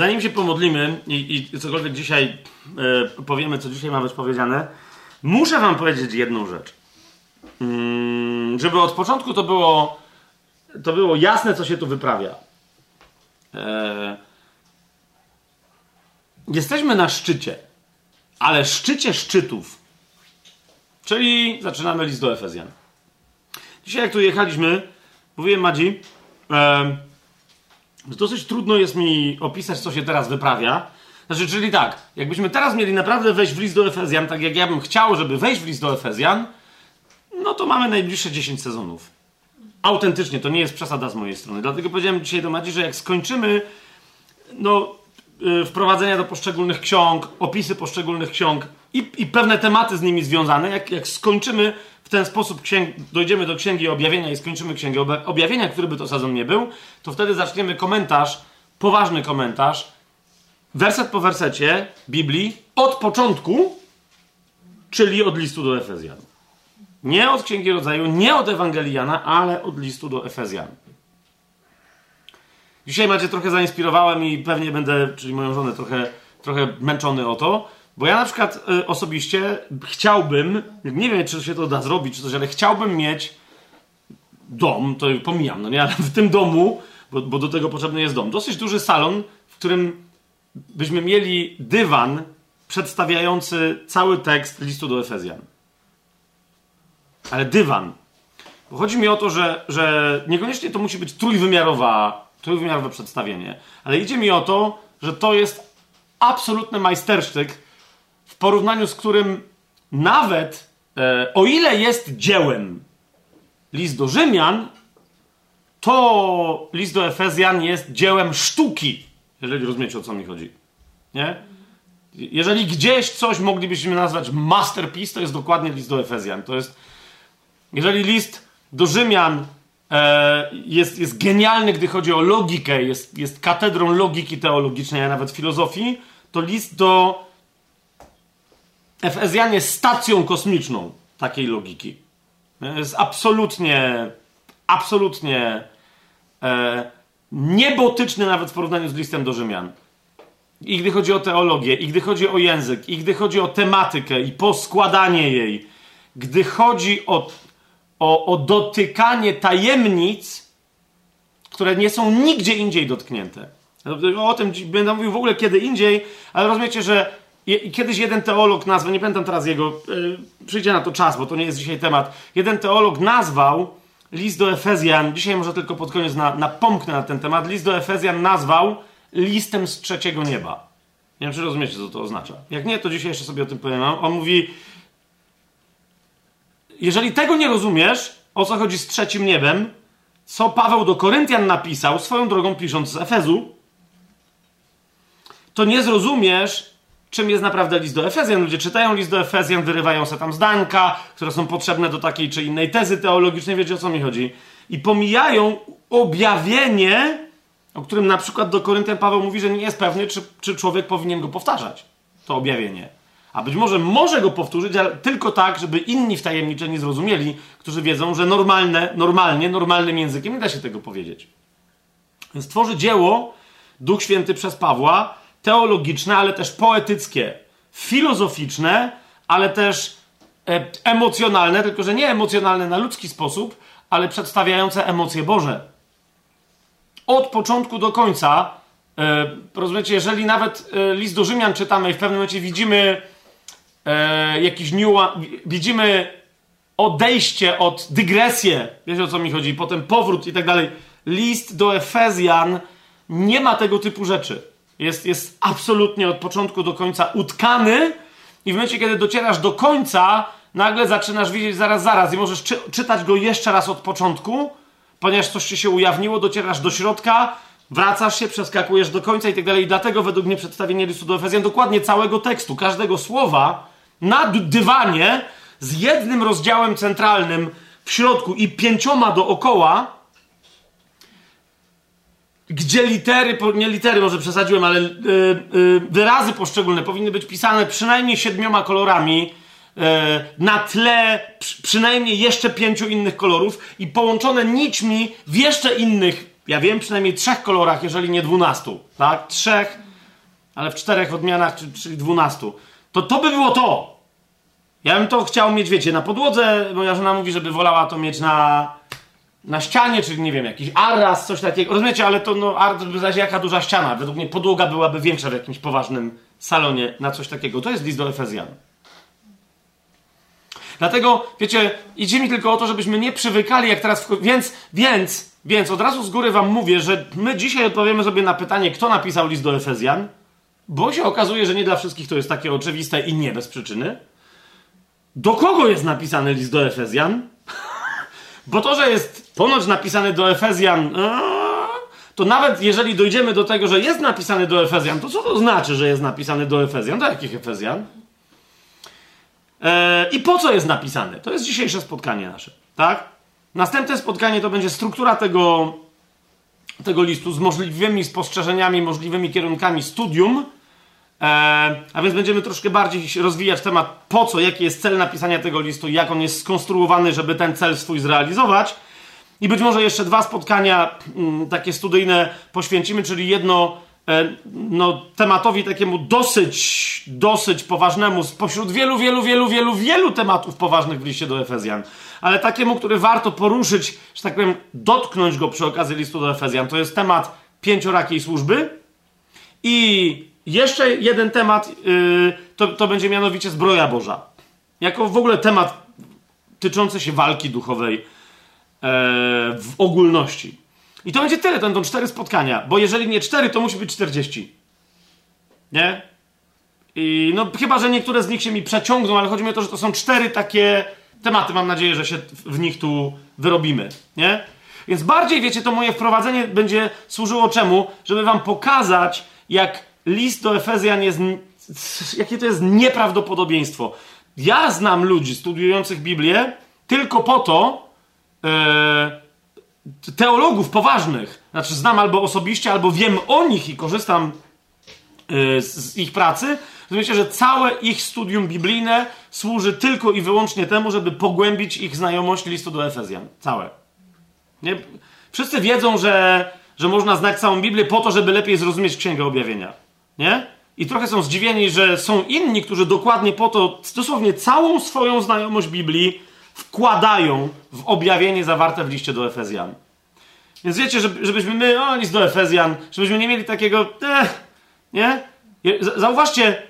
Zanim się pomodlimy i, i cokolwiek dzisiaj e, powiemy, co dzisiaj ma być powiedziane, muszę wam powiedzieć jedną rzecz. Mm, żeby od początku to było, to było jasne, co się tu wyprawia. E, jesteśmy na szczycie, ale szczycie szczytów. Czyli zaczynamy list do Efezjan. Dzisiaj, jak tu jechaliśmy, mówiłem Madzi, e, dosyć trudno jest mi opisać, co się teraz wyprawia. Znaczy, czyli tak, jakbyśmy teraz mieli naprawdę wejść w list do Efezjan, tak jak ja bym chciał, żeby wejść w list do Efezjan, no to mamy najbliższe 10 sezonów. Autentycznie, to nie jest przesada z mojej strony. Dlatego powiedziałem dzisiaj do Madzi, że jak skończymy no, yy, wprowadzenia do poszczególnych ksiąg, opisy poszczególnych ksiąg i, i pewne tematy z nimi związane, jak, jak skończymy ten sposób, księg, dojdziemy do Księgi Objawienia i skończymy Księgę Objawienia, który by to sezon nie był, to wtedy zaczniemy komentarz, poważny komentarz, werset po wersecie Biblii od początku, czyli od listu do Efezjan. Nie od Księgi Rodzaju, nie od Ewangeliana, ale od listu do Efezjan. Dzisiaj macie trochę zainspirowałem i pewnie będę, czyli moją żonę, trochę, trochę męczony o to, bo ja na przykład y, osobiście chciałbym, nie wiem czy się to da zrobić czy coś, ale chciałbym mieć dom, to pomijam, no nie, ale w tym domu, bo, bo do tego potrzebny jest dom, dosyć duży salon, w którym byśmy mieli dywan przedstawiający cały tekst listu do Efezjan. Ale dywan. Bo chodzi mi o to, że, że niekoniecznie to musi być trójwymiarowa, trójwymiarowe przedstawienie, ale idzie mi o to, że to jest absolutny majstersztyk, porównaniu z którym nawet e, o ile jest dziełem list do Rzymian, to list do Efezjan jest dziełem sztuki, jeżeli rozumiecie o co mi chodzi. Nie? Jeżeli gdzieś coś moglibyśmy nazwać masterpiece, to jest dokładnie list do Efezjan. To jest jeżeli list do Rzymian e, jest, jest genialny, gdy chodzi o logikę, jest, jest katedrą logiki teologicznej, a nawet filozofii, to list do Efezjan jest stacją kosmiczną takiej logiki. Jest absolutnie, absolutnie e, niebotyczny nawet w porównaniu z listem do Rzymian. I gdy chodzi o teologię, i gdy chodzi o język, i gdy chodzi o tematykę i poskładanie jej, gdy chodzi o o, o dotykanie tajemnic, które nie są nigdzie indziej dotknięte. O tym będę mówił w ogóle kiedy indziej, ale rozumiecie, że kiedyś jeden teolog nazwał, nie pamiętam teraz jego, yy, przyjdzie na to czas, bo to nie jest dzisiaj temat. Jeden teolog nazwał list do Efezjan, dzisiaj może tylko pod koniec na, napomknę na ten temat, list do Efezjan nazwał listem z trzeciego nieba. Nie wiem, czy rozumiecie, co to oznacza. Jak nie, to dzisiaj jeszcze sobie o tym powiem. On mówi, jeżeli tego nie rozumiesz, o co chodzi z trzecim niebem, co Paweł do Koryntian napisał, swoją drogą pisząc z Efezu, to nie zrozumiesz, czym jest naprawdę list do Efezjan. Ludzie czytają list do Efezjan, wyrywają sobie tam zdanka, które są potrzebne do takiej czy innej tezy teologicznej, wiecie o co mi chodzi. I pomijają objawienie, o którym na przykład do Koryntian Paweł mówi, że nie jest pewny, czy, czy człowiek powinien go powtarzać. To objawienie. A być może może go powtórzyć, ale tylko tak, żeby inni wtajemniczeni zrozumieli, którzy wiedzą, że normalne, normalnie, normalnym językiem nie da się tego powiedzieć. Więc tworzy dzieło Duch Święty przez Pawła, teologiczne, ale też poetyckie, filozoficzne, ale też e, emocjonalne, tylko że nie emocjonalne na ludzki sposób, ale przedstawiające emocje Boże. Od początku do końca, e, rozumiecie, jeżeli nawet e, list do Rzymian czytamy i w pewnym momencie widzimy jakiś niuans, widzimy odejście od dygresję, wiecie o co mi chodzi, potem powrót i tak dalej. List do Efezjan nie ma tego typu rzeczy. Jest, jest absolutnie od początku do końca utkany i w momencie, kiedy docierasz do końca, nagle zaczynasz widzieć zaraz, zaraz i możesz czy, czytać go jeszcze raz od początku, ponieważ coś ci się ujawniło, docierasz do środka, wracasz się, przeskakujesz do końca i tak dalej. I dlatego według mnie przedstawienie listu do Efezjan dokładnie całego tekstu, każdego słowa na dywanie z jednym rozdziałem centralnym w środku i pięcioma dookoła, gdzie litery, nie litery może przesadziłem, ale yy, yy, wyrazy poszczególne powinny być pisane przynajmniej siedmioma kolorami, yy, na tle przy, przynajmniej jeszcze pięciu innych kolorów i połączone nićmi w jeszcze innych ja wiem, przynajmniej trzech kolorach, jeżeli nie dwunastu, tak? Trzech, ale w czterech odmianach, czyli dwunastu. To to by było to. Ja bym to chciał mieć, wiecie, na podłodze. Moja żona mówi, żeby wolała to mieć na, na ścianie, czyli nie wiem, jakiś arras, coś takiego. Rozumiecie, ale to no, ar, jaka duża ściana. Według mnie podłoga byłaby większa w jakimś poważnym salonie na coś takiego. To jest list do Efezjan. Dlatego, wiecie, idzie mi tylko o to, żebyśmy nie przywykali, jak teraz. W... Więc, więc, więc od razu z góry Wam mówię, że my dzisiaj odpowiemy sobie na pytanie, kto napisał list do Efezjan, bo się okazuje, że nie dla wszystkich to jest takie oczywiste i nie bez przyczyny. Do kogo jest napisany list do Efezjan? bo to, że jest ponoć napisany do Efezjan, to nawet jeżeli dojdziemy do tego, że jest napisany do Efezjan, to co to znaczy, że jest napisany do Efezjan? Do jakich Efezjan? Eee, I po co jest napisane? To jest dzisiejsze spotkanie nasze, tak? Następne spotkanie to będzie struktura tego, tego listu z możliwymi spostrzeżeniami, możliwymi kierunkami studium. Eee, a więc będziemy troszkę bardziej rozwijać temat, po co, jaki jest cel napisania tego listu jak on jest skonstruowany, żeby ten cel swój zrealizować. I być może jeszcze dwa spotkania mm, takie studyjne poświęcimy, czyli jedno E, no, tematowi takiemu dosyć, dosyć poważnemu, spośród wielu, wielu, wielu, wielu, wielu tematów poważnych w liście do Efezjan, ale takiemu, który warto poruszyć, że tak powiem, dotknąć go przy okazji listu do Efezjan. To jest temat pięciorakiej służby i jeszcze jeden temat, yy, to, to będzie mianowicie zbroja Boża. Jako w ogóle temat tyczący się walki duchowej w ogólności. I to będzie tyle, to będą cztery spotkania, bo jeżeli nie cztery, to musi być czterdzieści. Nie? I no chyba, że niektóre z nich się mi przeciągną, ale chodzi mi o to, że to są cztery takie tematy, mam nadzieję, że się w nich tu wyrobimy. Nie? Więc bardziej, wiecie, to moje wprowadzenie będzie służyło czemu? Żeby wam pokazać, jak list do Efezjan jest, jakie to jest nieprawdopodobieństwo. Ja znam ludzi studiujących Biblię tylko po to, teologów poważnych, znaczy znam albo osobiście, albo wiem o nich i korzystam z, z, ich pracy, rozumiecie, że całe ich studium biblijne służy tylko i wyłącznie temu, żeby pogłębić ich znajomość listu do Efezjan. Całe. Nie? Wszyscy wiedzą, że, że można znać całą Biblię po to, żeby lepiej zrozumieć Księgę Objawienia. Nie? I trochę są zdziwieni, że są inni, którzy dokładnie po to, dosłownie całą swoją znajomość Biblii wkładają w objawienie zawarte w liście do Efezjan. Więc wiecie, żebyśmy my, o, list do Efezjan, żebyśmy nie mieli takiego, eh, nie? Zauważcie,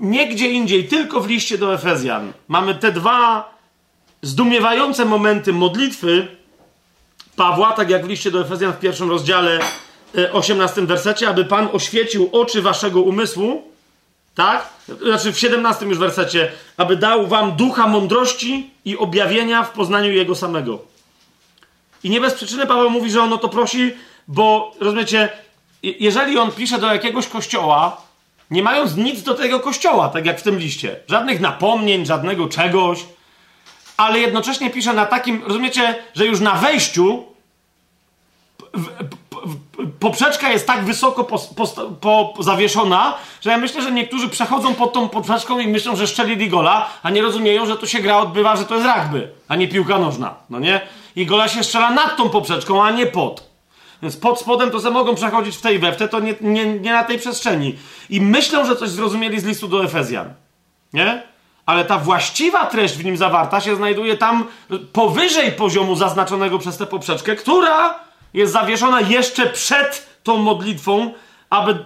nie gdzie indziej, tylko w liście do Efezjan mamy te dwa zdumiewające momenty modlitwy Pawła, tak jak w liście do Efezjan w pierwszym rozdziale, 18 e, wersecie, aby Pan oświecił oczy waszego umysłu, tak? Znaczy w 17 już wersecie, aby dał wam ducha mądrości i objawienia w poznaniu Jego samego. I nie bez przyczyny Paweł mówi, że on o to prosi, bo rozumiecie, jeżeli on pisze do jakiegoś kościoła, nie mając nic do tego kościoła, tak jak w tym liście, żadnych napomnień, żadnego czegoś, ale jednocześnie pisze na takim, rozumiecie, że już na wejściu poprzeczka jest tak wysoko po, po, zawieszona, że ja myślę, że niektórzy przechodzą pod tą poprzeczką i myślą, że szczelili gola, a nie rozumieją, że tu się gra odbywa, że to jest rugby, a nie piłka nożna, no nie? I gola się strzela nad tą poprzeczką, a nie pod. Więc pod spodem to se mogą przechodzić w tej we to nie, nie, nie na tej przestrzeni. I myślą, że coś zrozumieli z listu do Efezjan. Nie? Ale ta właściwa treść w nim zawarta się znajduje tam powyżej poziomu zaznaczonego przez tę poprzeczkę, która jest zawieszona jeszcze przed tą modlitwą, aby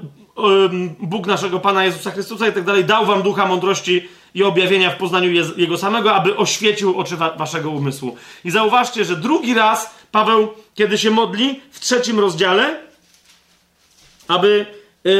Bóg naszego Pana Jezusa Chrystusa i tak dalej dał wam ducha mądrości i objawienia w poznaniu Jego samego, aby oświecił oczy wa waszego umysłu. I zauważcie, że drugi raz Paweł, kiedy się modli, w trzecim rozdziale, aby yy,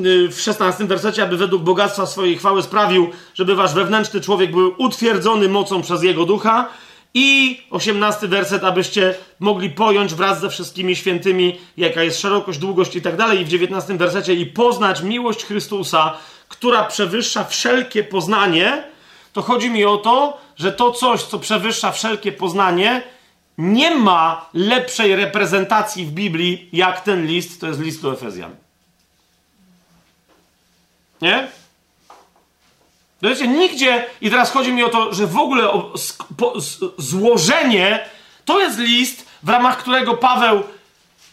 yy, w szesnastym wersecie, aby według bogactwa swojej chwały sprawił, żeby wasz wewnętrzny człowiek był utwierdzony mocą przez Jego ducha, i osiemnasty werset, abyście mogli pojąć wraz ze wszystkimi świętymi, jaka jest szerokość, długość i tak dalej. I w dziewiętnastym wersecie i poznać miłość Chrystusa, która przewyższa wszelkie poznanie. To chodzi mi o to, że to coś, co przewyższa wszelkie poznanie, nie ma lepszej reprezentacji w Biblii, jak ten list, to jest list do Efezjan. Nie? Wiecie, nigdzie, i teraz chodzi mi o to, że w ogóle o, po, złożenie to jest list, w ramach którego Paweł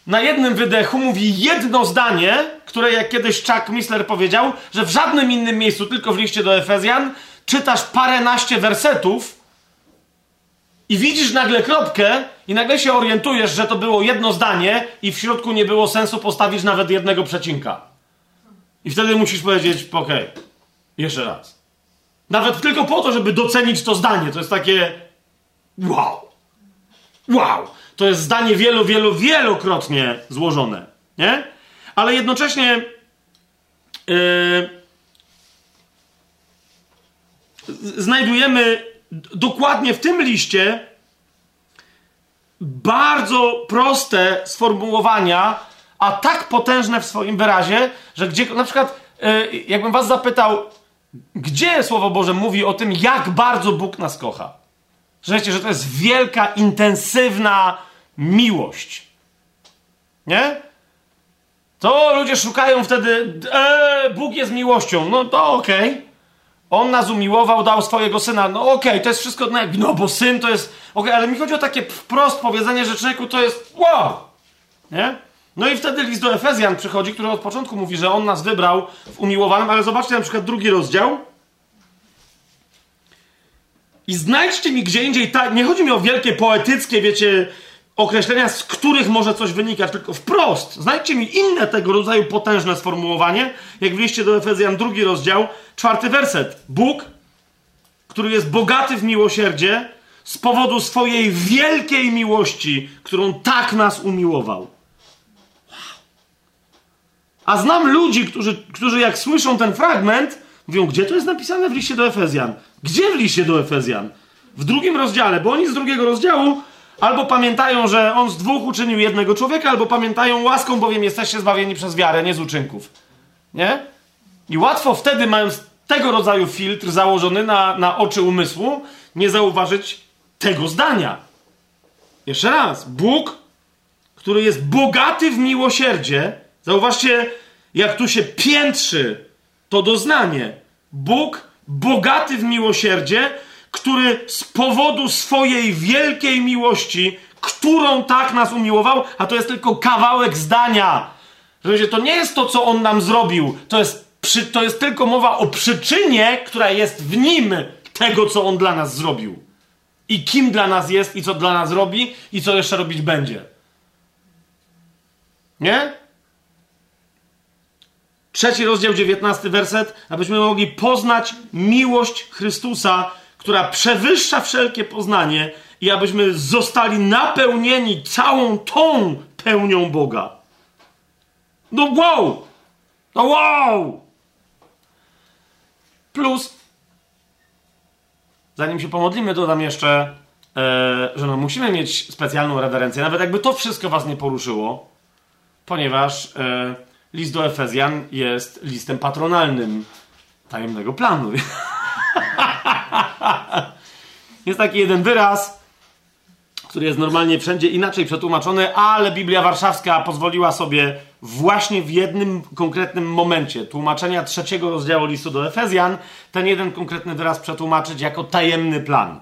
na jednym wydechu mówi jedno zdanie, które jak kiedyś Chuck Missler powiedział, że w żadnym innym miejscu, tylko w liście do Efezjan, czytasz paręnaście wersetów i widzisz nagle kropkę i nagle się orientujesz, że to było jedno zdanie i w środku nie było sensu postawić nawet jednego przecinka. I wtedy musisz powiedzieć, okay, jeszcze raz. Nawet tylko po to, żeby docenić to zdanie. To jest takie wow. Wow. To jest zdanie wielu, wielu, wielokrotnie złożone. Nie? Ale jednocześnie yy, znajdujemy dokładnie w tym liście bardzo proste sformułowania, a tak potężne w swoim wyrazie, że gdzie na przykład, yy, jakbym was zapytał, gdzie Słowo Boże mówi o tym, jak bardzo Bóg nas kocha? Wiecie, że to jest wielka, intensywna miłość. Nie? To ludzie szukają wtedy, e, Bóg jest miłością. No to okej. Okay. On nas umiłował, dał swojego syna. No okej, okay, to jest wszystko, no bo syn to jest, okej, okay, ale mi chodzi o takie wprost powiedzenie, że człowieku to jest wow. Nie? No i wtedy list do Efezjan przychodzi, który od początku mówi, że on nas wybrał w umiłowanym, ale zobaczcie na przykład drugi rozdział. I znajdźcie mi gdzie indziej, ta, nie chodzi mi o wielkie poetyckie, wiecie, określenia, z których może coś wynikać, tylko wprost. Znajdźcie mi inne tego rodzaju potężne sformułowanie, jak w do Efezjan drugi rozdział, czwarty werset. Bóg, który jest bogaty w miłosierdzie, z powodu swojej wielkiej miłości, którą tak nas umiłował. A znam ludzi, którzy, którzy jak słyszą ten fragment, mówią, gdzie to jest napisane w liście do Efezjan? Gdzie w liście do Efezjan? W drugim rozdziale, bo oni z drugiego rozdziału albo pamiętają, że on z dwóch uczynił jednego człowieka, albo pamiętają łaską, bowiem jesteście zbawieni przez wiarę, nie z uczynków. Nie? I łatwo wtedy, mając tego rodzaju filtr założony na, na oczy umysłu, nie zauważyć tego zdania. Jeszcze raz. Bóg, który jest bogaty w miłosierdzie, zauważcie, jak tu się piętrzy to doznanie. Bóg bogaty w miłosierdzie, który z powodu swojej wielkiej miłości, którą tak nas umiłował, a to jest tylko kawałek zdania. Że to nie jest to, co on nam zrobił, to jest, przy, to jest tylko mowa o przyczynie, która jest w nim tego, co on dla nas zrobił. I kim dla nas jest, i co dla nas robi, i co jeszcze robić będzie. Nie? Trzeci rozdział, dziewiętnasty werset, abyśmy mogli poznać miłość Chrystusa, która przewyższa wszelkie poznanie i abyśmy zostali napełnieni całą tą pełnią Boga. No wow! No wow! Plus, zanim się pomodlimy, dodam jeszcze, e, że no musimy mieć specjalną rewerencję, nawet jakby to wszystko was nie poruszyło, ponieważ e, list do Efezjan jest listem patronalnym tajemnego planu. jest taki jeden wyraz, który jest normalnie wszędzie inaczej przetłumaczony, ale Biblia Warszawska pozwoliła sobie właśnie w jednym konkretnym momencie tłumaczenia trzeciego rozdziału listu do Efezjan ten jeden konkretny wyraz przetłumaczyć jako tajemny plan.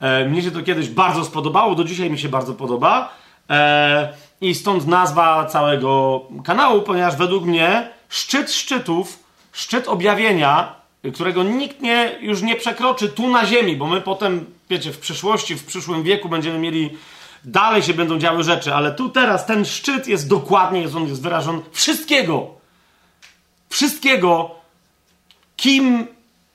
E, mnie się to kiedyś bardzo spodobało, do dzisiaj mi się bardzo podoba. E, I stąd nazwa całego kanału, ponieważ według mnie szczyt szczytów, szczyt objawienia którego nikt nie, już nie przekroczy tu na ziemi, bo my potem, wiecie, w przyszłości, w przyszłym wieku będziemy mieli, dalej się będą działy rzeczy, ale tu teraz ten szczyt jest dokładnie, jest on jest wyrażony wszystkiego. Wszystkiego, kim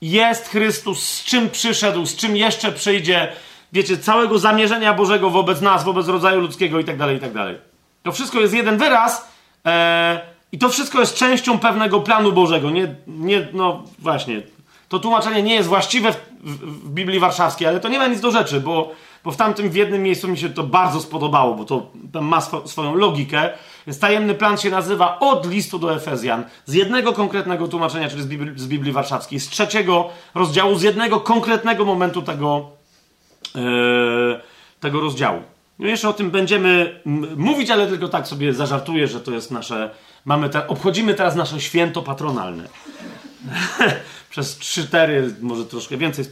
jest Chrystus, z czym przyszedł, z czym jeszcze przyjdzie, wiecie, całego zamierzenia Bożego wobec nas, wobec rodzaju ludzkiego i tak To wszystko jest jeden wyraz, e, i to wszystko jest częścią pewnego planu Bożego. Nie, nie, no właśnie. To tłumaczenie nie jest właściwe w, w, w Biblii Warszawskiej, ale to nie ma nic do rzeczy, bo, bo w tamtym w jednym miejscu mi się to bardzo spodobało, bo to ma swo, swoją logikę. Więc tajemny plan się nazywa od listu do Efezjan, z jednego konkretnego tłumaczenia, czyli z Biblii, z Biblii Warszawskiej, z trzeciego rozdziału, z jednego konkretnego momentu tego, yy, tego rozdziału. No jeszcze o tym będziemy mówić, ale tylko tak sobie zażartuję, że to jest nasze Mamy te, obchodzimy teraz nasze święto patronalne. Przez 3-4, może troszkę więcej,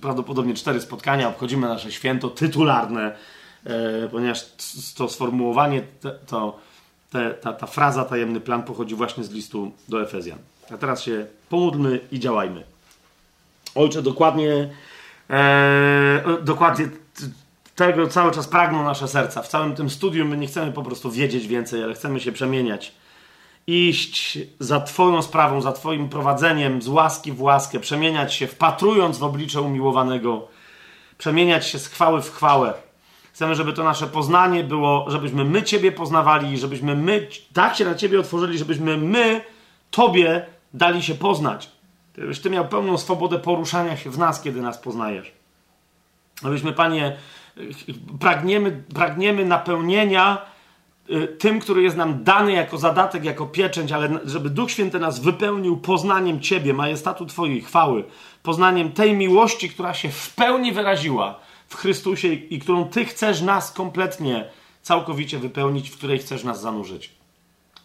prawdopodobnie 4 spotkania obchodzimy nasze święto tytularne e, ponieważ to sformułowanie, to, te, ta, ta fraza tajemny plan pochodzi właśnie z listu do Efezjan. A teraz się pomódlmy i działajmy. Ojcze, dokładnie, e, dokładnie tego cały czas pragną nasze serca. W całym tym studium my nie chcemy po prostu wiedzieć więcej, ale chcemy się przemieniać. Iść za Twoją sprawą, za Twoim prowadzeniem, z łaski w łaskę, przemieniać się, wpatrując w oblicze umiłowanego, przemieniać się z chwały w chwałę. Chcemy, żeby to nasze poznanie było, żebyśmy my Ciebie poznawali, żebyśmy my tak się na Ciebie otworzyli, żebyśmy my Tobie dali się poznać. Żebyś Ty miał pełną swobodę poruszania się w nas, kiedy nas poznajesz. Abyśmy, Panie, pragniemy, pragniemy napełnienia y, tym, który jest nam dany jako zadatek, jako pieczęć, ale żeby Duch Święty nas wypełnił poznaniem Ciebie, majestatu Twojej chwały, poznaniem tej miłości, która się w pełni wyraziła w Chrystusie i którą Ty chcesz nas kompletnie, całkowicie wypełnić, w której chcesz nas zanurzyć.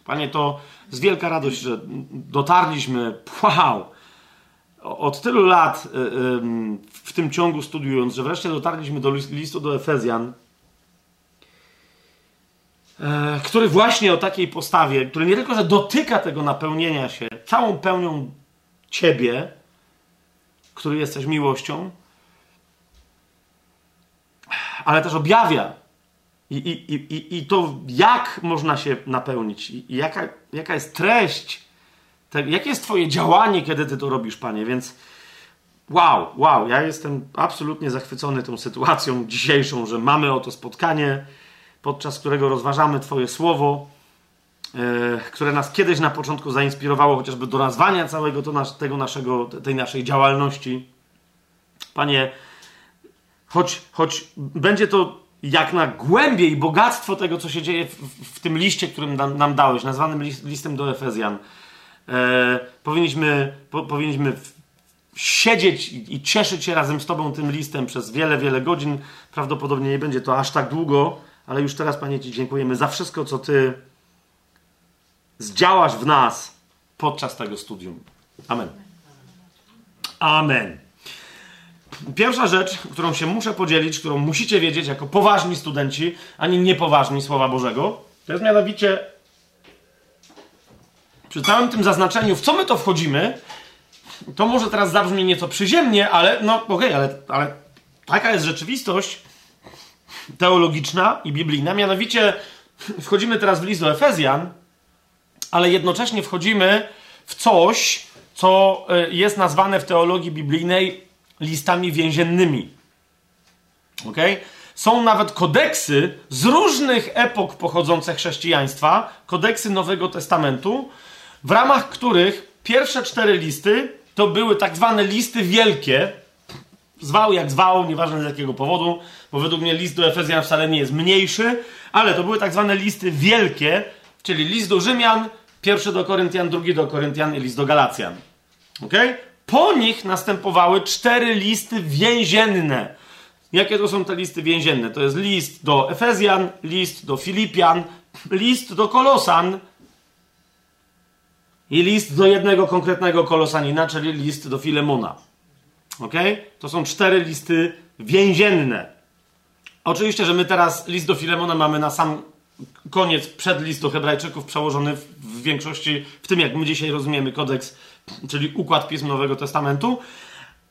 Panie, to z wielka radość, że dotarliśmy, wow, od tylu lat y, w tym ciągu studiując, że wreszcie dotarliśmy do listu do Efezjan, e, który właśnie o takiej postawie, który nie tylko, że dotyka tego napełnienia się całą pełnią Ciebie, który jesteś miłością, ale też objawia i, i, i, i to, jak można się napełnić, i jaka, jaka jest treść tak, jakie jest Twoje działanie, kiedy Ty to robisz, Panie? Więc wow, wow, ja jestem absolutnie zachwycony tą sytuacją dzisiejszą, że mamy oto spotkanie, podczas którego rozważamy Twoje słowo, yy, które nas kiedyś na początku zainspirowało chociażby do nazwania całego to nas, tego naszego, tej naszej działalności. Panie, choć, choć będzie to jak na głębie i bogactwo tego, co się dzieje w, w tym liście, którym nam, nam dałeś, nazwanym listem do Efezjan, E, powinniśmy, po, powinniśmy siedzieć i, cieszyć się razem z Tobą tym listem przez wiele, wiele godzin. Prawdopodobnie nie będzie to aż tak długo, ale już teraz, Panie, Ci dziękujemy za wszystko, co Ty zdziałasz w nas podczas tego studium. Amen. Amen. Pierwsza rzecz, którą się muszę podzielić, którą musicie wiedzieć jako poważni studenci, ani niepoważni Słowa Bożego, to jest mianowicie przy całym tym zaznaczeniu, w co my to wchodzimy, to może teraz zabrzmi nieco przyziemnie, ale no okej, okay, ale, ale taka jest rzeczywistość teologiczna i biblijna. Mianowicie wchodzimy teraz w list do Efezjan, ale jednocześnie wchodzimy w coś, co e, jest nazwane w teologii biblijnej listami więziennymi. Okay? Są nawet kodeksy z różnych epok pochodzące chrześcijaństwa, kodeksy Nowego Testamentu, w ramach których pierwsze cztery listy to były tak zwane listy wielkie. Zwał jak zwał, nieważne z jakiego powodu, bo według mnie list do Efezjan wcale nie jest mniejszy, ale to były tak zwane listy wielkie, czyli list do Rzymian, pierwszy do Koryntian, drugi do Koryntian i list do Galacjan. Ok? Po nich następowały cztery listy więzienne. Jakie to są te listy więzienne? To jest list do Efezjan, list do Filipian, list do Kolosan, i list do jednego konkretnego kolosanina, czyli list do Filemona. Ok? To są cztery listy więzienne. Oczywiście, że my teraz list do Filemona mamy na sam koniec przed list do Hebrajczyków przełożony w, większości, w tym jak my dzisiaj rozumiemy kodeks, czyli układ pism Nowego Testamentu.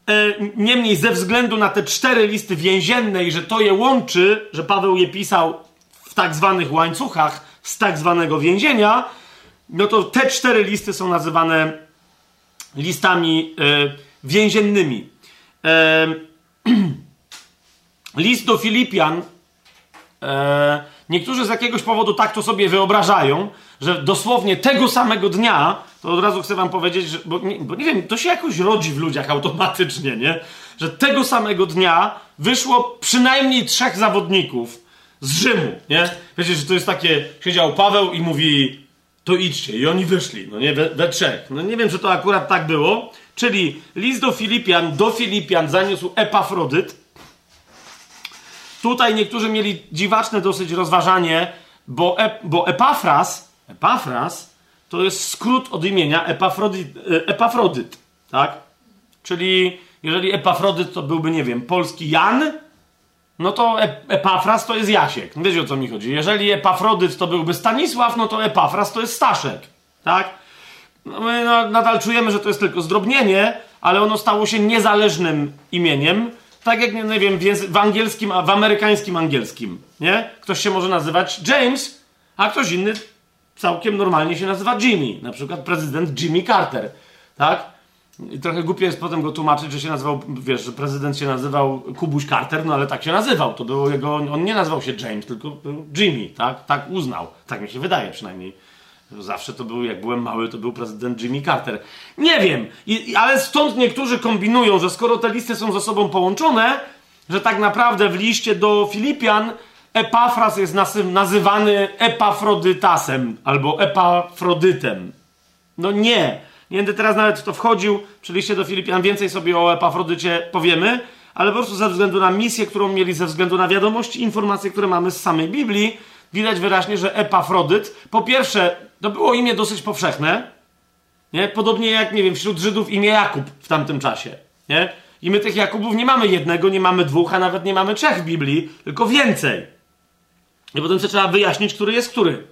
E, niemniej, ze względu na te cztery listy więzienne i że to je łączy, że Paweł je pisał w tak zwanych łańcuchach z tak zwanego więzienia, no to te cztery listy są nazywane listami e, więziennymi. E, list do Filipian. E, niektórzy z jakiegoś powodu tak to sobie wyobrażają, że dosłownie tego samego dnia, to od razu chcę wam powiedzieć, że, bo, nie, bo nie wiem, to się jakoś rodzi w ludziach automatycznie, nie? Że tego samego dnia wyszło przynajmniej trzech zawodników z Rzymu, nie? Wiecie, że to jest takie, siedział Paweł i mówi, to idźcie. I oni wyszli, no nie, we, we, trzech. No nie wiem, czy to akurat tak było. Czyli list do Filipian, do Filipian zaniósł Epafrodyt. Tutaj niektórzy mieli dziwaczne dosyć rozważanie, bo, e, bo Epafras, Epafras to jest skrót od imienia Epafrodyt, e, Epafrodyt, tak? Czyli jeżeli Epafrodyt to byłby, nie wiem, polski Jan, no to Epafras to jest Jasiek. Wiecie o co mi chodzi. Jeżeli Epafrodyt to byłby Stanisław, no to Epafras to jest Staszek. Tak? No my nadal czujemy, że to jest tylko zdrobnienie, ale ono stało się niezależnym imieniem. Tak jak, nie, wiem, w angielskim, a w amerykańskim angielskim. Nie? Ktoś się może nazywać James, a ktoś inny całkiem normalnie się nazywa Jimmy. Na przykład prezydent Jimmy Carter. Tak? I trochę głupie jest potem go tłumaczyć, że się nazywał, wiesz, że prezydent się nazywał Kubuś Carter, no ale tak się nazywał. To było jego, on nie nazywał się James, tylko Jimmy, tak? Tak uznał. Tak mi się wydaje przynajmniej. Zawsze to był, jak byłem mały, to był prezydent Jimmy Carter. Nie wiem, I, ale stąd niektórzy kombinują, że skoro te listy są ze sobą połączone, że tak naprawdę w liście do Filipian Epafras jest nazywany Epafrodytasem albo Epafrodytem. No nie. Nie będę teraz nawet w to wchodził. Przy liście do Filipian więcej sobie o Epafrodycie powiemy, ale po prostu ze względu na misję, którą mieli, ze względu na wiadomości, informacje, które mamy z samej Biblii, widać wyraźnie, że Epafrodyt, po pierwsze, to było imię dosyć powszechne, nie? Podobnie jak, nie wiem, wśród Żydów imię Jakub w tamtym czasie, nie? I my tych Jakubów nie mamy jednego, nie mamy dwóch, a nawet nie mamy trzech w Biblii, tylko więcej. I potem trzeba wyjaśnić, który jest który.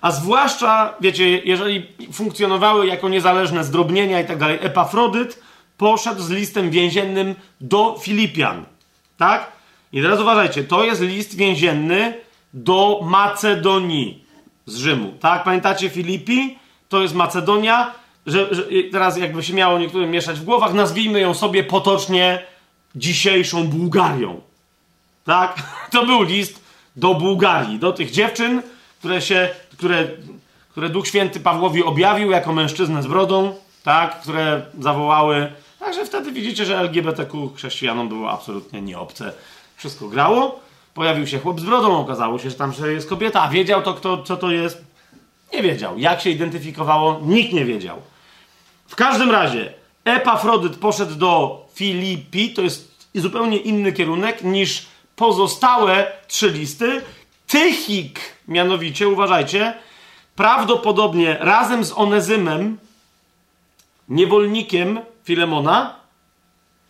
A zwłaszcza, wiecie, jeżeli funkcjonowały jako niezależne zdrobnienia i tak dalej, Epafrodyt poszedł z listem więziennym do Filipian. Tak? I teraz uważajcie, to jest list więzienny do Macedonii z Rzymu. Tak? Pamiętacie Filipi? To jest Macedonia. Że, że, teraz jakby się miało niektórym mieszać w głowach, nazwijmy ją sobie potocznie dzisiejszą Bułgarią. Tak? To był list do Bułgarii, do tych dziewczyn, które się, które, które Duch Święty Pawłowi objawił jako mężczyznę z brodą, tak? Które zawołały. Także wtedy widzicie, że LGBTQ chrześcijanom było absolutnie nieobce. Wszystko grało. Pojawił się chłop z brodą, okazało się, że tam jest kobieta. A wiedział to, kto, co to jest? Nie wiedział. Jak się identyfikowało? Nikt nie wiedział. W każdym razie Epafrodyt poszedł do Filipi, to jest zupełnie inny kierunek niż pozostałe trzy listy. Tychik, mianowicie, uważajcie, prawdopodobnie razem z Onezymem, niewolnikiem Filemona,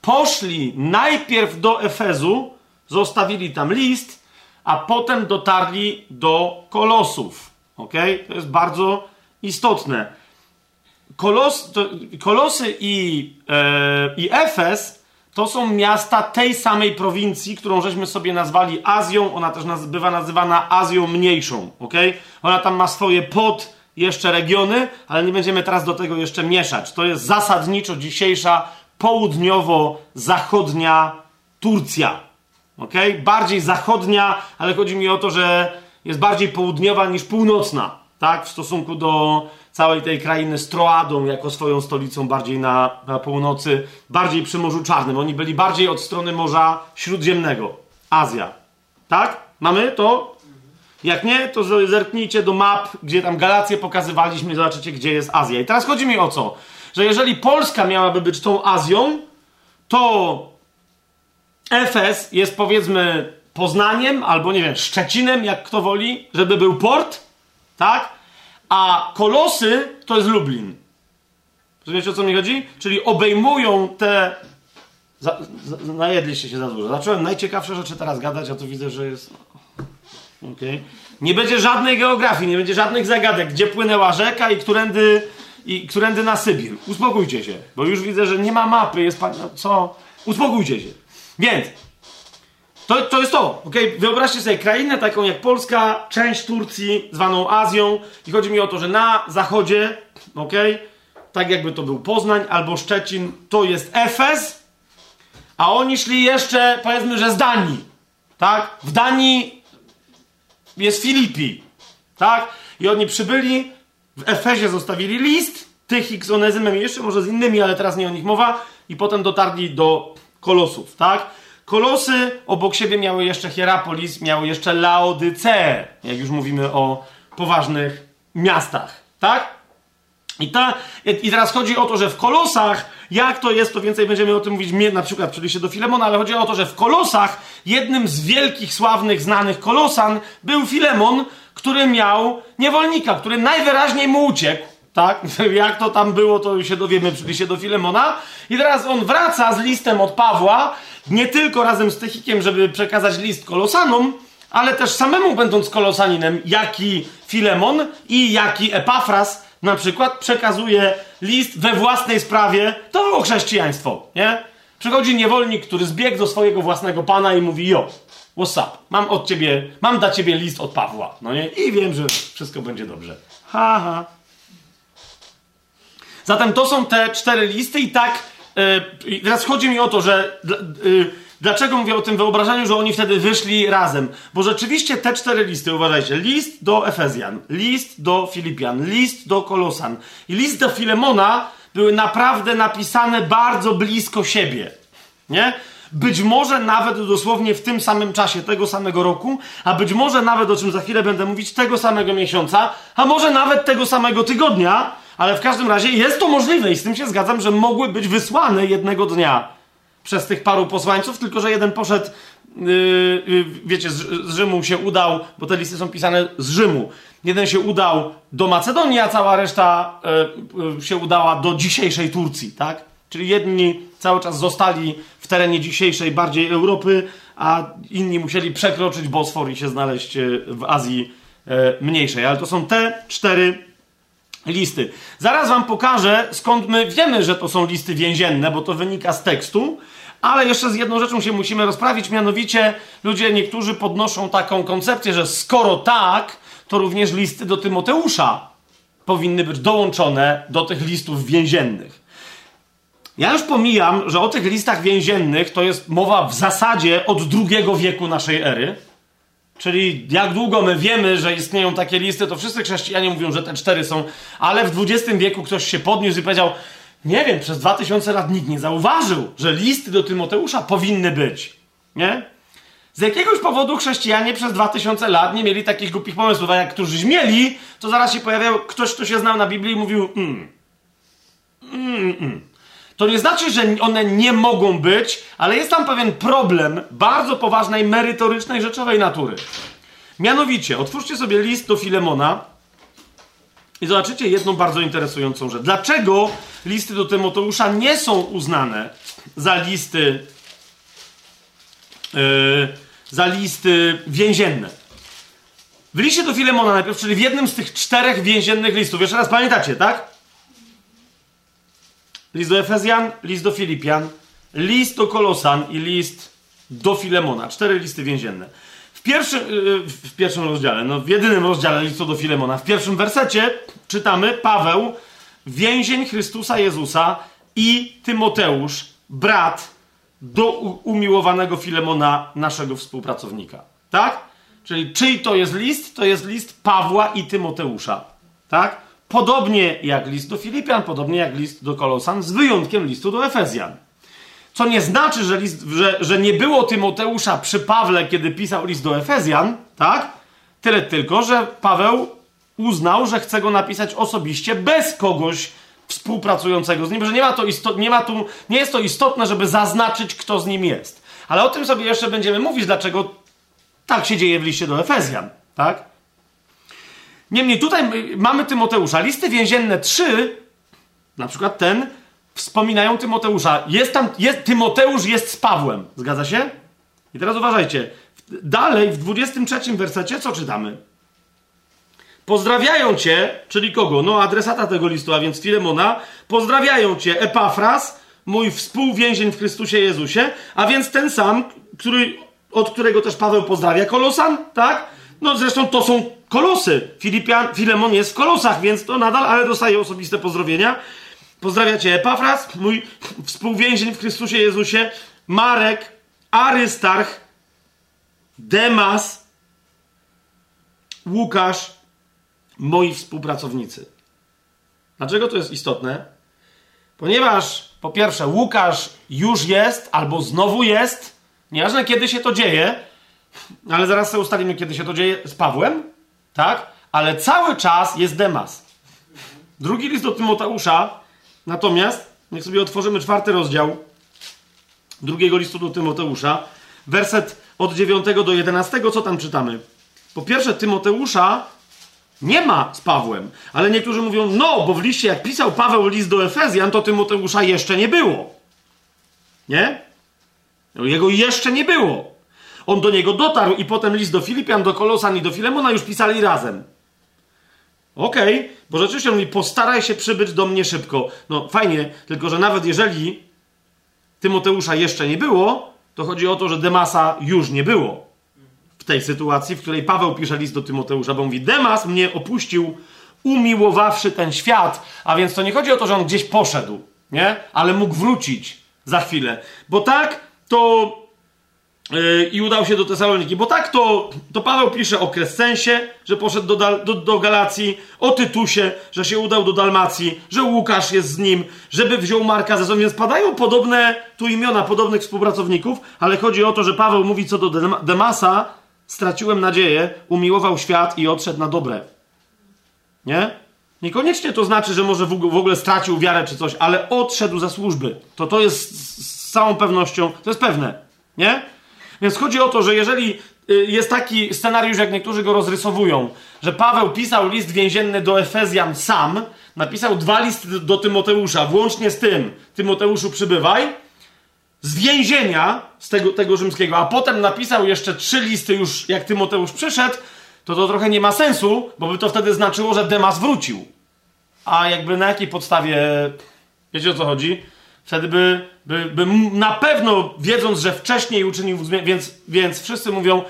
poszli najpierw do Efezu, zostawili tam list, a potem dotarli do Kolosów. Ok? To jest bardzo istotne. Kolos, to, kolosy i, e, i Efes to są miasta tej samej prowincji, którą żeśmy sobie nazwali Azją. Ona też naz bywa nazywana Azją Mniejszą. ok? Ona tam ma swoje pod jeszcze regiony, ale nie będziemy teraz do tego jeszcze mieszać. To jest zasadniczo dzisiejsza południowo-zachodnia Turcja. ok? Bardziej zachodnia, ale chodzi mi o to, że jest bardziej południowa niż północna, tak? W stosunku do całej tej krainy z Troadą jako swoją stolicą bardziej na, na północy, bardziej przy Morzu Czarnym. Oni byli bardziej od strony Morza Śródziemnego. Azja. Tak? Mamy to? Jak nie, to zerknijcie do map, gdzie tam Galację pokazywaliśmy, zobaczycie, gdzie jest Azja. I teraz chodzi mi o co? Że jeżeli Polska miałaby być tą Azją, to Efes jest powiedzmy Poznaniem, albo nie wiem, Szczecinem, jak kto woli, żeby był port, tak? A Kolosy to jest Lublin. Rozumiecie o co mi chodzi? Czyli obejmują te. Za, za, najedliście się za dużo. Zacząłem najciekawsze rzeczy teraz gadać, a tu widzę, że jest. Okay. Nie będzie żadnej geografii, nie będzie żadnych zagadek, gdzie płynęła rzeka i którędy, i którędy na Sybir. Uspokójcie się, bo już widzę, że nie ma mapy, jest pan. Co? Uspokójcie się. Więc to, to jest to, ok? Wyobraźcie sobie krainę taką jak Polska, część Turcji, zwaną Azją i chodzi mi o to, że na zachodzie, ok? Tak jakby to był Poznań albo Szczecin, to jest Efes, a oni szli jeszcze, powiedzmy, że z Danii, tak? W Danii jest Filipi, tak? I oni przybyli, w Efezie zostawili list, tych ich z Onezymem jeszcze, może z innymi, ale teraz nie o nich mowa, i potem dotarli do Kolosów, tak? Kolosy obok siebie miały jeszcze Hierapolis, miały jeszcze Laodyceę, jak już mówimy o poważnych miastach, tak? I, ta, I teraz chodzi o to, że w Kolosach, jak to jest, to więcej będziemy o tym mówić na przykład przy się do Filemona, ale chodzi o to, że w Kolosach jednym z wielkich, sławnych, znanych Kolosan był Filemon, który miał niewolnika, który najwyraźniej mu uciekł, tak? Jak to tam było, to się dowiemy przy liście do Filemona. I teraz on wraca z listem od Pawła, nie tylko razem z Tychikiem, żeby przekazać list Kolosanom, ale też samemu będąc Kolosaninem, jaki Filemon i jaki Epafras na przykład przekazuje list we własnej sprawie, to chrześcijaństwo, nie? Przychodzi niewolnik, który zbiegł do swojego własnego pana i mówi: Jo, what's up? Mam od ciebie, mam dla ciebie list od Pawła. No nie? I wiem, że wszystko będzie dobrze. Ha, ha. Zatem to są te cztery listy, i tak. Yy, teraz chodzi mi o to, że. Yy, dlaczego mówię o tym wyobrażeniu, że oni wtedy wyszli razem? Bo rzeczywiście te cztery listy, uważajcie, list do Efezjan, list do Filipian, list do Kolosan i list do Filemona były naprawdę napisane bardzo blisko siebie. Nie? Być może nawet dosłownie w tym samym czasie, tego samego roku, a być może nawet, o czym za chwilę będę mówić, tego samego miesiąca, a może nawet tego samego tygodnia, ale w każdym razie jest to możliwe i z tym się zgadzam, że mogły być wysłane jednego dnia przez tych paru posłańców, tylko że jeden poszedł, yy, yy, wiecie, z, z Rzymu się udał, bo te listy są pisane z Rzymu. Jeden się udał do Macedonii, a cała reszta yy, się udała do dzisiejszej Turcji, tak? Czyli jedni cały czas zostali w terenie dzisiejszej bardziej Europy, a inni musieli przekroczyć Bosfor i się znaleźć yy, w Azji yy, mniejszej. Ale to są te cztery listy. Zaraz wam pokażę, skąd my wiemy, że to są listy więzienne, bo to wynika z tekstu. Ale jeszcze z jedną rzeczą się musimy rozprawić, mianowicie ludzie niektórzy podnoszą taką koncepcję, że skoro tak, to również listy do Tymoteusza powinny być dołączone do tych listów więziennych. Ja już pomijam, że o tych listach więziennych to jest mowa w zasadzie od drugiego wieku naszej ery. Czyli jak długo my wiemy, że istnieją takie listy, to wszyscy chrześcijanie mówią, że te cztery są, ale w XX wieku ktoś się podniósł i powiedział, nie wiem, przez 2000 lat nikt nie zauważył, że listy do Tymoteusza powinny być. Nie? Z jakiegoś powodu chrześcijanie przez 2000 lat nie mieli takich głupich pomysłów, a jak którzyś mieli, to zaraz się pojawiał ktoś, kto się znał na Biblii i mówił mm, mm, mm. To nie znaczy, że one nie mogą być, ale jest tam pewien problem bardzo poważnej, merytorycznej, rzeczowej natury. Mianowicie, otwórzcie sobie list do Filemona i zobaczycie jedną bardzo interesującą rzecz. Dlaczego listy do Tymoteusza nie są uznane za listy yy, za listy więzienne? W liście do Filemona najpierw, czyli w jednym z tych czterech więziennych listów. Jeszcze raz pamiętacie, tak? List do Efezjan, list do Filipian, list do Kolosan i list do Filemona. Cztery listy więzienne. W pierwszym, yy, w pierwszym rozdziale, no w jedynym rozdziale listu do Filemona, w pierwszym wersecie czytamy Paweł, więzień Chrystusa Jezusa i Tymoteusz, brat do umiłowanego Filemona, naszego współpracownika. Tak? Czyli czyj to jest list? To jest list Pawła i Tymoteusza. Tak? Podobnie jak list do Filipian, podobnie jak list do Kolosan, z wyjątkiem listu do Efezjan. Co nie znaczy, że, list, że, że nie było Tymoteusza przy Pawle, kiedy pisał list do Efezjan, tak? Tyle tylko, że Paweł uznał, że chce go napisać osobiście, bez kogoś współpracującego z nim, że nie ma to nie, ma tu, nie jest to istotne, żeby zaznaczyć, kto z nim jest. Ale o tym sobie jeszcze będziemy mówić, dlaczego tak się dzieje w liście do Efezjan, tak? Niemniej tutaj mamy Tymoteusza. Listy więzienne 3, na przykład ten, wspominają Tymoteusza. Jest tam, jest, Tymoteusz jest z Pawłem. Zgadza się? I teraz uważajcie. Dalej, w 23 wersecie, co czytamy? Pozdrawiają cię, czyli kogo? No, adresata tego listu, a więc Filemona. Pozdrawiają cię Epafras, mój współwięzień w Chrystusie Jezusie, a więc ten sam, który, od którego też Paweł pozdrawia Kolosan, tak? No zresztą to są kolosy. Filipian, Filemon jest w kolosach, więc to nadal, ale dostaje osobiste pozdrowienia. Pozdrawiacie Epafras, mój współwięzień w Chrystusie Jezusie, Marek, Arystarch, Demas, Łukasz, moi współpracownicy. Dlaczego to jest istotne? Ponieważ po pierwsze, Łukasz już jest albo znowu jest, nieważne kiedy się to dzieje, ale zaraz sobie ustalimy, kiedy się to dzieje z Pawłem, tak? Ale cały czas jest Demas. Drugi list do Tymoteusza, natomiast, niech sobie otworzymy czwarty rozdział drugiego listu do Tymoteusza, werset od 9 do 11, co tam czytamy? Po pierwsze, Tymoteusza Nie ma z Pawłem. Ale niektórzy mówią, no, bo w liście, jak pisał Paweł list do Efezjan, to Tymoteusza jeszcze nie było. Nie? No, jego jeszcze nie było. On do niego dotarł i potem list do Filipian, do Kolosan i do Filemona już pisali razem. Okej, okay, bo rzeczywiście on mówi, postaraj się przybyć do mnie szybko. No fajnie, tylko że nawet jeżeli Tymoteusza jeszcze nie było, to chodzi o to, że Demasa już nie było. W tej sytuacji, w której Paweł pisze list do Tymoteusza, bo mówi, Demas mnie opuścił, umiłowawszy ten świat, a więc to nie chodzi o to, że on gdzieś poszedł, nie? Ale mógł wrócić za chwilę. Bo tak, to i udał się do Tesaloniki. Bo tak to, to Paweł pisze o Krescensie, że poszedł do, do, do Galacji, o Tytusie, że się udał do Dalmacji, że Łukasz jest z nim, żeby wziął Marka ze sobą. Więc padają podobne tu imiona podobnych współpracowników, ale chodzi o to, że Paweł mówi co do Demasa, straciłem nadzieję, umiłował świat i odszedł na dobre. Nie? Niekoniecznie to znaczy, że może w ogóle stracił wiarę czy coś, ale odszedł ze służby. To to jest z całą pewnością, to jest pewne. Nie? Więc chodzi o to, że jeżeli y, jest taki scenariusz, jak niektórzy go rozrysowują, że Paweł pisał list więzienny do Efezjan sam, napisał dwa listy do Tymoteusza, włącznie z tym, Tymoteuszu przybywaj, z więzienia, z tego, tego rzymskiego, a potem napisał jeszcze trzy listy już, jak Tymoteusz przyszedł, to to trochę nie ma sensu, bo by to wtedy znaczyło, że Demas wrócił. A jakby na jakiej podstawie, wiecie o co chodzi? Wtedy by, by, by na pewno, wiedząc, że wcześniej uczynił zmianę, więc, więc wszyscy mówią,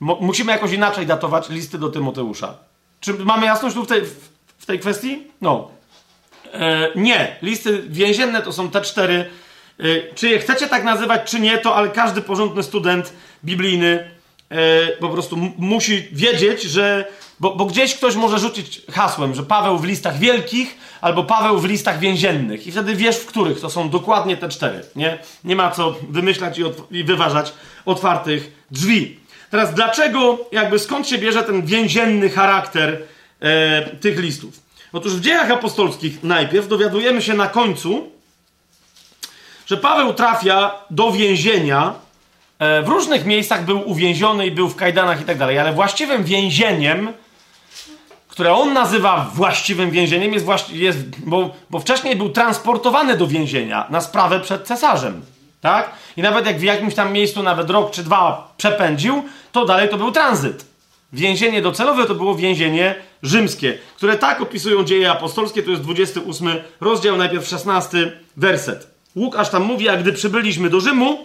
musimy jakoś inaczej datować listy do Tymoteusza. Czy mamy jasność tu w tej, w tej kwestii? No. E, nie. Listy więzienne to są te cztery. E, czy je chcecie tak nazywać, czy nie, to ale każdy porządny student biblijny e, po prostu musi wiedzieć, że bo, bo, gdzieś ktoś może rzucić hasłem, że Paweł w listach wielkich albo Paweł w listach więziennych. I wtedy wiesz, w których to są dokładnie te cztery. Nie, nie ma co wymyślać i, i wyważać otwartych drzwi. Teraz dlaczego, jakby skąd się bierze ten więzienny charakter e, tych listów? Otóż w dziejach apostolskich najpierw dowiadujemy się na końcu, że Paweł trafia do więzienia. E, w różnych miejscach był uwięziony i był w kajdanach i tak dalej, ale właściwym więzieniem które on nazywa właściwym więzieniem, jest, właści- jest bo, bo wcześniej był transportowany do więzienia na sprawę przed cesarzem. Tak? I nawet jak w jakimś tam miejscu nawet rok czy dwa przepędził, to dalej to był tranzyt. Więzienie docelowe to było więzienie rzymskie, które tak opisują dzieje apostolskie, to jest 28 rozdział, najpierw 16 werset. Łukasz tam mówi, a gdy przybyliśmy do Rzymu,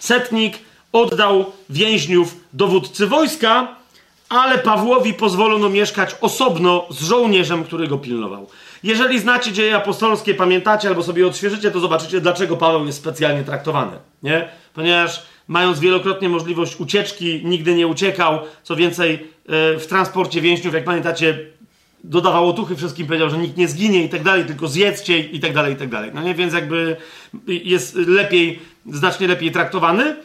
setnik oddał więźniów dowódcy wojska, ale Pawłowi pozwolono mieszkać osobno z żołnierzem, który go pilnował. Jeżeli znacie dzieje apostolskie, pamiętacie albo sobie odświeżycie, to zobaczycie, dlaczego Paweł jest specjalnie traktowany. Nie? Ponieważ mając wielokrotnie możliwość ucieczki, nigdy nie uciekał. Co więcej, e, w transporcie więźniów, jak pamiętacie, dodawał otuchy wszystkim, powiedział, że nikt nie zginie i tak dalej, tylko zjedzcie i tak dalej, i tak dalej. No nie? Więc jakby jest lepiej, znacznie lepiej traktowany. E,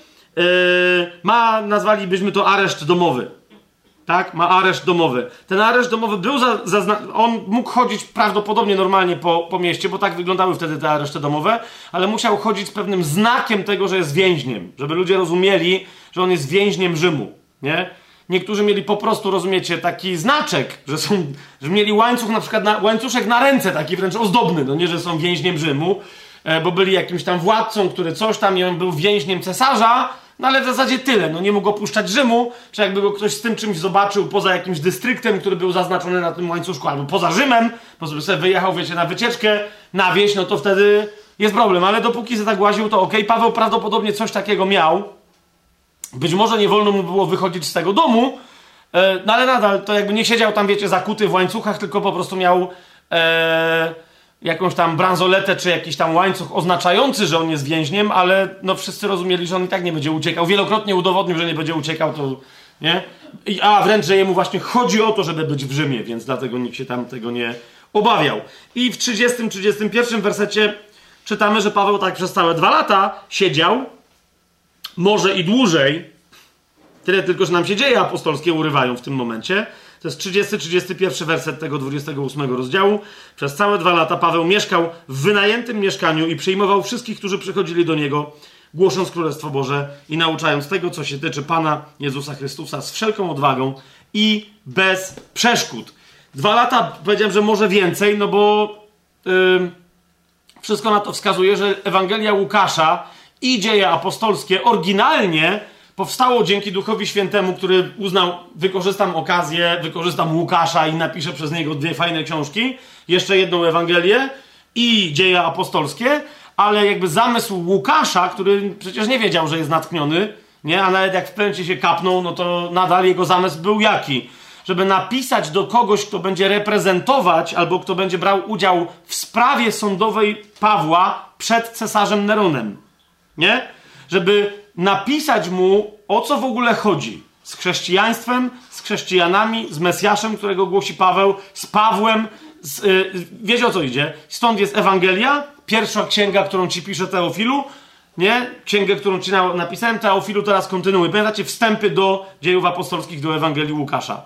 ma, nazwalibyśmy to areszt domowy tak? Ma areszt domowy. Ten areszt domowy był za, za, on mógł chodzić prawdopodobnie normalnie po, po mieście, bo tak wyglądały wtedy te areszty domowe, ale musiał chodzić z pewnym znakiem tego, że jest więźniem, żeby ludzie rozumieli, że on jest więźniem Rzymu, nie? Niektórzy mieli po prostu, rozumiecie, taki znaczek, że są, że mieli łańcuch, na przykład na, łańcuszek na ręce, taki wręcz ozdobny, no nie, że są więźniem Rzymu, e, bo byli jakimś tam władcą, który coś tam, i on był więźniem cesarza, no ale w zasadzie tyle. No nie mógł opuszczać Rzymu, czy jakby go ktoś z tym czymś zobaczył poza jakimś dystryktem, który był zaznaczony na tym łańcuszku, albo poza Rzymem, bo sobie wyjechał, wiecie, na wycieczkę, na wieś, no to wtedy jest problem. Ale dopóki się tak łaził, to ok. Paweł prawdopodobnie coś takiego miał. Być może nie wolno mu było wychodzić z tego domu, e, no ale nadal to jakby nie siedział tam, wiecie, zakuty w łańcuchach, tylko po prostu miał... E, jakąś tam bransoletę czy jakiś tam łańcuch oznaczający, że on jest więźniem, ale no wszyscy rozumieli, że on i tak nie będzie uciekał. Wielokrotnie udowodnił, że nie będzie uciekał, to nie? A wręcz, że jemu właśnie chodzi o to, żeby być w Rzymie, więc dlatego nikt się tam tego nie obawiał. I w 30-31 wersecie czytamy, że Paweł tak przez całe dwa lata siedział, może i dłużej, tyle tylko, że nam się dzieje apostolskie urywają w tym momencie, to jest 30-31 werset tego 28 rozdziału. Przez całe dwa lata Paweł mieszkał w wynajętym mieszkaniu i przyjmował wszystkich, którzy przychodzili do niego, głosząc Królestwo Boże i nauczając tego, co się tyczy Pana Jezusa Chrystusa z wszelką odwagą i bez przeszkód. Dwa lata powiedziałem, że może więcej, no bo yy, wszystko na to wskazuje, że Ewangelia Łukasza i dzieje apostolskie oryginalnie powstało dzięki Duchowi Świętemu, który uznał, wykorzystam okazję, wykorzystam Łukasza i napiszę przez niego dwie fajne książki, jeszcze jedną Ewangelię i dzieje apostolskie, ale jakby zamysł Łukasza, który przecież nie wiedział, że jest natchniony, nie? a nawet jak w pęcie się kapnął, no to nadal jego zamysł był jaki? Żeby napisać do kogoś, kto będzie reprezentować albo kto będzie brał udział w sprawie sądowej Pawła przed cesarzem Neronem. Nie? Żeby napisać mu, o co w ogóle chodzi. Z chrześcijaństwem, z chrześcijanami, z Mesjaszem, którego głosi Paweł, z Pawłem. Z, yy, wiecie o co idzie? Stąd jest Ewangelia, pierwsza księga, którą ci pisze Teofilu, nie? Księgę, którą ci napisałem, Teofilu teraz kontynuuję. Pamiętacie wstępy do dziejów apostolskich, do Ewangelii Łukasza.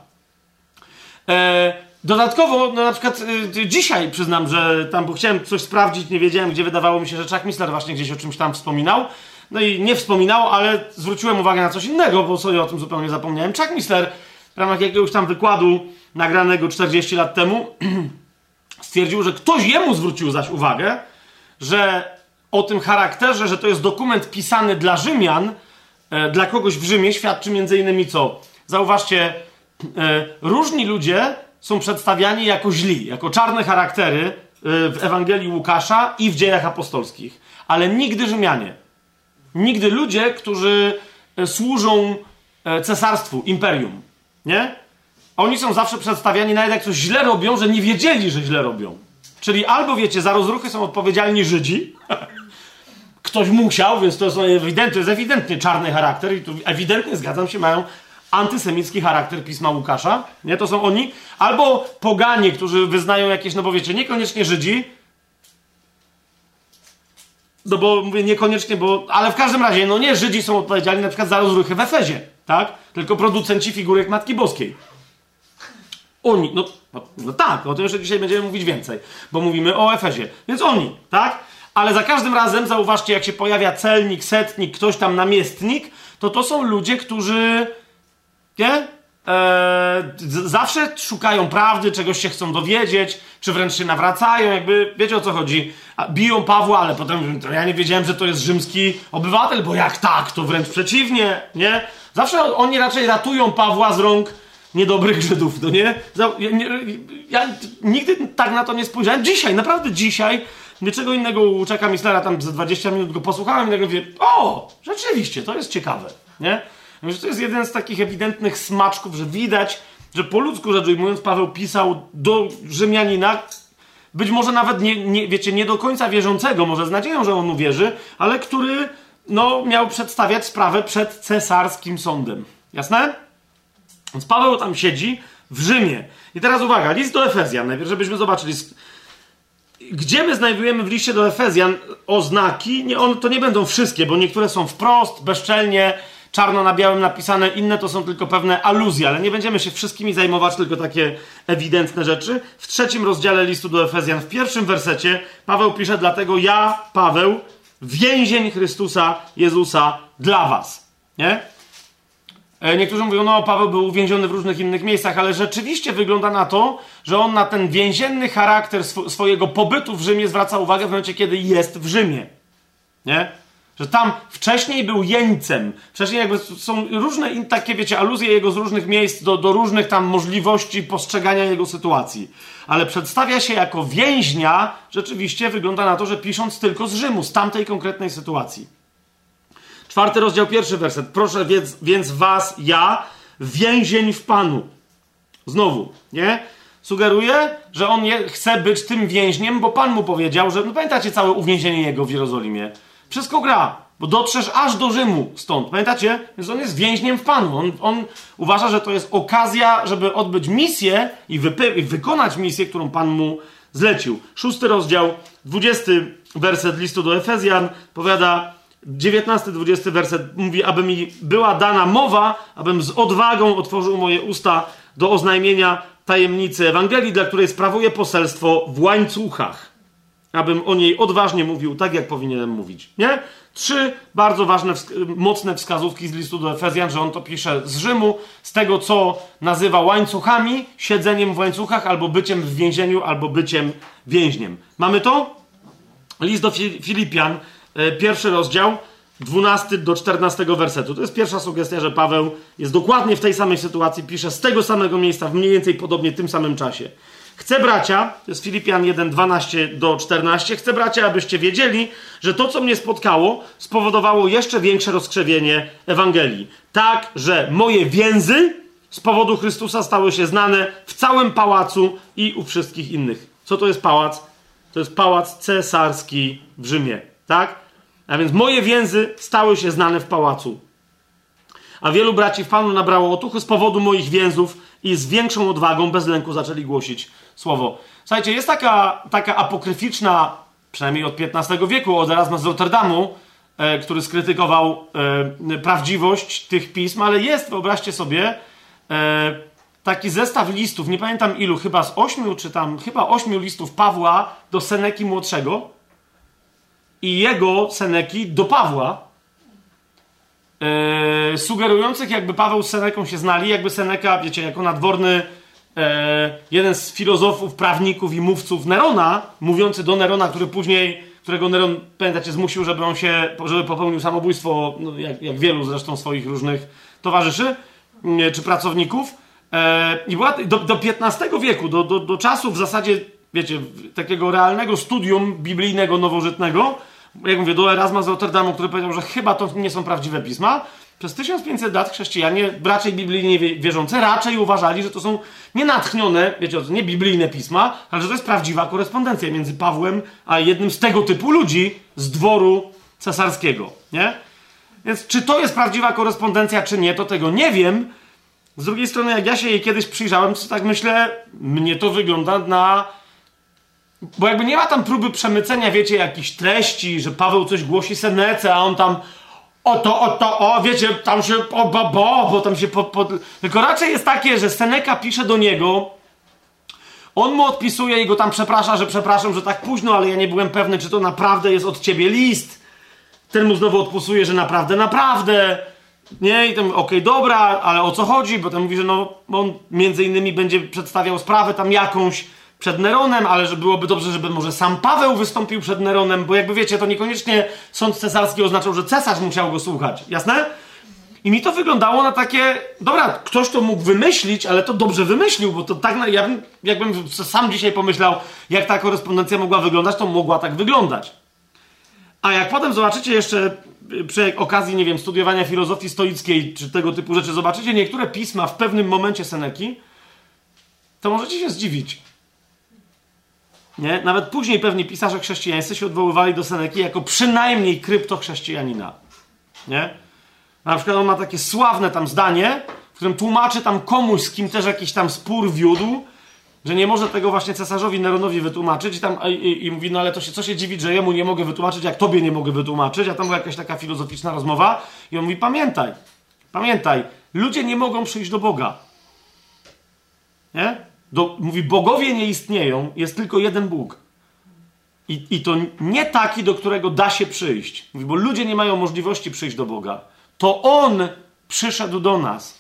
E, dodatkowo, no na przykład y, dzisiaj przyznam, że tam, bo chciałem coś sprawdzić, nie wiedziałem, gdzie wydawało mi się, że Chuck Missler właśnie gdzieś o czymś tam wspominał. No i nie wspominał, ale zwróciłem uwagę na coś innego, bo sobie o tym zupełnie zapomniałem. Chuck Missler w ramach jakiegoś tam wykładu nagranego 40 lat temu stwierdził, że ktoś jemu zwrócił zaś uwagę, że o tym charakterze, że to jest dokument pisany dla Rzymian, e, dla kogoś w Rzymie, świadczy między innymi co? Zauważcie, e, różni ludzie są przedstawiani jako źli, jako czarne charaktery e, w Ewangelii Łukasza i w dziejach apostolskich, ale nigdy Rzymianie. Nigdy ludzie, którzy e, służą e, cesarstwu, imperium. Nie? Oni są zawsze przedstawiani, nawet jak coś źle robią, że nie wiedzieli, że źle robią. Czyli albo wiecie, za rozruchy są odpowiedzialni Żydzi, ktoś musiał, więc to jest ewidentny, to jest ewidentnie czarny charakter i tu ewidentnie, zgadzam się, mają antysemicki charakter pisma Łukasza, nie? To są oni. Albo poganie, którzy wyznają jakieś, no bo wiecie, niekoniecznie Żydzi, no bo mówię niekoniecznie, bo. Ale w każdym razie, no nie Żydzi są odpowiedzialni na przykład za rozruchy w Efezie, tak? Tylko producenci figurek Matki Boskiej. Oni, no, no, no tak, o tym jeszcze dzisiaj będziemy mówić więcej, bo mówimy o Efezie. Więc oni, tak? Ale za każdym razem, zauważcie, jak się pojawia celnik, setnik, ktoś tam namiestnik, to to są ludzie, którzy, nie? Eee, zawsze szukają prawdy, czegoś się chcą dowiedzieć, czy wręcz się nawracają, jakby, wiecie o co chodzi. Biją Pawła, ale potem ja nie wiedziałem, że to jest rzymski obywatel, bo jak tak, to wręcz przeciwnie, nie? Zawsze oni raczej ratują Pawła z rąk niedobrych Żydów, no nie? Ja, ja nigdy tak na to nie spojrzałem. Dzisiaj, naprawdę dzisiaj, niczego innego u Czeka Mislera tam za 20 minut go posłuchałem i nagle mówię, o, rzeczywiście, to jest ciekawe, nie? Myślę, że to jest jeden z takich ewidentnych smaczków, że widać, że po ludzku rzecz ujmując, Paweł pisał do Rzymianina, być może nawet nie, nie, wiecie, nie do końca wierzącego, może z nadzieją, że on uwierzy, ale który no, miał przedstawiać sprawę przed cesarskim sądem. Jasne? Więc Paweł tam siedzi w Rzymie. I teraz uwaga, list do Efezjan, najpierw żebyśmy zobaczyli, gdzie my znajdujemy w liście do Efezjan oznaki, nie, on, to nie będą wszystkie, bo niektóre są wprost, bezczelnie, czarno na białym napisane, inne to są tylko pewne aluzje, ale nie będziemy się wszystkimi zajmować, tylko takie ewidentne rzeczy. W trzecim rozdziale listu do Efezjan, w pierwszym wersecie, Paweł pisze: Dlatego ja, Paweł, więzień Chrystusa Jezusa dla Was. Nie? E, niektórzy mówią, no Paweł był uwięziony w różnych innych miejscach, ale rzeczywiście wygląda na to, że on na ten więzienny charakter sw swojego pobytu w Rzymie zwraca uwagę w momencie, kiedy jest w Rzymie. Nie? Że tam wcześniej był jeńcem. Wcześniej jakby są różne takie, wiecie, aluzje jego z różnych miejsc do, do różnych tam możliwości postrzegania jego sytuacji. Ale przedstawia się jako więźnia, rzeczywiście wygląda na to, że pisząc tylko z Rzymu, z tamtej konkretnej sytuacji. Czwarty rozdział, pierwszy werset. Proszę więc, więc was, ja, więzień w Panu. Znowu, nie? Sugeruje, że on je, chce być tym więźniem, bo Pan mu powiedział, że, no pamiętacie całe uwięzienie jego w Jerozolimie? Wszystko gra, bo dotrzesz aż do Rzymu stąd. Pamiętacie? Więc on jest więźniem w Panu. On, on uważa, że to jest okazja, żeby odbyć misję i, i wykonać misję, którą Pan mu zlecił. Szósty rozdział, dwudziesty werset listu do Efezjan powiada, 19-20 werset mówi, aby mi była dana mowa, abym z odwagą otworzył moje usta do oznajmienia tajemnicy Ewangelii, dla której sprawuję poselstwo w łańcuchach. Abym o niej odważnie mówił, tak jak powinienem mówić. Nie? Trzy bardzo ważne, mocne wskazówki z listu do Efezjan, że on to pisze z Rzymu, z tego, co nazywa łańcuchami, siedzeniem w łańcuchach, albo byciem w więzieniu, albo byciem więźniem. Mamy to? List do Filipian, e, pierwszy rozdział, 12 do 14 wersetu. To jest pierwsza sugestia, że Paweł jest dokładnie w tej samej sytuacji, pisze z tego samego miejsca, w mniej więcej podobnie tym samym czasie. Chcę bracia, to jest Filipian 1, 12 do 14, chcę bracia, abyście wiedzieli, że to, co mnie spotkało, spowodowało jeszcze większe rozkrzewienie Ewangelii. Tak, że moje więzy z powodu Chrystusa stały się znane w całym pałacu i u wszystkich innych. Co to jest pałac? To jest pałac cesarski w Rzymie, tak? A więc moje więzy stały się znane w pałacu. A wielu braci w Panu nabrało otuchy z powodu moich więzów i z większą odwagą, bez lęku zaczęli głosić słowo. Słuchajcie, jest taka, taka apokryficzna, przynajmniej od XV wieku, od Erasma z Rotterdamu, e, który skrytykował e, prawdziwość tych pism, ale jest, wyobraźcie sobie, e, taki zestaw listów, nie pamiętam ilu, chyba z ośmiu, czy tam, chyba ośmiu listów Pawła do Seneki Młodszego i jego Seneki do Pawła, e, sugerujących jakby Paweł z Seneką się znali, jakby Seneka, wiecie, jako nadworny e, jeden z filozofów, prawników i mówców Nerona, mówiący do Nerona, który później, którego Neron, pamiętacie, zmusił, żeby on się, żeby popełnił samobójstwo, no, jak, jak wielu zresztą swoich różnych towarzyszy e, czy pracowników. E, I była do, do XV wieku, do, do, do czasu w zasadzie, wiecie, takiego realnego studium biblijnego, nowożytnego, jak mówię, do Erasma z Rotterdamu, który powiedział, że chyba to nie są prawdziwe pisma, przez 1500 lat chrześcijanie, raczej biblijnie wierzące, raczej uważali, że to są nie natchnione, wiecie, nie biblijne pisma, ale że to jest prawdziwa korespondencja między Pawłem a jednym z tego typu ludzi z dworu cesarskiego, nie? Więc czy to jest prawdziwa korespondencja, czy nie, to tego nie wiem. Z drugiej strony, jak ja się jej kiedyś przyjrzałem, to tak myślę, mnie to wygląda na bo jakby nie ma tam próby przemycenia, wiecie, jakichś treści, że Paweł coś głosi Senece, a on tam oto, oto, o, wiecie, tam się, o, bo, bo, bo tam się, po, po... tylko raczej jest takie, że Seneca pisze do niego, on mu odpisuje i go tam przeprasza, że przepraszam, że tak późno, ale ja nie byłem pewny, czy to naprawdę jest od ciebie list. Ten mu znowu odpisuje, że naprawdę, naprawdę. Nie, i tam, okej, okay, dobra, ale o co chodzi? Bo ten mówi, że no, on między innymi będzie przedstawiał sprawę tam jakąś, przed Neronem, ale że byłoby dobrze, żeby może sam Paweł wystąpił przed Neronem, bo jakby wiecie, to niekoniecznie sąd cesarski oznaczał, że cesarz musiał go słuchać. Jasne? I mi to wyglądało na takie, dobra, ktoś to mógł wymyślić, ale to dobrze wymyślił, bo to tak, ja bym, jakbym sam dzisiaj pomyślał, jak ta korespondencja mogła wyglądać, to mogła tak wyglądać. A jak potem zobaczycie jeszcze przy okazji, nie wiem, studiowania filozofii stoickiej czy tego typu rzeczy, zobaczycie niektóre pisma w pewnym momencie Seneki, to możecie się zdziwić. Nie? Nawet później pewnie pisarze chrześcijańscy się odwoływali do Seneki jako przynajmniej kryptochrześcijanina. Nie? Na przykład on ma takie sławne tam zdanie, w którym tłumaczy tam komuś, z kim też jakiś tam spór wiódł, że nie może tego właśnie cesarzowi Neronowi wytłumaczyć i, tam, i, i mówi, no ale to się, co się dziwić, że jemu nie mogę wytłumaczyć, jak tobie nie mogę wytłumaczyć, a tam była jakaś taka filozoficzna rozmowa i on mówi, pamiętaj, pamiętaj, ludzie nie mogą przyjść do Boga. Nie? Do, mówi, bogowie nie istnieją, jest tylko jeden Bóg. I, I to nie taki, do którego da się przyjść. Mówi, bo ludzie nie mają możliwości przyjść do Boga. To On przyszedł do nas.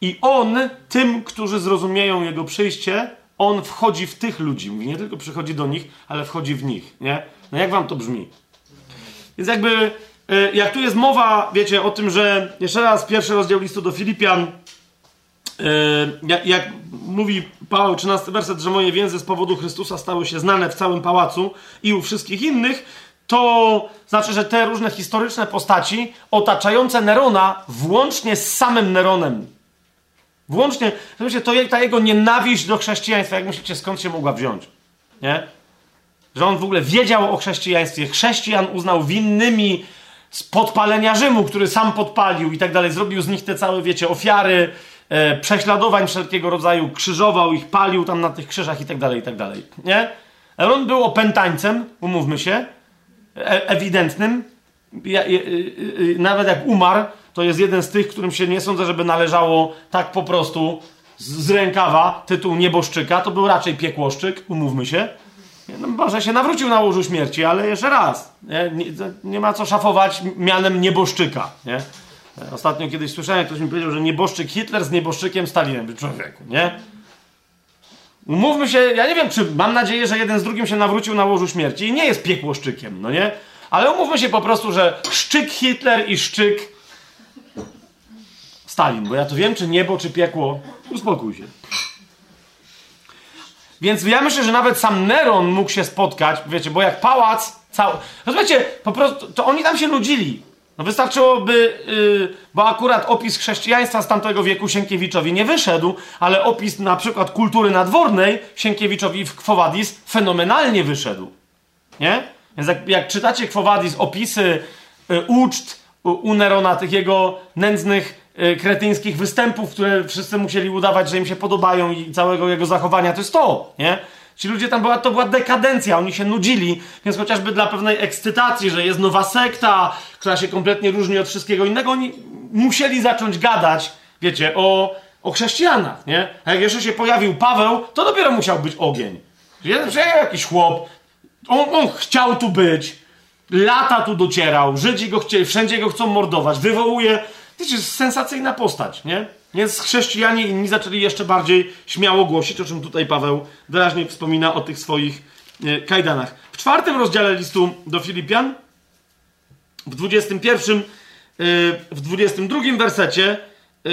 I On, tym, którzy zrozumieją Jego przyjście, On wchodzi w tych ludzi. Mówi, nie tylko przychodzi do nich, ale wchodzi w nich. Nie? No jak wam to brzmi? Więc jakby, e, jak tu jest mowa, wiecie, o tym, że jeszcze raz pierwszy rozdział listu do Filipian, jak, jak, mówi Paweł, 13 werset, że moje więzy z powodu Chrystusa stały się znane w całym pałacu i u wszystkich innych, to znaczy, że te różne historyczne postaci otaczające Nerona, włącznie z samym Neronem, włącznie, to ta jego nienawiść do chrześcijaństwa, jak myślicie, skąd się mogła wziąć? Nie? Że on w ogóle wiedział o chrześcijaństwie, chrześcijan uznał winnymi z podpalenia Rzymu, który sam podpalił i tak dalej, zrobił z nich te całe, wiecie, ofiary, e, prześladowań wszelkiego rodzaju, krzyżował ich, palił tam na tych krzyżach i tak dalej, i tak dalej. Nie? Ale on był opętańcem, umówmy się, e, ewidentnym. Ja, e, e, nawet jak umarł, to jest jeden z tych, którym się nie sądzę, żeby należało tak po prostu z, z rękawa tytuł nieboszczyka. To był raczej piekłoszczyk, umówmy się. No, może się nawrócił na łożu śmierci, ale jeszcze raz. Nie, nie, nie ma co szafować mianem nieboszczyka. Nie? Ostatnio kiedyś słyszałem, ktoś mi powiedział, że nieboszczyk Hitler z nieboszczykiem Stalinem. Człowieku, nie? Umówmy się, ja nie wiem, czy mam nadzieję, że jeden z drugim się nawrócił na łożu śmierci i nie jest piekłoszczykiem, no nie? Ale umówmy się po prostu, że szczyk Hitler i szczyk Stalin, bo ja to wiem, czy niebo, czy piekło. Uspokój się. Więc ja myślę, że nawet sam Neron mógł się spotkać, wiecie, bo jak pałac cały... Rozumiecie, po prostu, to oni tam się nudzili. No wystarczyłoby, yy, bo akurat opis chrześcijaństwa z tamtego wieku Sienkiewiczowi nie wyszedł, ale opis na przykład kultury nadwornej Sienkiewiczowi w Quo Vadis fenomenalnie wyszedł. Nie? Więc jak, jak czytacie Quo Vadis opisy y, uczt u, Nerona, tych jego nędznych y, kretyńskich występów, które wszyscy musieli udawać, że im się podobają i całego jego zachowania, to jest to, nie? Ci ludzie tam była, to była dekadencja, oni się nudzili, więc chociażby dla pewnej ekscytacji, że jest nowa sekta, która się kompletnie różni od wszystkiego innego, oni musieli zacząć gadać, wiecie, o, o chrześcijanach, nie? A jak jeszcze się pojawił Paweł, to dopiero musiał być ogień. Przyjechał jakiś chłop, on, on chciał tu być, lata tu docierał, Żydzi go chcieli, wszędzie go chcą mordować, wywołuje, wiecie, sensacyjna postać, nie? Więc chrześcijanie inni zaczęli jeszcze bardziej śmiało głosić, o czym tutaj Paweł wyraźnie wspomina o tych swoich e, kajdanach. W czwartym rozdziale listu do Filipian, w 21, e, w 22 wersecie, e,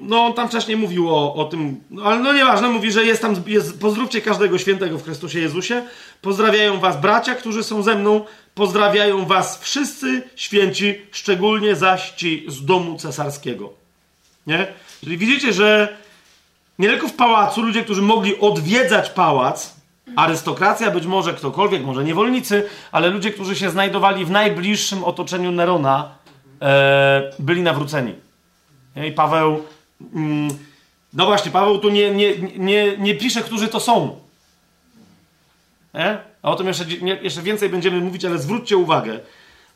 no on tam wcześniej mówił o, o tym, no, ale no nieważne, mówi, że jest tam, jest, pozdrówcie każdego świętego w Chrystusie Jezusie, pozdrawiają was bracia, którzy są ze mną, pozdrawiają was wszyscy święci, szczególnie zaś ci z domu cesarskiego. Nie? Czyli widzicie, że nie tylko w pałacu ludzie, którzy mogli odwiedzać pałac, arystokracja, być może ktokolwiek, może niewolnicy, ale ludzie, którzy się znajdowali w najbliższym otoczeniu Nerona, e, byli nawróceni. I Paweł, mm, no właśnie, Paweł tu nie, nie, nie, nie pisze, którzy to są. Nie? A o tym jeszcze, nie, jeszcze więcej będziemy mówić, ale zwróćcie uwagę.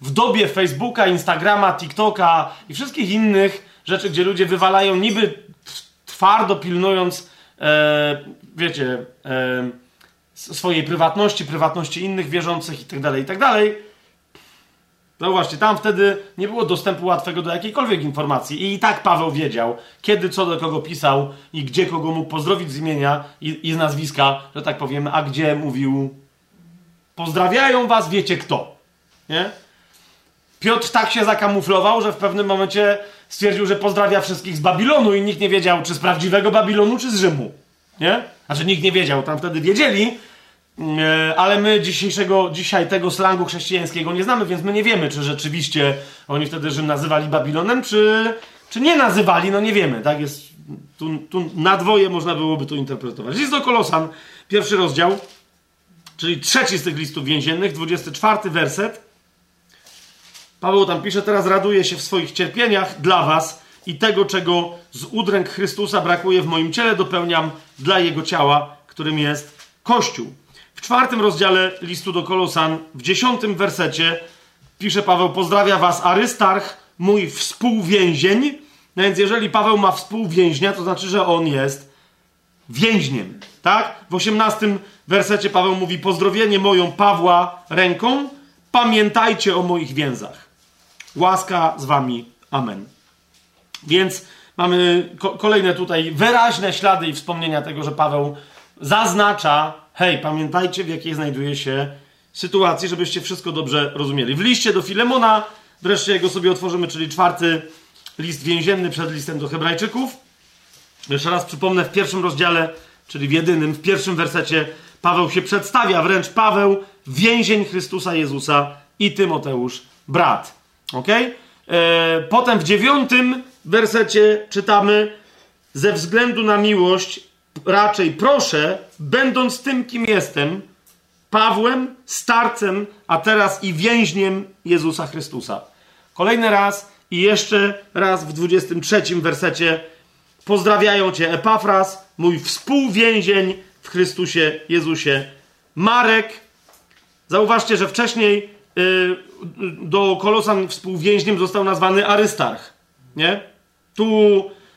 W dobie Facebooka, Instagrama, TikToka i wszystkich innych rzeczy, gdzie ludzie wywalają niby twardo pilnując, e, wiecie, e, swojej prywatności, prywatności innych wierzących itd., tak itd. Tak no właśnie, tam wtedy nie było dostępu łatwego do jakiejkolwiek informacji. I i tak Paweł wiedział, kiedy co do kogo pisał i gdzie kogo mógł pozdrowić z imienia i, i z nazwiska, że tak powiem, a gdzie mówił pozdrawiają was, wiecie kto. Nie? Piotr tak się zakamuflował, że w pewnym momencie stwierdził, że pozdrawia wszystkich z Babilonu i nikt nie wiedział, czy z prawdziwego Babilonu, czy z Rzymu. Nie? Znaczy nikt nie wiedział, tam wtedy wiedzieli, e, ale my dzisiejszego, dzisiaj tego slangu chrześcijańskiego nie znamy, więc my nie wiemy, czy rzeczywiście oni wtedy Rzym nazywali Babilonem, czy, czy nie nazywali, no nie wiemy, tak? Jest, tu, tu na dwoje można byłoby to interpretować. List do Kolosan, pierwszy rozdział, czyli trzeci z tych listów więziennych, 24 werset. Paweł tam pisze, teraz raduje się w swoich cierpieniach dla was i tego, czego z udręk Chrystusa brakuje w moim ciele, dopełniam dla Jego ciała, którym jest Kościół. W czwartym rozdziale listu do Kolosan, w dziesiątym wersecie pisze Paweł, pozdrawia was Arystarch, mój współwięzień. No więc jeżeli Paweł ma współwięźnia, to znaczy, że on jest więźniem, tak? W osiemnastym wersecie Paweł mówi, pozdrowienie moją Pawła ręką, pamiętajcie o moich więzach. Łaska z wami. Amen. Więc mamy ko kolejne tutaj wyraźne ślady i wspomnienia tego, że Paweł zaznacza, hej, pamiętajcie w jakiej znajduje się sytuacji, żebyście wszystko dobrze rozumieli. W liście do Filemona, wreszcie jego sobie otworzymy, czyli czwarty list więzienny przed listem do Hebrajczyków. Jeszcze raz przypomnę, w pierwszym rozdziale, czyli w jedynym, w pierwszym wersecie Paweł się przedstawia, wręcz Paweł, więzień Chrystusa Jezusa i Tymoteusz, brat. Ok? E, potem w dziewiątym wersecie czytamy: Ze względu na miłość, raczej proszę, będąc tym, kim jestem, Pawłem, starcem, a teraz i więźniem Jezusa Chrystusa. Kolejny raz i jeszcze raz w 23 wersecie pozdrawiają cię Epafras, mój współwięzień w Chrystusie Jezusie. Marek. Zauważcie, że wcześniej Y, do Kolosan współwięźniem został nazwany Arystarch. Nie? Tu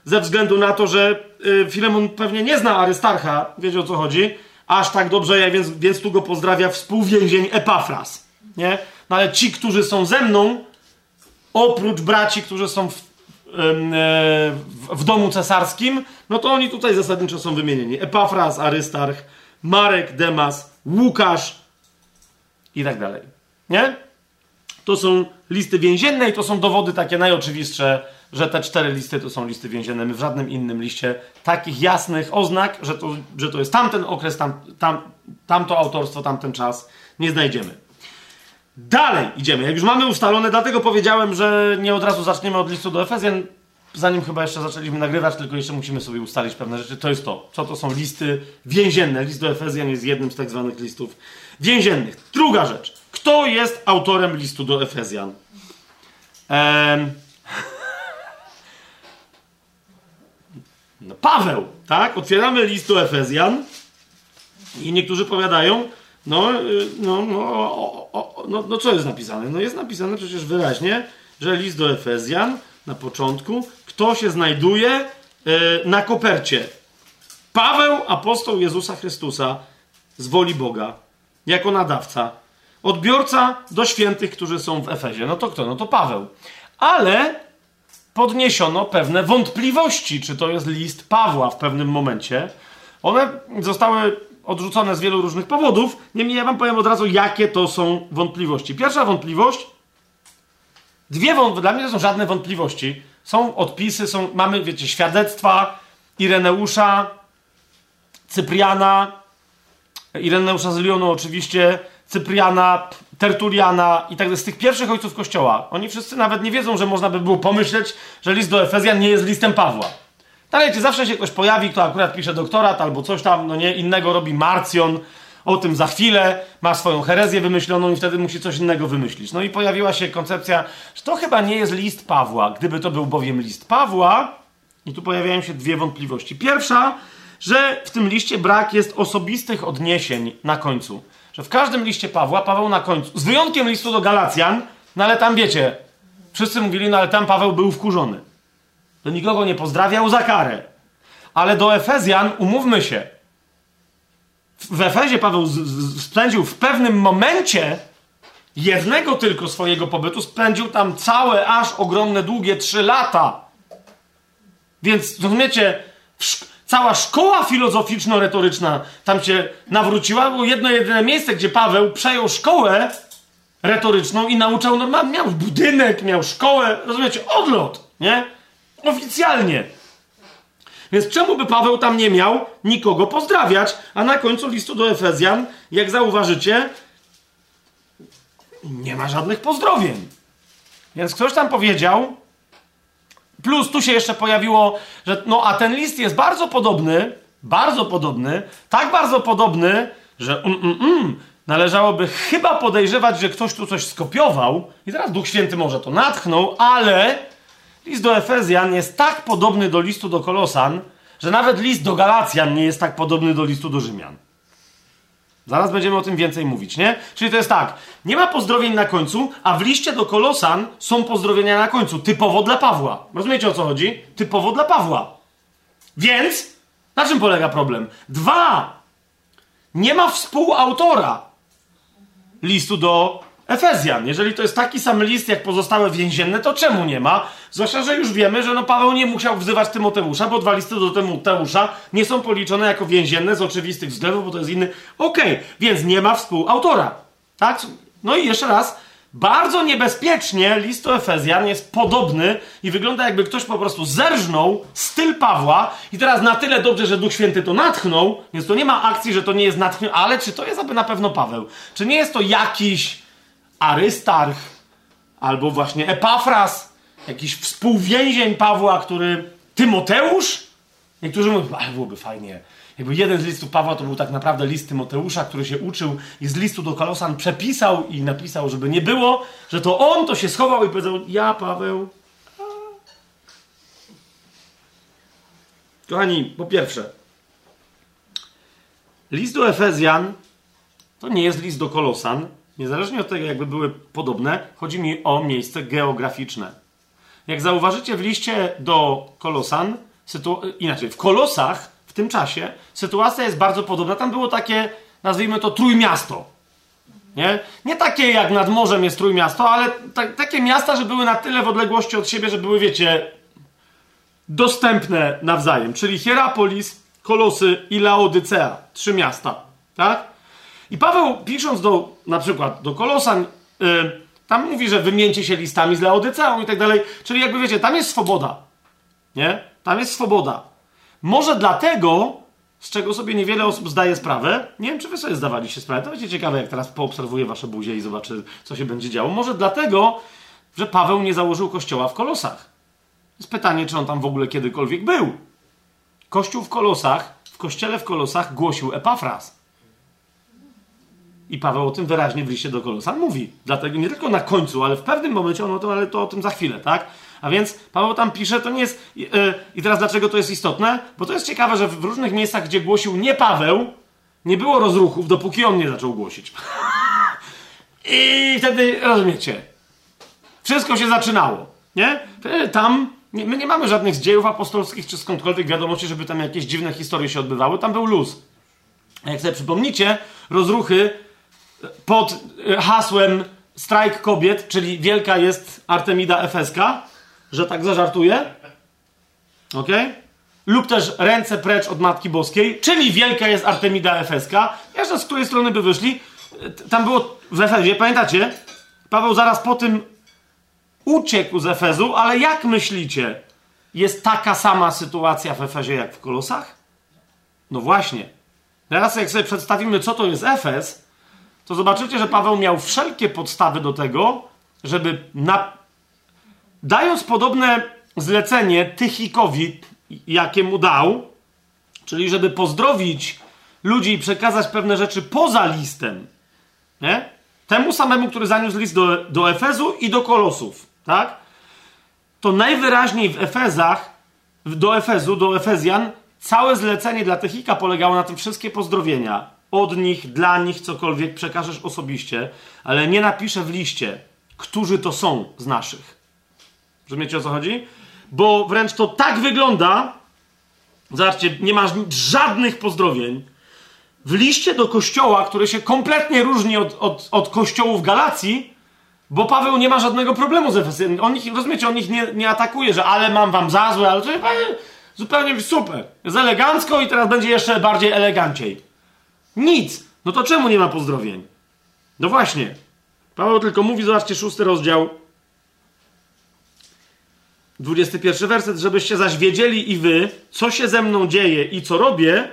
ze względu na to, że y, Filemon pewnie nie zna Arystarcha, wiecie o co chodzi, aż tak dobrze, więc, więc tu go pozdrawia współwięzień Epafras. Nie? No ale ci, którzy są ze mną, oprócz braci, którzy są w, w, w domu cesarskim, no to oni tutaj zasadniczo są wymienieni. Epafras, Arystarch, Marek, Demas, Łukasz i tak dalej. Nie? To są listy więzienne i to są dowody takie najoczywistsze, że te cztery listy to są listy więzienne. My w żadnym innym liście takich jasnych oznak, że to, że to jest tamten okres, tam, tam, tamto autorstwo, tamten czas, nie znajdziemy. Dalej idziemy. Jak już mamy ustalone, dlatego powiedziałem, że nie od razu zaczniemy od listu do Efezjan, zanim chyba jeszcze zaczęliśmy nagrywać, tylko jeszcze musimy sobie ustalić pewne rzeczy. To jest to. Co to są listy więzienne? List do Efezjan jest jednym z tak zwanych listów więziennych. Druga rzecz. Kto jest autorem listu do Efezjan? Ehm... No, Paweł, tak? Otwieramy list do Efezjan i niektórzy powiadają, no, y, no, no, o, o, no, no co jest napisane? No jest napisane przecież wyraźnie, że list do Efezjan na początku, kto się znajduje e, na kopercie. Paweł, apostoł Jezusa Chrystusa z woli Boga, jako nadawca. Odbiorca do świętych, którzy są w Efezie. No to kto? No to Paweł. Ale podniesiono pewne wątpliwości, czy to jest list Pawła w pewnym momencie. One zostały odrzucone z wielu różnych powodów. Niemniej ja wam powiem od razu, jakie to są wątpliwości. Pierwsza wątpliwość Dwie wątpliwości, dla mnie to są żadne wątpliwości. Są odpisy, są, mamy, wiecie, świadectwa Ireneusza, Cypriana, Ireneusza z Lyonu oczywiście, Cypriana, Tertuliana i tak z tych pierwszych ojców Kościoła. Oni wszyscy nawet nie wiedzą, że można by było pomyśleć, że list do Efezjan nie jest listem Pawła. Dalej, czy zawsze się ktoś pojawi, kto akurat pisze doktorat albo coś tam, no nie, innego robi Marcjon, o tym za chwilę, ma swoją herezję wymyśloną i wtedy musi coś innego wymyślić. No i pojawiła się koncepcja, że to chyba nie jest list Pawła. Gdyby to był bowiem list Pawła, i tu pojawiają się dwie wątpliwości. Pierwsza, że w tym liście brak jest osobistych odniesień na końcu. Że w każdym liście Pawła, Paweł na końcu, z wyjątkiem listu do Galacjan, no ale tam wiecie, wszyscy mówili, no ale tam Paweł był wkurzony. Do nikogo nie pozdrawiał za karę. Ale do Efezjan, umówmy się, w Efezie Paweł spędził w pewnym momencie jednego tylko swojego pobytu, spędził tam całe, aż ogromne, długie trzy lata. Więc rozumiecie, cała szkoła filozoficzno-retoryczna tam się nawróciła. Było jedno jedyne miejsce, gdzie Paweł przejął szkołę retoryczną i nauczał normalnie. Miał budynek, miał szkołę, rozumiecie, odlot, nie? Oficjalnie. Więc czemu by Paweł tam nie miał nikogo pozdrawiać? A na końcu listu do Efezjan, jak zauważycie, nie ma żadnych pozdrowień. Więc ktoś tam powiedział, plus tu się jeszcze pojawiło, że no a ten list jest bardzo podobny, bardzo podobny, tak bardzo podobny, że um, um, um, należałoby chyba podejrzewać, że ktoś tu coś skopiował i teraz Duch Święty może to natchnął, ale List do Efezjan jest tak podobny do listu do Kolosan, że nawet list do Galacjan nie jest tak podobny do listu do Rzymian. Zaraz będziemy o tym więcej mówić, nie? Czyli to jest tak, nie ma pozdrowień na końcu, a w liście do Kolosan są pozdrowienia na końcu, typowo dla Pawła. Rozumiecie o co chodzi? Typowo dla Pawła. Więc, na czym polega problem? Dwa, nie ma współautora listu do Efezjan. Jeżeli to jest taki sam list jak pozostałe więzienne, to czemu nie ma? Zwłaszcza, że już wiemy, że no Paweł nie musiał wzywać Tymoteusza, bo dwa listy do Tymoteusza nie są policzone jako więzienne z oczywistych względów, bo to jest inny. Okej, okay, więc nie ma współautora. Tak? No i jeszcze raz, bardzo niebezpiecznie list do Efezjan jest podobny i wygląda jakby ktoś po prostu zerżnął styl Pawła i teraz na tyle dobrze, że Duch Święty to natchnął, więc to nie ma akcji, że to nie jest natchnione, ale czy to jest aby na pewno Paweł? Czy nie jest to jakiś Arystarch, albo właśnie Epafras, jakiś współwięzień Pawła, który Tymoteusz? Niektórzy mówią, ale byłoby fajnie. Jakby jeden z listów Pawła to był tak naprawdę list Tymoteusza, który się uczył i z listu do Kolosan przepisał i napisał, żeby nie było, że to on to się schował i powiedział, ja Paweł. Kochani, po pierwsze, list do Efezjan to nie jest list do Kolosan, Niezależnie od tego, jakby były podobne, chodzi mi o miejsce geograficzne. Jak zauważycie w liście do Kolosan, inaczej, w Kolosach, w tym czasie sytuacja jest bardzo podobna. Tam było takie, nazwijmy to, trójmiasto. Nie? Nie takie jak nad morzem jest trójmiasto, ale ta, takie miasta, że były na tyle w odległości od siebie, że były, wiecie, dostępne nawzajem. Czyli Hierapolis, Kolosy i Laodycea. Trzy miasta. Tak? I Paweł pisząc do, na przykład do Kolosan, yy, tam mówi, że wymieńcie się listami z Laodyceą i tak dalej. Czyli jakby wiecie, tam jest swoboda. Nie? Tam jest swoboda. Może dlatego, z czego sobie niewiele osób zdaje sprawę, nie wiem, czy wy sobie zdawaliście sprawę, to będzie ciekawe, jak teraz poobserwuję wasze buzie i zobaczę, co się będzie działo. Może dlatego, że Paweł nie założył kościoła w Kolosach. Jest pytanie, czy on tam w ogóle kiedykolwiek był. Kościół w Kolosach, w kościele w Kolosach głosił Epafras. I Paweł o tym wyraźnie w liście do Kolosan mówi. Dlatego nie tylko na końcu, ale w pewnym momencie on o ale to o tym za chwilę, tak? A więc Paweł tam pisze, to nie jest. Yy, I teraz dlaczego to jest istotne? Bo to jest ciekawe, że w różnych miejscach, gdzie głosił nie Paweł, nie było rozruchów, dopóki on nie zaczął głosić. I wtedy rozumiecie. Wszystko się zaczynało. Nie? Tam nie, my nie mamy żadnych dziejów apostolskich czy skądkolwiek wiadomości, żeby tam jakieś dziwne historie się odbywały. Tam był luz. A jak sobie przypomnicie, rozruchy pod e, hasłem strajk kobiet, czyli wielka jest Artemida Efeska, że tak zażartuję. Ok? Lub też ręce precz od Matki Boskiej, czyli wielka jest Artemida Efeska. Jeszcze z której strony by wyszli? Tam było w Efezie, pamiętacie? Paweł zaraz po tym uciekł z Efezu, ale jak myślicie? Jest taka sama sytuacja w Efezie jak w Kolosach? No właśnie. Teraz jak sobie przedstawimy, co to jest Efez, to zobaczycie, że Paweł miał wszelkie podstawy do tego, żeby na... dając podobne zlecenie Tychikowi, jakie mu dał, czyli żeby pozdrowić ludzi i przekazać pewne rzeczy poza listem, nie? temu samemu, który zaniósł list do, do Efezu i do Kolosów, tak? To najwyraźniej w Efezach, do Efezu, do Efezjan, całe zlecenie dla Techika polegało na tym wszystkie pozdrowienia od nich, dla nich cokolwiek przekażesz osobiście, ale nie napiszę w liście, którzy to są z naszych. Rozumiecie o co chodzi? Bo wręcz to tak wygląda, zobaczcie, nie masz żadnych pozdrowień. W liście do kościoła, który się kompletnie różni od, od, od kościołów Galacji, bo Paweł nie ma żadnego problemu z Efesem. On rozumiecie, on ich nie, nie atakuje, że ale mam wam za złe, ale zupełnie super. Jest elegancko i teraz będzie jeszcze bardziej eleganciej. Nic. No to czemu nie ma pozdrowień? No właśnie. Paweł tylko mówi, zobaczcie, szósty rozdział, 21 werset, żebyście zaś wiedzieli i wy, co się ze mną dzieje i co robię,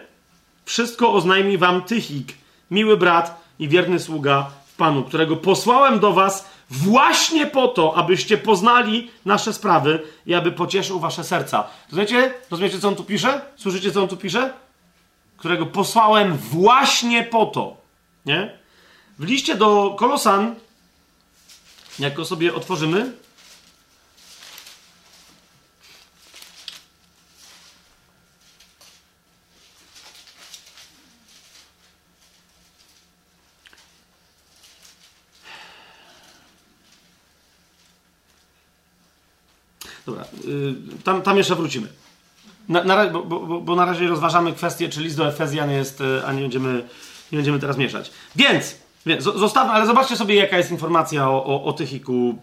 wszystko oznajmi wam Tychik, miły brat i wierny sługa w Panu, którego posłałem do was właśnie po to, abyście poznali nasze sprawy i aby pocieszył wasze serca. Rozumiecie? Rozumiecie, co on tu pisze? Słyszycie, co on tu pisze? Którego posłałem właśnie po to. Nie? W liście do Kolosan, jak go sobie otworzymy, Dobra, yy, tam, tam jeszcze wrócimy. Na, na, bo, bo, bo, na razie rozważamy kwestię, czy list do Efezjan jest, e, a nie będziemy, nie będziemy teraz mieszać. Więc, więc zostawmy, ale zobaczcie sobie, jaka jest informacja o, o, o Tychiku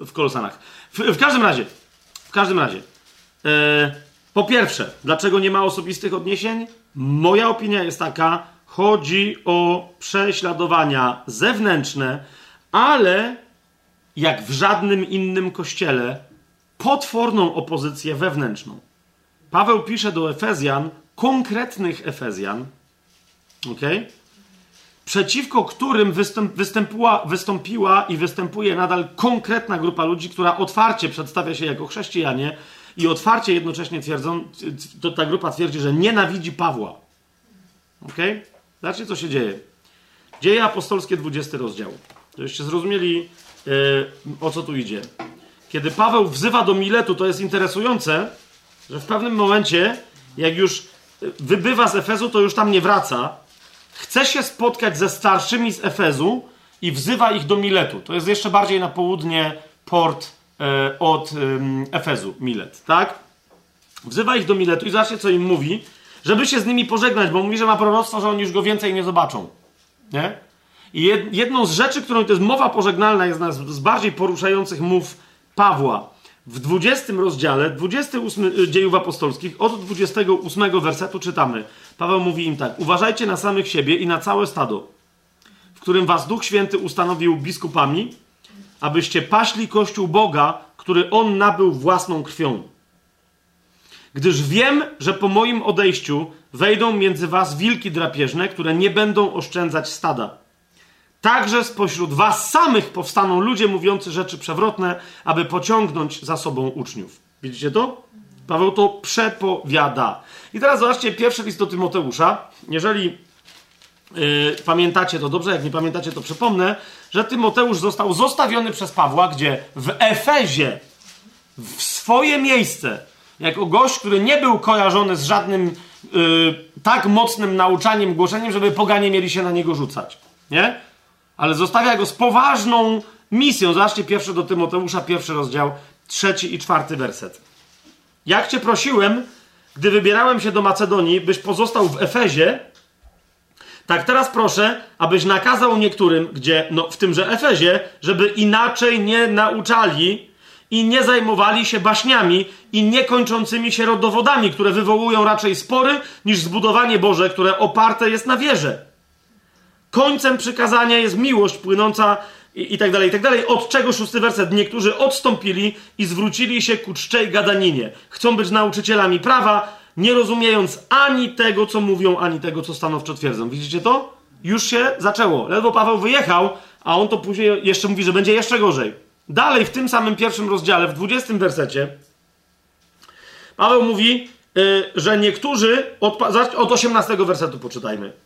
e, w Kolosanach. W, w, każdym razie, w każdym razie, e, po pierwsze, dlaczego nie ma osobistych odniesień? Moja opinia jest taka, chodzi o prześladowania zewnętrzne, ale jak w żadnym innym kościele, potworną opozycję wewnętrzną. Paweł pisze do Efezjan, konkretnych Efezjan, okay? przeciwko którym występ, wystąpiła i występuje nadal konkretna grupa ludzi, która otwarcie przedstawia się jako chrześcijanie i otwarcie jednocześnie twierdzą, to ta grupa twierdzi, że nienawidzi Pawła. Ok? Zobaczcie, co się dzieje. Dzieje apostolskie, 20 rozdział. Żebyście zrozumieli, yy, o co tu idzie. Kiedy Paweł wzywa do Miletu, to jest interesujące, że w pewnym momencie, jak już wybywa z Efezu, to już tam nie wraca. Chce się spotkać ze starszymi z Efezu i wzywa ich do Miletu. To jest jeszcze bardziej na południe port e, od e, Efezu, Milet, tak? Wzywa ich do Miletu i zobaczcie, co im mówi, żeby się z nimi pożegnać, bo mówi, że ma proroctwo, że oni już go więcej nie zobaczą. Nie? I jedną z rzeczy, którą to jest mowa pożegnalna, jest z bardziej poruszających mów Pawła. W 20 rozdziale, 28 y, dziejów apostolskich, od 28 wersetu czytamy. Paweł mówi im tak: Uważajcie na samych siebie i na całe stado, w którym was Duch Święty ustanowił biskupami, abyście paśli kościół Boga, który on nabył własną krwią. Gdyż wiem, że po moim odejściu wejdą między was wilki drapieżne, które nie będą oszczędzać stada. Także spośród was samych powstaną ludzie mówiący rzeczy przewrotne, aby pociągnąć za sobą uczniów. Widzicie to? Paweł to przepowiada. I teraz zobaczcie pierwszy list do Tymoteusza. Jeżeli yy, pamiętacie to dobrze, jak nie pamiętacie, to przypomnę, że Tymoteusz został zostawiony przez Pawła, gdzie w Efezie, w swoje miejsce, jako gość, który nie był kojarzony z żadnym yy, tak mocnym nauczaniem, głoszeniem, żeby poganie mieli się na niego rzucać. Nie? Ale zostawia go z poważną misją. Zobaczcie pierwszy do Tymoteusza, pierwszy rozdział, trzeci i czwarty werset. Jak cię prosiłem, gdy wybierałem się do Macedonii, byś pozostał w Efezie, tak teraz proszę, abyś nakazał niektórym, gdzie, no w tymże Efezie, żeby inaczej nie nauczali i nie zajmowali się baśniami i niekończącymi się rodowodami, które wywołują raczej spory niż zbudowanie Boże, które oparte jest na wierze. Końcem przykazania jest miłość płynąca i, i tak dalej, i tak dalej. Od czego szósty werset? Niektórzy odstąpili i zwrócili się ku czczej gadaninie. Chcą być nauczycielami prawa, nie rozumiejąc ani tego, co mówią, ani tego, co stanowczo twierdzą. Widzicie to? Już się zaczęło. Ledwo Paweł wyjechał, a on to później jeszcze mówi, że będzie jeszcze gorzej. Dalej, w tym samym pierwszym rozdziale, w dwudziestym wersecie, Paweł mówi, yy, że niektórzy, od, od 18 wersetu poczytajmy.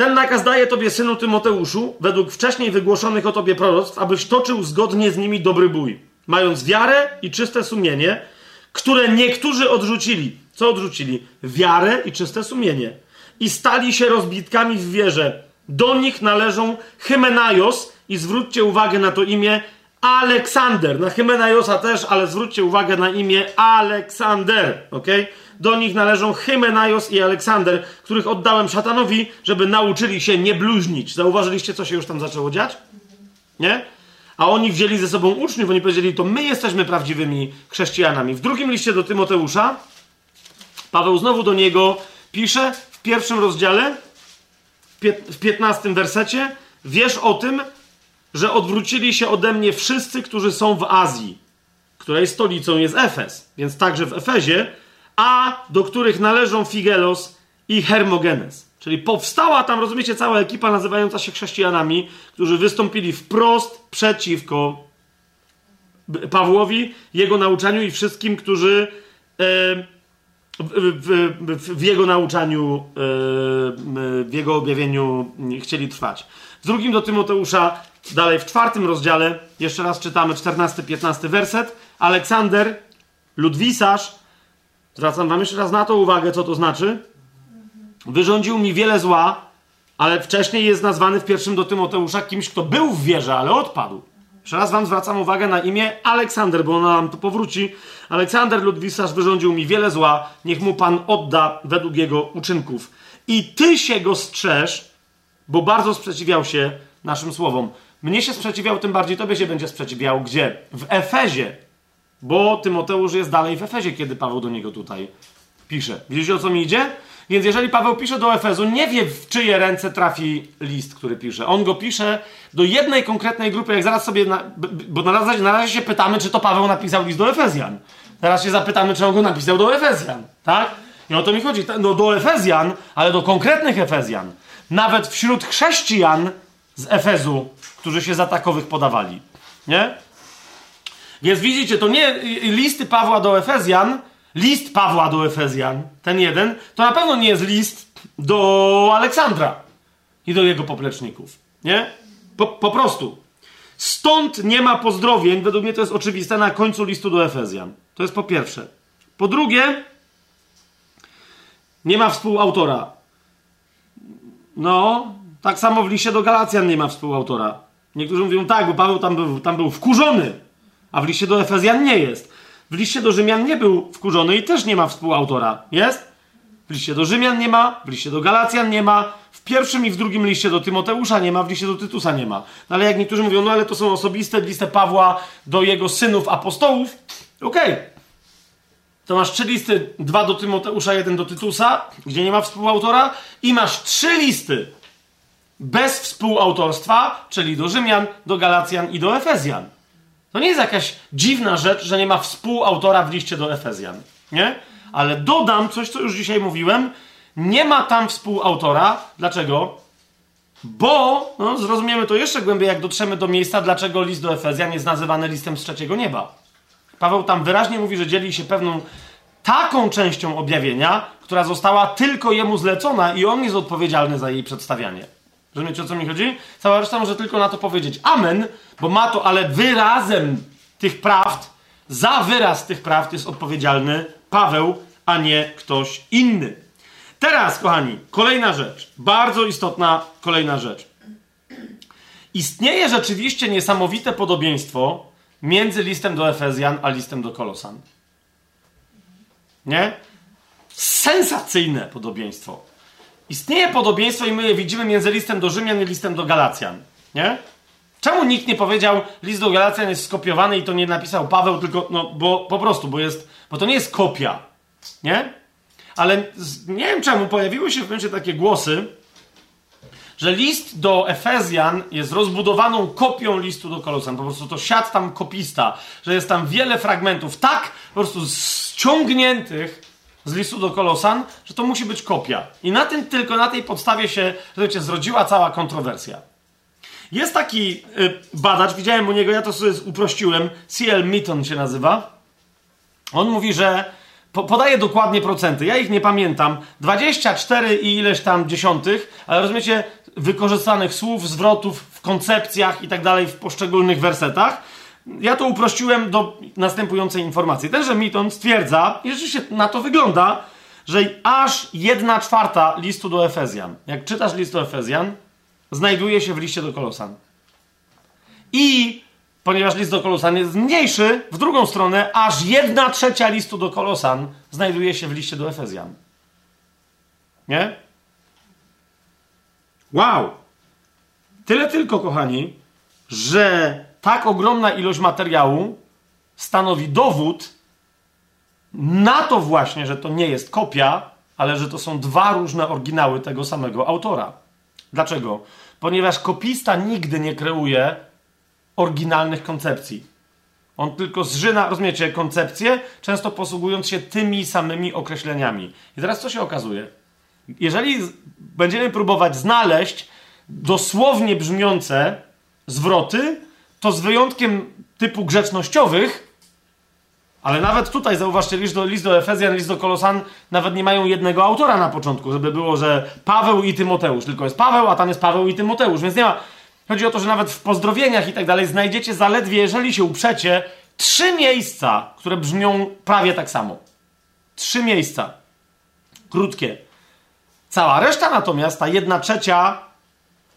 Ten nakaz daje tobie, synu Tymoteuszu, według wcześniej wygłoszonych o tobie proroctw, abyś toczył zgodnie z nimi dobry bój, mając wiarę i czyste sumienie, które niektórzy odrzucili. Co odrzucili? Wiarę i czyste sumienie. I stali się rozbitkami w wierze. Do nich należą Hymenaios i zwróćcie uwagę na to imię Aleksander. Na Hymenaiosa też, ale zwróćcie uwagę na imię Aleksander. Okay? Do nich należą Hymenaios i Aleksander, których oddałem szatanowi, żeby nauczyli się nie bluźnić. Zauważyliście, co się już tam zaczęło dziać? Nie? A oni wzięli ze sobą uczniów, oni powiedzieli, to my jesteśmy prawdziwymi chrześcijanami. W drugim liście do Tymoteusza Paweł znowu do niego pisze w pierwszym rozdziale, w piętnastym wersecie, wiesz o tym, że odwrócili się ode mnie wszyscy, którzy są w Azji, której stolicą jest Efes. Więc także w Efezie a do których należą Figelos i Hermogenes. Czyli powstała tam, rozumiecie, cała ekipa nazywająca się chrześcijanami, którzy wystąpili wprost przeciwko Pawłowi, jego nauczaniu i wszystkim, którzy e, w, jego nauczaniu, e, w jego objawieniu chcieli trwać. W drugim do Tymoteusza, dalej w czwartym rozdziale, jeszcze raz czytamy 14-15 werset. Aleksander, Ludwisarz, Zwracam wam jeszcze raz na to uwagę, co to znaczy. Wyrządził mi wiele zła, ale wcześniej jest nazwany w pierwszym do Tymoteusza kimś, kto był w wierze, ale odpadł. Jeszcze raz wam zwracam uwagę na imię Aleksander, bo ona nam tu powróci. Aleksander Ludwisarz wyrządził mi wiele zła, niech mu Pan odda według jego uczynków. I ty się go strzeż, bo bardzo sprzeciwiał się naszym słowom. Mnie się sprzeciwiał, tym bardziej tobie się będzie sprzeciwiał. Gdzie? W Efezie. Bo Tymoteusz jest dalej w Efezie, kiedy Paweł do niego tutaj pisze. Widzicie o co mi idzie? Więc jeżeli Paweł pisze do Efezu, nie wie w czyje ręce trafi list, który pisze. On go pisze do jednej konkretnej grupy, jak zaraz sobie, na, bo na razie, na razie się pytamy, czy to Paweł napisał list do Efezjan. Teraz się zapytamy, czy on go napisał do Efezjan, tak? I o to mi chodzi. No do Efezjan, ale do konkretnych Efezjan. Nawet wśród chrześcijan z Efezu, którzy się za takowych podawali. Nie? Więc widzicie, to nie listy Pawła do Efezjan, list Pawła do Efezjan, ten jeden, to na pewno nie jest list do Aleksandra i do jego popleczników. Nie? Po, po prostu. Stąd nie ma pozdrowień, według mnie to jest oczywiste, na końcu listu do Efezjan. To jest po pierwsze. Po drugie, nie ma współautora. No, tak samo w liście do Galacjan nie ma współautora. Niektórzy mówią tak, bo Paweł tam był, tam był wkurzony a w liście do Efezjan nie jest. W liście do Rzymian nie był wkurzony i też nie ma współautora. Jest? w liście do Rzymian nie ma, w liście do Galacjan nie ma, w pierwszym i w drugim liście do Tymoteusza nie ma, w liście do Tytusa nie ma. No ale jak niektórzy mówią, no ale to są osobiste listy Pawła do jego synów apostołów, okej. Okay. To masz trzy listy, dwa do Tymoteusza, jeden do Tytusa, gdzie nie ma współautora i masz trzy listy bez współautorstwa, czyli do Rzymian, do Galacjan i do Efezjan. To nie jest jakaś dziwna rzecz, że nie ma współautora w liście do Efezjan, nie? Ale dodam coś, co już dzisiaj mówiłem. Nie ma tam współautora. Dlaczego? Bo, no, zrozumiemy to jeszcze głębiej, jak dotrzemy do miejsca, dlaczego list do Efezjan jest nazywany listem z trzeciego nieba. Paweł tam wyraźnie mówi, że dzieli się pewną taką częścią objawienia, która została tylko jemu zlecona i on jest odpowiedzialny za jej przedstawianie. Rozumiecie, o co mi chodzi? Cała reszta może tylko na to powiedzieć amen, bo ma to, ale wyrazem tych prawd, za wyraz tych prawd jest odpowiedzialny Paweł, a nie ktoś inny. Teraz, kochani, kolejna rzecz. Bardzo istotna kolejna rzecz. Istnieje rzeczywiście niesamowite podobieństwo między listem do Efezjan a listem do Kolosan. Nie? Sensacyjne podobieństwo. Istnieje podobieństwo i my je widzimy między listem do Rzymian i listem do Galacjan. Nie? Czemu nikt nie powiedział, list do Galacjan jest skopiowany i to nie napisał Paweł, tylko, no, bo po prostu, bo jest, bo to nie jest kopia. Nie? Ale nie wiem czemu pojawiły się w momencie takie głosy, że list do Efezjan jest rozbudowaną kopią listu do Kolosan. Po prostu to siat tam kopista, że jest tam wiele fragmentów tak po prostu ściągniętych z listu do Kolosan, że to musi być kopia. I na tym tylko na tej podstawie się, że zrodziła cała kontrowersja. Jest taki y, badacz, widziałem u niego, ja to sobie uprościłem, C.L. Mitton się nazywa. On mówi, że po, podaje dokładnie procenty. Ja ich nie pamiętam. 24 i ileś tam dziesiątych, ale rozumiecie, wykorzystanych słów, zwrotów w koncepcjach i tak dalej w poszczególnych wersetach. Ja to uprościłem do następującej informacji. Tenże Mitton stwierdza, i rzeczywiście na to wygląda, że aż jedna czwarta listu do Efezjan, jak czytasz list do Efezjan, znajduje się w liście do Kolosan. I ponieważ list do Kolosan jest mniejszy, w drugą stronę, aż jedna trzecia listu do Kolosan znajduje się w liście do Efezjan. Nie? Wow! Tyle tylko, kochani, że tak ogromna ilość materiału stanowi dowód na to właśnie, że to nie jest kopia, ale że to są dwa różne oryginały tego samego autora. Dlaczego? Ponieważ kopista nigdy nie kreuje oryginalnych koncepcji. On tylko zżyna, rozumiecie, koncepcje, często posługując się tymi samymi określeniami. I teraz co się okazuje? Jeżeli będziemy próbować znaleźć dosłownie brzmiące zwroty, to z wyjątkiem typu grzecznościowych, ale nawet tutaj, zauważcie, list do, list do Efezjan, list do Kolosan nawet nie mają jednego autora na początku, żeby było, że Paweł i Tymoteusz, tylko jest Paweł, a tam jest Paweł i Tymoteusz, więc nie ma... Chodzi o to, że nawet w pozdrowieniach i tak dalej znajdziecie zaledwie, jeżeli się uprzecie, trzy miejsca, które brzmią prawie tak samo. Trzy miejsca. Krótkie. Cała reszta natomiast, ta jedna trzecia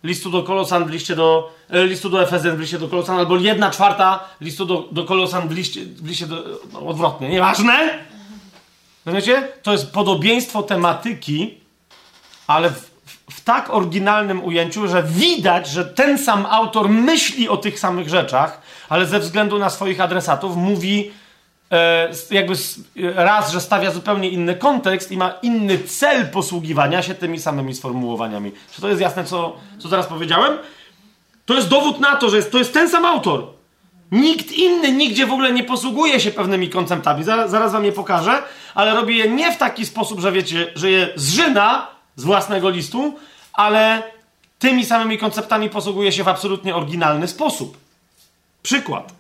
listu do Kolosan w liście do, e, listu do Efezjan w liście do Kolosan, albo jedna czwarta listu do, do Kolosan w liście, w liście do, no, odwrotnie, nieważne. Rozumiecie? To jest podobieństwo tematyki, ale w, w, tak oryginalnym ujęciu, że widać, że ten sam autor myśli o tych samych rzeczach, ale ze względu na swoich adresatów mówi jakby raz, że stawia zupełnie inny kontekst i ma inny cel posługiwania się tymi samymi sformułowaniami. Czy to jest jasne, co, co zaraz powiedziałem? To jest dowód na to, że jest, to jest ten sam autor. Nikt inny nigdzie w ogóle nie posługuje się pewnymi konceptami. Zaraz, zaraz wam je pokażę, ale robi je nie w taki sposób, że wiecie, że je zżyna z własnego listu, ale tymi samymi konceptami posługuje się w absolutnie oryginalny sposób. Przykład.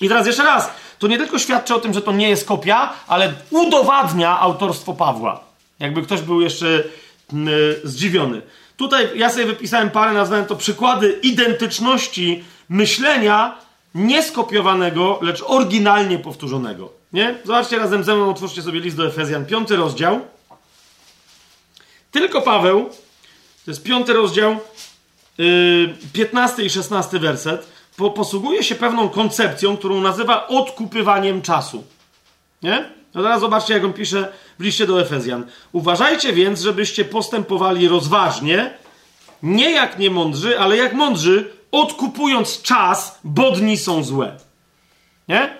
I teraz jeszcze raz, to nie tylko świadczy o tym, że to nie jest kopia, ale udowadnia autorstwo Pawła. Jakby ktoś był jeszcze yy, zdziwiony. Tutaj ja sobie wypisałem parę, nazwałem to przykłady identyczności myślenia nieskopiowanego, lecz oryginalnie powtórzonego. Nie? Zobaczcie razem ze mną, otwórzcie sobie list do Efezjan, piąty rozdział. Tylko Paweł, to jest piąty rozdział, yy, 15 i 16 werset posługuje się pewną koncepcją, którą nazywa odkupywaniem czasu. Nie? No teraz zobaczcie, jak on pisze w liście do Efezjan. Uważajcie więc, żebyście postępowali rozważnie, nie jak niemądrzy, ale jak mądrzy, odkupując czas, bo dni są złe. Nie?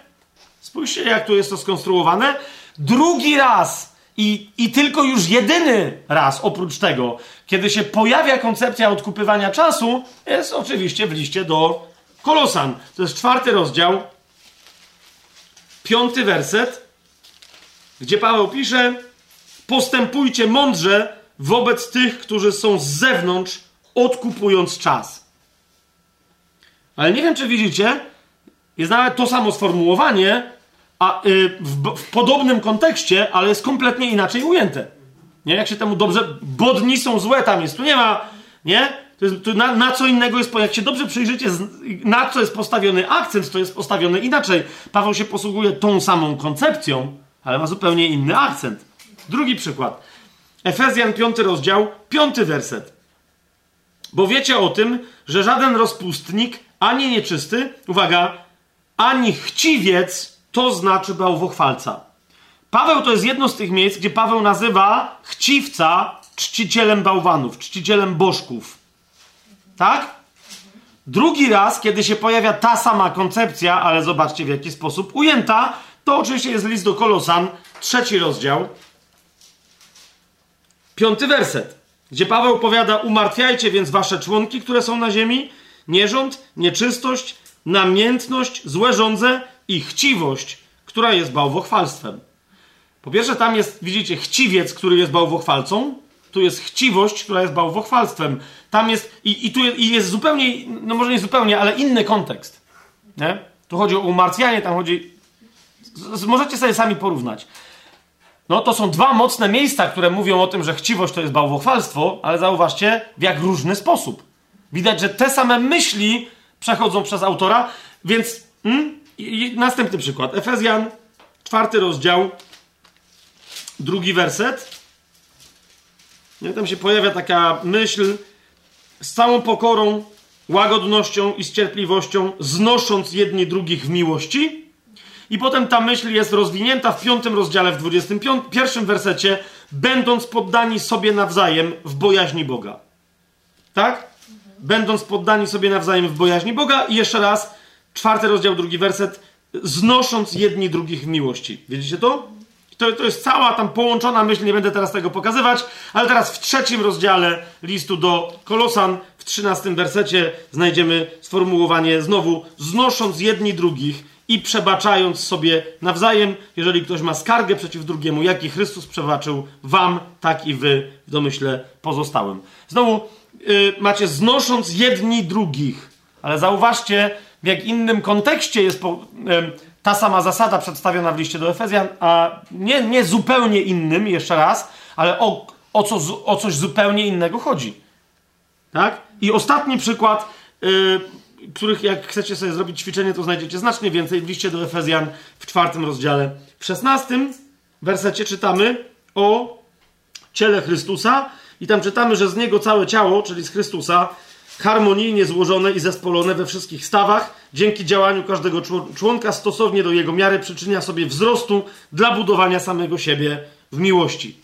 Spójrzcie, jak tu jest to skonstruowane. Drugi raz i, i tylko już jedyny raz oprócz tego, kiedy się pojawia koncepcja odkupywania czasu, jest oczywiście w liście do Kolosan. To jest czwarty rozdział, piąty werset, gdzie Paweł pisze: Postępujcie mądrze wobec tych, którzy są z zewnątrz, odkupując czas. Ale nie wiem, czy widzicie, jest nawet to samo sformułowanie, a y, w, w, podobnym kontekście, ale jest kompletnie inaczej ujęte. Nie, jak się temu dobrze. Bo dni są złe, tam jest. Tu nie ma. Nie? To jest, to na, na, co innego jest. Jak się dobrze przyjrzycie, na co jest postawiony akcent, to jest postawiony inaczej. Paweł się posługuje tą samą koncepcją, ale ma zupełnie inny akcent. Drugi przykład. Efezjan 5 rozdział, 5 werset. Bo wiecie o tym, że żaden rozpustnik, ani nieczysty, uwaga, ani chciwiec, to znaczy bałwochwalca. Paweł to jest jedno z tych miejsc, gdzie Paweł nazywa chciwca czcicielem bałwanów, czcicielem bożków. Tak? Drugi raz, kiedy się pojawia ta sama koncepcja, ale zobaczcie w jaki sposób ujęta, to oczywiście jest list do Kolosan, trzeci rozdział, piąty werset, gdzie Paweł powiada: Umartwiajcie więc wasze członki, które są na ziemi, nierząd, nieczystość, namiętność, złe żądze i chciwość, która jest bałwochwalstwem. Po pierwsze, tam jest, widzicie, chciwiec, który jest bałwochwalcą. Tu jest chciwość, która jest bałwochwalstwem. Tam jest, i, i tu jest, i jest zupełnie, no może nie zupełnie, ale inny kontekst. Nie? Tu chodzi o umarcjanie, tam chodzi. Z, możecie sobie sami porównać. No to są dwa mocne miejsca, które mówią o tym, że chciwość to jest bałwochwalstwo, ale zauważcie, w jak różny sposób. Widać, że te same myśli przechodzą przez autora, więc hmm? I, i następny przykład. Efezjan, czwarty rozdział, drugi werset. Nie, tam się pojawia taka myśl z całą pokorą, łagodnością i z cierpliwością, znosząc jedni drugich w miłości. I potem ta myśl jest rozwinięta w piątym rozdziale, w dwudziestym pierwszym wersecie, będąc poddani sobie nawzajem w bojaźni Boga. Tak? Będąc poddani sobie nawzajem w bojaźni Boga. I jeszcze raz, czwarty rozdział, drugi werset, znosząc jedni drugich w miłości. Widzicie to? To? To jest cała tam połączona myśl, nie będę teraz tego pokazywać, ale teraz w trzecim rozdziale listu do Kolosan, w trzynastym wersecie znajdziemy sformułowanie znowu znosząc jedni drugich i przebaczając sobie nawzajem, jeżeli ktoś ma skargę przeciw drugiemu, jaki Chrystus przebaczył wam, tak i wy w domyśle pozostałym. Znowu yy, macie znosząc jedni drugich, ale zauważcie, w jak innym kontekście jest po, ta sama zasada przedstawiona w liście do Efezjan, a nie, nie zupełnie innym, jeszcze raz, ale o, o, co, o coś zupełnie innego chodzi. Tak? I ostatni przykład, yy, których jak chcecie sobie zrobić ćwiczenie, to znajdziecie znacznie więcej w liście do Efezjan w czwartym rozdziale. W szesnastym wersecie czytamy o ciele Chrystusa i tam czytamy, że z niego całe ciało, czyli z Chrystusa, harmonijnie złożone i zespolone we wszystkich stawach, dzięki działaniu każdego członka stosownie do jego miary przyczynia sobie wzrostu dla budowania samego siebie w miłości.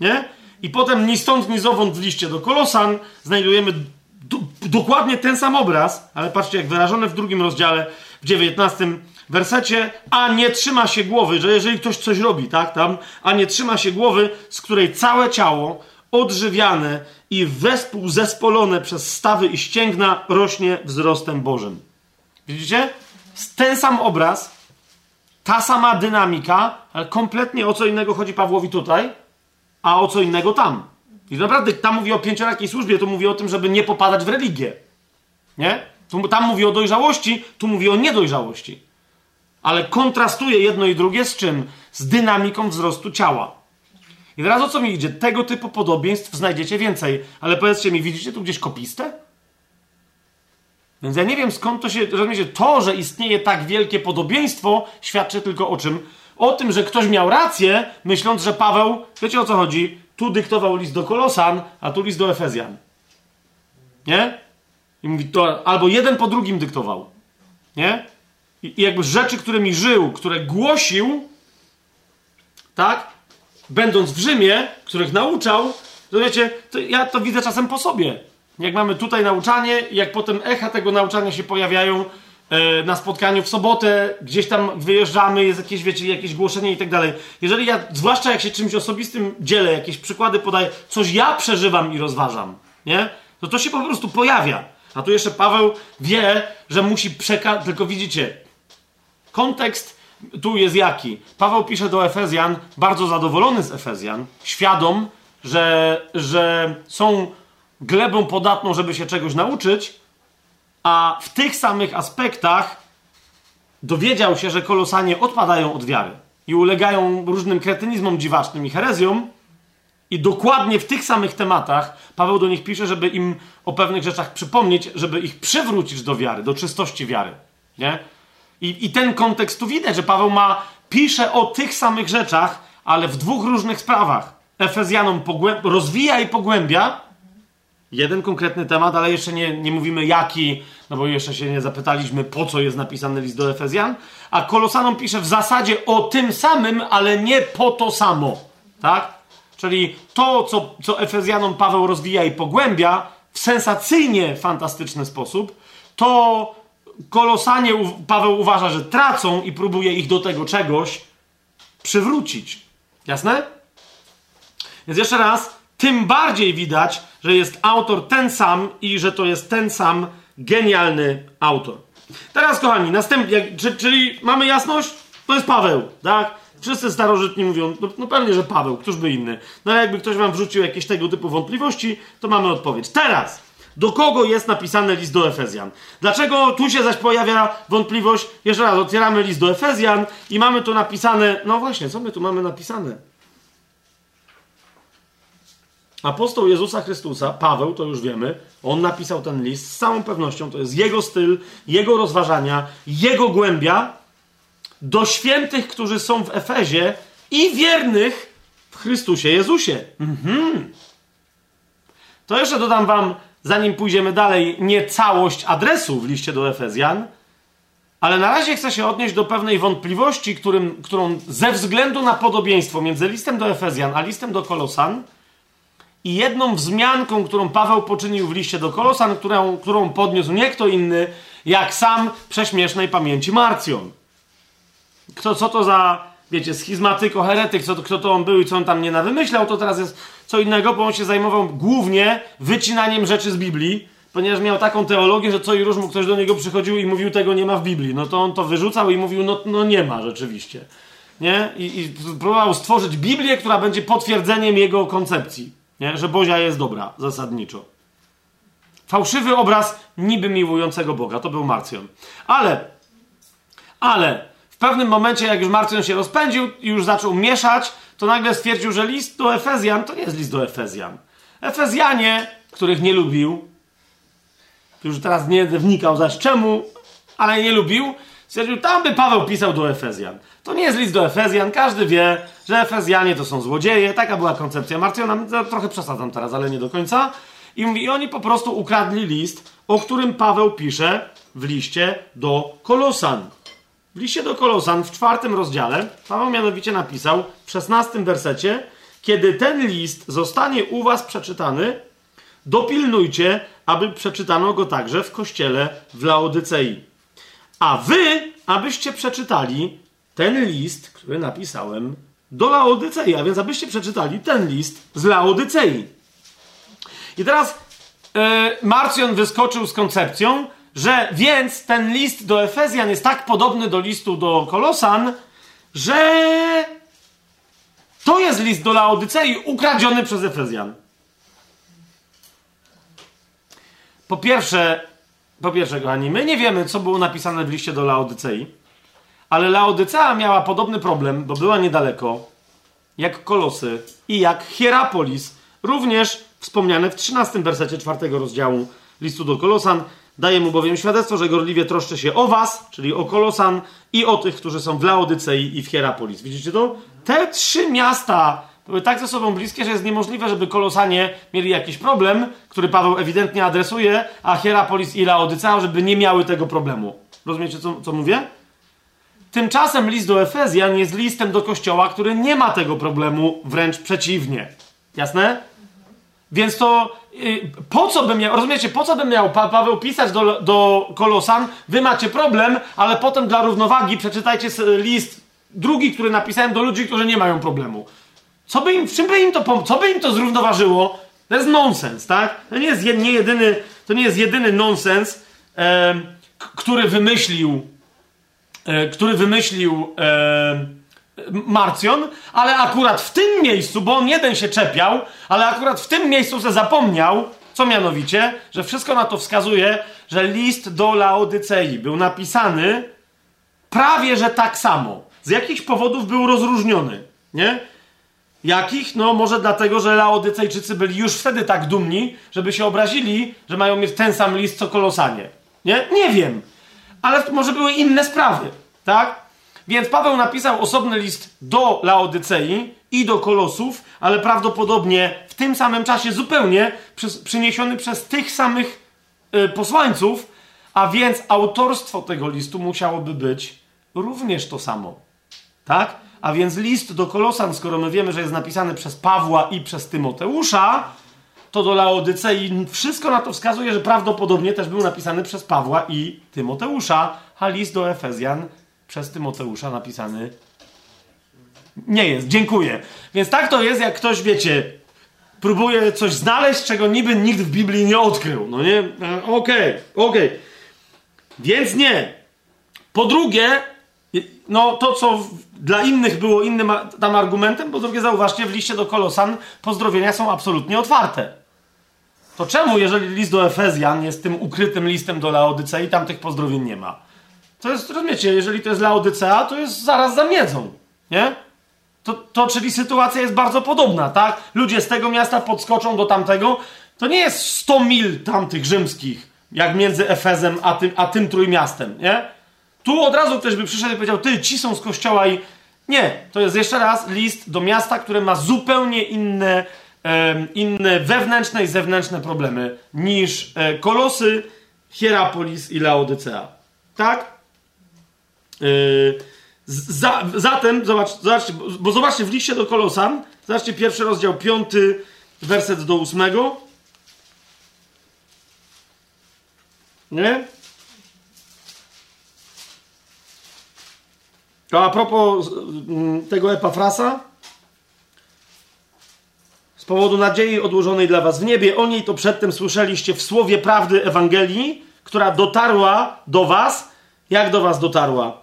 Nie? I potem ni stąd, ni zowąd w liście do Kolosan znajdujemy do, dokładnie ten sam obraz, ale patrzcie, jak wyrażone w drugim rozdziale, w dziewiętnastym wersecie, a nie trzyma się głowy, że jeżeli ktoś coś robi, tak, tam, a nie trzyma się głowy, z której całe ciało odżywiane i wespół zespolone przez stawy i ścięgna rośnie wzrostem Bożym. Widzicie? Ten sam obraz, ta sama dynamika, ale kompletnie o co innego chodzi Pawłowi tutaj, a o co innego tam. I naprawdę tam mówi o pięciorakiej służbie, to mówi o tym, żeby nie popadać w religię. Nie? Tam mówi o dojrzałości, tu mówi o niedojrzałości. Ale kontrastuje jedno i drugie z czym? Z dynamiką wzrostu ciała. I teraz o co mi idzie? Tego typu podobieństw znajdziecie więcej. Ale powiedzcie mi, widzicie tu gdzieś kopistę? Więc ja nie wiem skąd to się. Rozumiecie, to, że istnieje tak wielkie podobieństwo, świadczy tylko o czym? O tym, że ktoś miał rację, myśląc, że Paweł, wiecie o co chodzi? Tu dyktował list do Kolosan, a tu list do Efezjan. Nie? I mówi to, albo jeden po drugim dyktował. Nie? I, I jakby rzeczy, którymi żył, które głosił, tak? Będąc w Rzymie, których nauczał, to wiecie, to ja to widzę czasem po sobie. Jak mamy tutaj nauczanie, jak potem echa tego nauczania się pojawiają e, na spotkaniu w sobotę, gdzieś tam wyjeżdżamy, jest jakieś, wiecie, jakieś głoszenie i tak dalej. Jeżeli ja, zwłaszcza jak się czymś osobistym dzielę, jakieś przykłady podaję, coś ja przeżywam i rozważam, nie? To to się po prostu pojawia. A tu jeszcze Paweł wie, że musi przekazać, tylko widzicie, kontekst tu jest jaki? Paweł pisze do Efezjan, bardzo zadowolony z Efezjan, świadom, że, że są glebą podatną, żeby się czegoś nauczyć, a w tych samych aspektach dowiedział się, że kolosanie odpadają od wiary i ulegają różnym kretynizmom dziwacznym i herezjom. I dokładnie w tych samych tematach Paweł do nich pisze, żeby im o pewnych rzeczach przypomnieć, żeby ich przywrócić do wiary, do czystości wiary. Nie? I, I ten kontekst tu widać, że Paweł ma, pisze o tych samych rzeczach, ale w dwóch różnych sprawach. Efezjanom rozwija i pogłębia jeden konkretny temat, ale jeszcze nie, nie mówimy jaki, no bo jeszcze się nie zapytaliśmy, po co jest napisany list do Efezjan. A Kolosanom pisze w zasadzie o tym samym, ale nie po to samo. Tak? Czyli to, co, co Efezjanom Paweł rozwija i pogłębia w sensacyjnie fantastyczny sposób, to kolosanie Paweł uważa, że tracą i próbuje ich do tego czegoś przywrócić. Jasne? Więc jeszcze raz, tym bardziej widać, że jest autor ten sam i że to jest ten sam genialny autor. Teraz, kochani, następnie, czyli mamy jasność? To jest Paweł, tak? Wszyscy starożytni mówią, no, no pewnie, że Paweł, któż by inny. No ale jakby ktoś wam wrzucił jakieś tego typu wątpliwości, to mamy odpowiedź. Teraz, do kogo jest napisany list do Efezjan? Dlaczego tu się zaś pojawia wątpliwość? Jeszcze raz, otwieramy list do Efezjan i mamy tu napisane, no właśnie, co my tu mamy napisane? Apostoł Jezusa Chrystusa, Paweł, to już wiemy, on napisał ten list z całą pewnością, to jest jego styl, jego rozważania, jego głębia do świętych, którzy są w Efezie i wiernych w Chrystusie Jezusie. Mhm. To jeszcze dodam wam, zanim pójdziemy dalej, nie całość adresu w liście do Efezjan, ale na razie chcę się odnieść do pewnej wątpliwości, którym, którą ze względu na podobieństwo między listem do Efezjan a listem do Kolosan i jedną wzmianką, którą Paweł poczynił w liście do Kolosan, którą, którą podniósł nie kto inny, jak sam prześmiesznej pamięci Marcjon. Kto, co to za, wiecie, schizmatyko, heretyk, co, kto to on był i co on tam nie nawymyślał, to teraz jest co innego, bo on się zajmował głównie wycinaniem rzeczy z Biblii, ponieważ miał taką teologię, że co i róż mu ktoś do niego przychodził i mówił, tego nie ma w Biblii. No to on to wyrzucał i mówił, no, no nie ma rzeczywiście. Nie? I, I próbował stworzyć Biblię, która będzie potwierdzeniem jego koncepcji. Nie? Że Bozia jest dobra, zasadniczo. Fałszywy obraz niby miłującego Boga. To był Marcjon. Ale, ale w pewnym momencie, jak już Marcjon się rozpędził i już zaczął mieszać, to nagle stwierdził, że list do Efezjan to nie jest list do Efezjan. Efezjanie, których nie lubił, już teraz nie wnikał zaś czemu, ale nie lubił, stwierdził, tam by Paweł pisał do Efezjan. To nie jest list do Efezjan, każdy wie, że Efezjanie to są złodzieje, taka była koncepcja Marcjona, trochę przesadzam teraz, ale nie do końca. I, mówi, I oni po prostu ukradli list, o którym Paweł pisze w liście do Kolosan. W liście do Kolosan w czwartym rozdziale Paweł mianowicie napisał w szesnastym wersecie kiedy ten list zostanie u was przeczytany, dopilnujcie, aby przeczytano go także w kościele w Laodycei. A wy, abyście przeczytali ten list, który napisałem do Laodycei, a więc abyście przeczytali ten list z Laodycei. I teraz yy, Marcjon wyskoczył z koncepcją, że więc ten list do Efezjan jest tak podobny do listu do Kolosan, że to jest list do Laodycei ukradziony przez Efezjan. Po pierwsze, po pierwsze, kochani, my nie wiemy, co było napisane w liście do Laodycei, ale Laodycea miała podobny problem, bo była niedaleko, jak Kolosy i jak Hierapolis, również wspomniane w 13 wersecie czwartego rozdziału listu do Kolosan. Daje mu bowiem świadectwo, że gorliwie troszczy się o was, czyli o Kolosan i o tych, którzy są w Laodycei i w Hierapolis. Widzicie to? Te trzy miasta były tak ze sobą bliskie, że jest niemożliwe, żeby Kolosanie mieli jakiś problem, który Paweł ewidentnie adresuje, a Hierapolis i Laodycea, żeby nie miały tego problemu. Rozumiecie, co, co mówię? Tymczasem list do Efezjan jest listem do kościoła, który nie ma tego problemu, wręcz przeciwnie. Jasne? Więc to yy, po co by miał, rozumiecie, po co by miał pa Paweł pisać do, do Kolosan? Wy macie problem, ale potem dla równowagi przeczytajcie list drugi, który napisałem do ludzi, którzy nie mają problemu. Co by im, czym by im to, co by im to zrównoważyło? To jest nonsens, tak? To nie jest nie jedyny, to nie jest jedyny nonsens, e, który wymyślił, e, który wymyślił e, Marcjon, ale akurat w tym miejscu, bo on jeden się czepiał, ale akurat w tym miejscu se zapomniał, co mianowicie, że wszystko na to wskazuje, że list do Laodycei był napisany prawie że tak samo. Z jakichś powodów był rozróżniony, nie? Jakich? No może dlatego, że Laodycejczycy byli już wtedy tak dumni, żeby się obrazili, że mają mieć ten sam list co Kolosanie. Nie? Nie wiem. Ale może były inne sprawy, tak? Więc Paweł napisał osobny list do Laodycei i do Kolosów, ale prawdopodobnie w tym samym czasie zupełnie przyniesiony przez tych samych y, posłańców, a więc autorstwo tego listu musiałoby być również to samo. Tak? A więc list do Kolosan, skoro my wiemy, że jest napisany przez Pawła i przez Tymoteusza, to do Laodycei wszystko na to wskazuje, że prawdopodobnie też był napisany przez Pawła i Tymoteusza, a list do Efezjan przez Tymoteusza napisany nie jest. Dziękuję. Więc tak to jest, jak ktoś, wiecie, próbuje coś znaleźć, czego niby nikt w Biblii nie odkrył. No nie? Okej, okay, okej. Okay. Więc nie. Po drugie, no to, co dla innych było innym tam argumentem, po drugie zauważcie, w liście do Kolosan pozdrowienia są absolutnie otwarte. To czemu, jeżeli list do Efezjan jest tym ukrytym listem do Laodycei, tam tych pozdrowień nie ma? To jest, rozumiecie, jeżeli to jest Laodycea, to jest zaraz za miedzą, nie? To, to czyli sytuacja jest bardzo podobna, tak? Ludzie z tego miasta podskoczą do tamtego. To nie jest 100 mil tamtych rzymskich, jak między Efezem a tym, a tym trójmiastem, nie? Tu od razu ktoś by przyszedł i powiedział, ty, ci są z kościoła i... Nie, to jest jeszcze raz list do miasta, które ma zupełnie inne, inne wewnętrzne i zewnętrzne problemy niż e, Kolosy, Hierapolis i Laodycea. Tak? E, za, zatem, zobacz, zobaczcie, bo zobaczcie, w liście do Kolosan, zobaczcie pierwszy rozdział, piąty werset do ósmego. Nie? A propos mm, tego Epafrasa, z powodu nadziei odłożonej dla was w niebie, o niej to przedtem słyszeliście w słowie prawdy Ewangelii, która dotarła do was. Jak do was dotarła?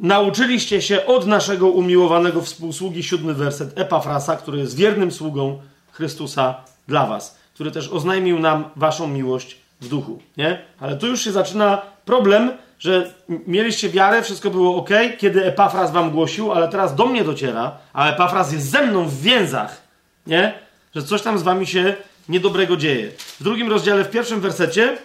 Nauczyliście się od naszego umiłowanego współsługi, siódmy werset Epafrasa, który jest wiernym sługą Chrystusa dla was, który też oznajmił nam waszą miłość w duchu, nie? Ale tu już się zaczyna problem, że mieliście wiarę, wszystko było ok, kiedy Epafras wam głosił, ale teraz do mnie dociera, a Epafras jest ze mną w więzach, nie? Że coś tam z wami się niedobrego dzieje. W drugim rozdziale, w pierwszym wersecie,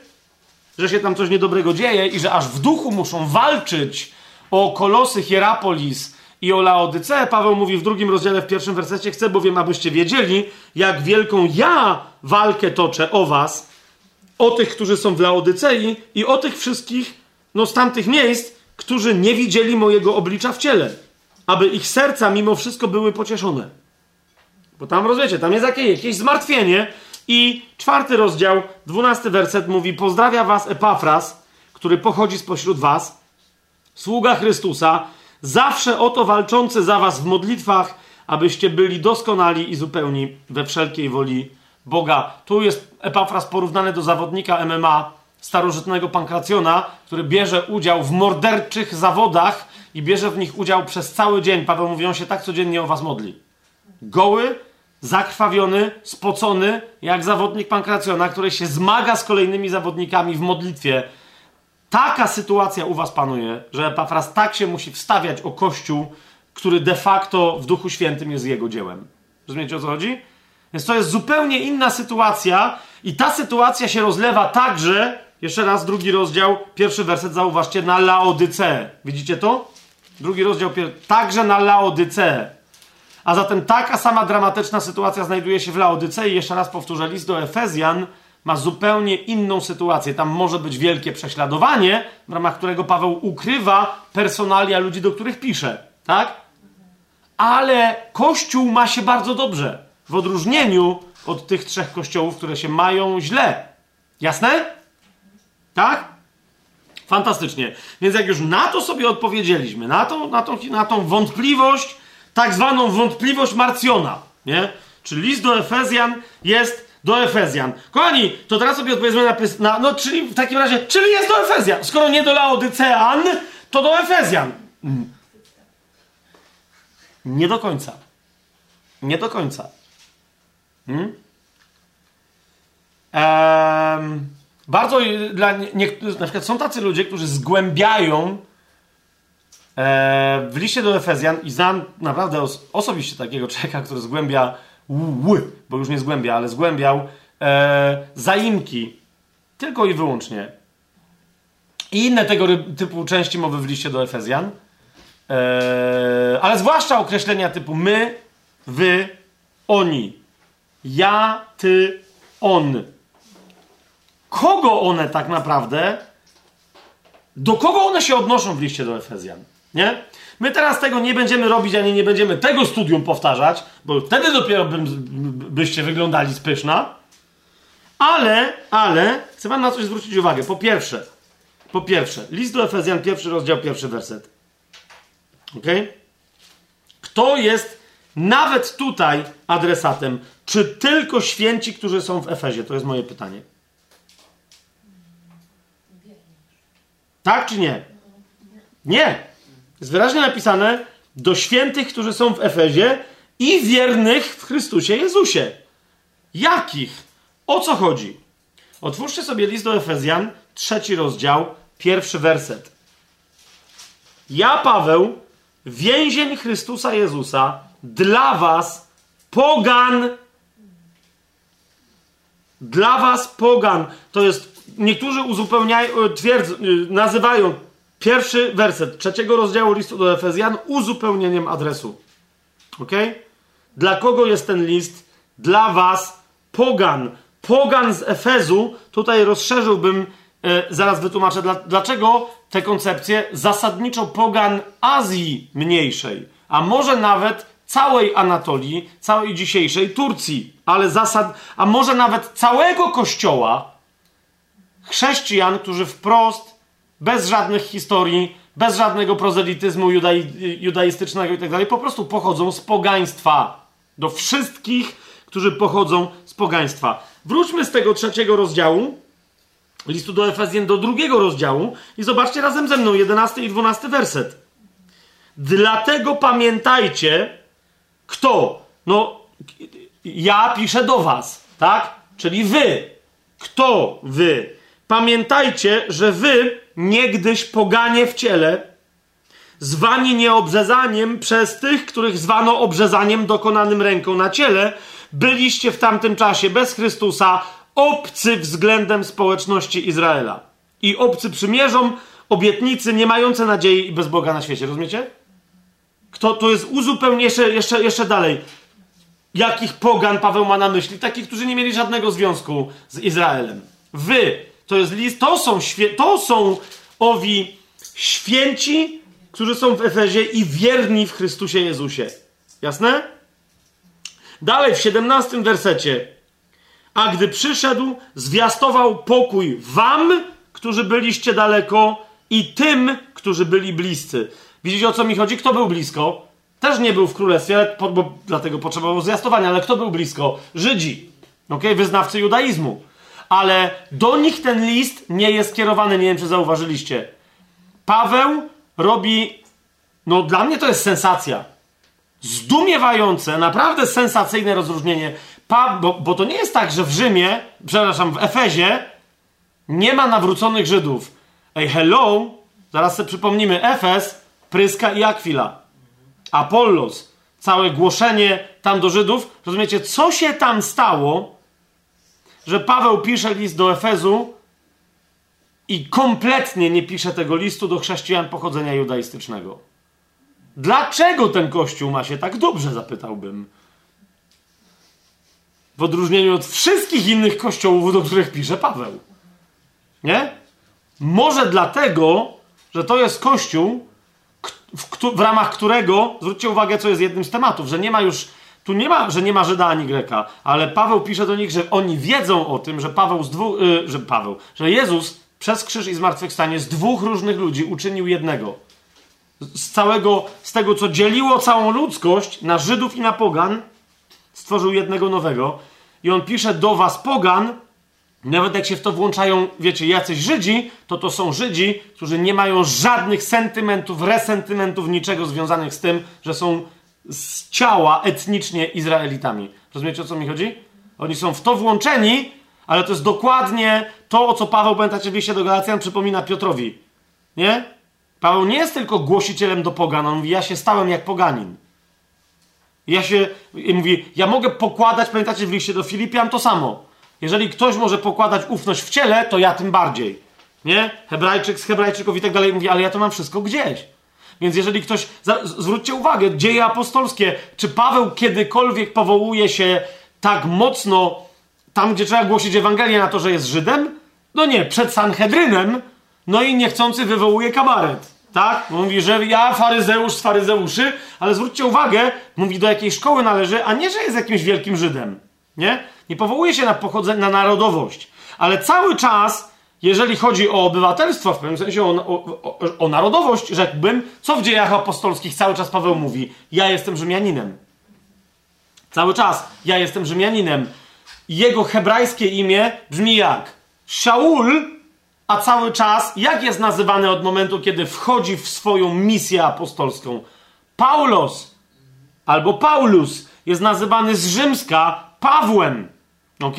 że się tam coś niedobrego dzieje i że aż w duchu muszą walczyć o kolosy Hierapolis i o Laodyce. Paweł mówi w drugim rozdziale, w pierwszym wersecie, chcę bowiem, abyście wiedzieli, jak wielką ja walkę toczę o was, o tych, którzy są w Laodycei i o tych wszystkich, no z tamtych miejsc, którzy nie widzieli mojego oblicza w ciele, aby ich serca mimo wszystko były pocieszone. Bo tam, rozumiecie, tam jest jakieś, jakieś zmartwienie i czwarty rozdział, dwunasty werset mówi, pozdrawia was Epafras, który pochodzi spośród was, sługa Chrystusa, zawsze oto walczący za was w modlitwach, abyście byli doskonali i zupełni we wszelkiej woli Boga. Tu jest Epafras porównany do zawodnika MMA, starożytnego Pankracjona, który bierze udział w morderczych zawodach i bierze w nich udział przez cały dzień. Paweł mówi, on się tak codziennie o was modli. Goły, zakrwawiony, spocony, jak zawodnik Pankracjona, który się zmaga z kolejnymi zawodnikami w modlitwie. Taka sytuacja u was panuje, że Epafras tak się musi wstawiać o Kościół, który de facto w Duchu Świętym jest jego dziełem. Rozumiecie o co chodzi? Więc to jest zupełnie inna sytuacja i ta sytuacja się rozlewa także jeszcze raz drugi rozdział, pierwszy werset, zauważcie, na Laodyce. Widzicie to? Drugi rozdział, także na Laodyce. A zatem taka sama dramatyczna sytuacja znajduje się w Laodyce i jeszcze raz powtórzę, list do Efezjan ma zupełnie inną sytuację. Tam może być wielkie prześladowanie, w ramach którego Paweł ukrywa personalia ludzi, do których pisze. Tak? Ale Kościół ma się bardzo dobrze. W odróżnieniu od tych trzech kościołów, które się mają źle. Jasne? Tak? Fantastycznie. Więc jak już na to sobie odpowiedzieliśmy, na tą, na tą, na tą wątpliwość, tak zwaną wątpliwość Marcjona, nie? Czy list do Efezjan jest do Efezjan. Kochani, to teraz sobie odpowiedzmy na, na no czyli w takim razie, czyli jest do Efezjan. Skoro nie do Laodycean, to do Efezjan. Mm. Nie do końca. Nie do końca. Hmm? Bardzo dla niektórych, na przykład są tacy ludzie, którzy zgłębiają e, w liście do Efezjan i znam naprawdę os osobiście takiego człowieka, który zgłębia ł, bo już nie zgłębia, ale zgłębiał e, zaimki tylko i wyłącznie. I inne tego typu części mowy w liście do Efezjan. E, ale zwłaszcza określenia typu my, wy, oni. Ja, ty, on. Kogo one tak naprawdę, do kogo one się odnoszą w liście do Efezjan? Nie? My teraz tego nie będziemy robić, ani nie będziemy tego studium powtarzać, bo wtedy dopiero by, byście wyglądali spyszna. Ale, ale, chcę wam na coś zwrócić uwagę. Po pierwsze, po pierwsze, list do Efezjan, pierwszy rozdział, pierwszy werset. Ok? Kto jest nawet tutaj adresatem? Czy tylko święci, którzy są w Efezie? To jest moje pytanie. Tak czy nie? Nie. Jest wyraźnie napisane do świętych, którzy są w Efezie i wiernych w Chrystusie Jezusie. Jakich? O co chodzi? Otwórzcie sobie list do Efezjan, trzeci rozdział, pierwszy werset. Ja, Paweł, więzień Chrystusa Jezusa, dla was, pogan, dla was, pogan, to jest, niektórzy uzupełniają, twierdzą, nazywają Pierwszy werset trzeciego rozdziału listu do Efezjan uzupełnieniem adresu. Ok? Dla kogo jest ten list? Dla was, pogan. Pogan z Efezu. Tutaj rozszerzyłbym, e, zaraz wytłumaczę, dla, dlaczego te koncepcje zasadniczo pogan Azji mniejszej, a może nawet całej Anatolii, całej dzisiejszej Turcji, ale zasad, a może nawet całego kościoła chrześcijan, którzy wprost bez żadnych historii, bez żadnego prozelityzmu judai, judaistycznego itd., tak po prostu pochodzą z pogaństwa. Do wszystkich, którzy pochodzą z pogaństwa. Wróćmy z tego trzeciego rozdziału, listu do Efezjan, do drugiego rozdziału i zobaczcie razem ze mną, jedenasty i dwunasty werset. Dlatego pamiętajcie, kto? No, ja piszę do was, tak? Czyli wy. Kto wy? Pamiętajcie, że wy niegdyś poganie w ciele, zwani nieobrzezaniem przez tych, których zwano obrzezaniem dokonanym ręką na ciele, byliście w tamtym czasie bez Chrystusa obcy względem społeczności Izraela. I obcy przymierzom, obietnicy, nie mające nadziei i bez Boga na świecie. Rozumiecie? Kto to jest uzupełniejsze jeszcze, jeszcze dalej. Jakich pogan Paweł ma na myśli? Takich, którzy nie mieli żadnego związku z Izraelem. Wy to jest list, to są, to są owi święci, którzy są w Efezie i wierni w Chrystusie Jezusie. Jasne? Dalej w 17 wersecie. A gdy przyszedł, zwiastował pokój wam, którzy byliście daleko, i tym, którzy byli bliscy. Widzicie o co mi chodzi? Kto był blisko? Też nie był w królestwie, bo dlatego potrzebował zwiastowania, ale kto był blisko? Żydzi, okay? wyznawcy judaizmu ale do nich ten list nie jest skierowany, nie wiem czy zauważyliście. Paweł robi, no dla mnie to jest sensacja. Zdumiewające, naprawdę sensacyjne rozróżnienie. Pa, bo, bo to nie jest tak, że w Rzymie, przepraszam, w Efezie nie ma nawróconych Żydów. Ej, hello, zaraz sobie przypomnimy, Efes, Pryska i Akwila. Apollos, całe głoszenie tam do Żydów. Rozumiecie, co się tam stało, że Paweł pisze list do Efezu i kompletnie nie pisze tego listu do chrześcijan pochodzenia judaistycznego. Dlaczego ten kościół ma się tak dobrze, zapytałbym. W odróżnieniu od wszystkich innych kościołów, do których pisze Paweł. Nie? Może dlatego, że to jest kościół, w, w, ramach którego, zwróćcie uwagę, co jest jednym z tematów, że nie ma już, tu nie ma, że nie ma Żyda ani Greka, ale Paweł pisze do nich, że oni wiedzą o tym, że Paweł z dwóch, yy, że Paweł, że Jezus przez krzyż i zmartwychwstanie z dwóch różnych ludzi uczynił jednego. Z całego, z tego, co dzieliło całą ludzkość na Żydów i na pogan, stworzył jednego nowego. I on pisze do was pogan, nawet jak się w to włączają, wiecie, jacyś Żydzi, to to są Żydzi, którzy nie mają żadnych sentymentów, resentymentów, niczego związanych z tym, że są z ciała etnicznie Izraelitami. Rozumiecie, o co mi chodzi? Oni są w to włączeni, ale to jest dokładnie to, o co Paweł, pamiętacie w liście do Galacjan, przypomina Piotrowi. Nie? Paweł nie jest tylko głosicielem do pogan, on mówi, ja się stałem jak poganin. Ja się, i mówi, ja mogę pokładać, pamiętacie w liście do Filipian, to samo. Jeżeli ktoś może pokładać ufność w ciele, to ja tym bardziej. Nie? Hebrajczyk z Hebrajczyków i tak dalej mówi, ale ja to mam wszystko gdzieś. Więc jeżeli ktoś. Zwróćcie uwagę, dzieje apostolskie. Czy Paweł kiedykolwiek powołuje się tak mocno tam, gdzie trzeba głosić Ewangelię na to, że jest Żydem? No nie, przed Sanhedrynem. No i niechcący wywołuje kabaret. Tak? Mówi, że ja faryzeusz z faryzeuszy, ale zwróćcie uwagę, mówi do jakiej szkoły należy, a nie, że jest jakimś wielkim Żydem. Nie? Nie powołuje się na pochodzenie, na narodowość, ale cały czas, jeżeli chodzi o obywatelstwo, w pewnym sensie o, o, o, narodowość, rzekłbym, co w dziejach apostolskich cały czas Paweł mówi? Ja jestem Rzymianinem. Cały czas, ja jestem Rzymianinem. Jego hebrajskie imię brzmi jak? Shaul, a cały czas, jak jest nazywany od momentu, kiedy wchodzi w swoją misję apostolską? Paulos albo Paulus jest nazywany z rzymska Pawłem. Ok?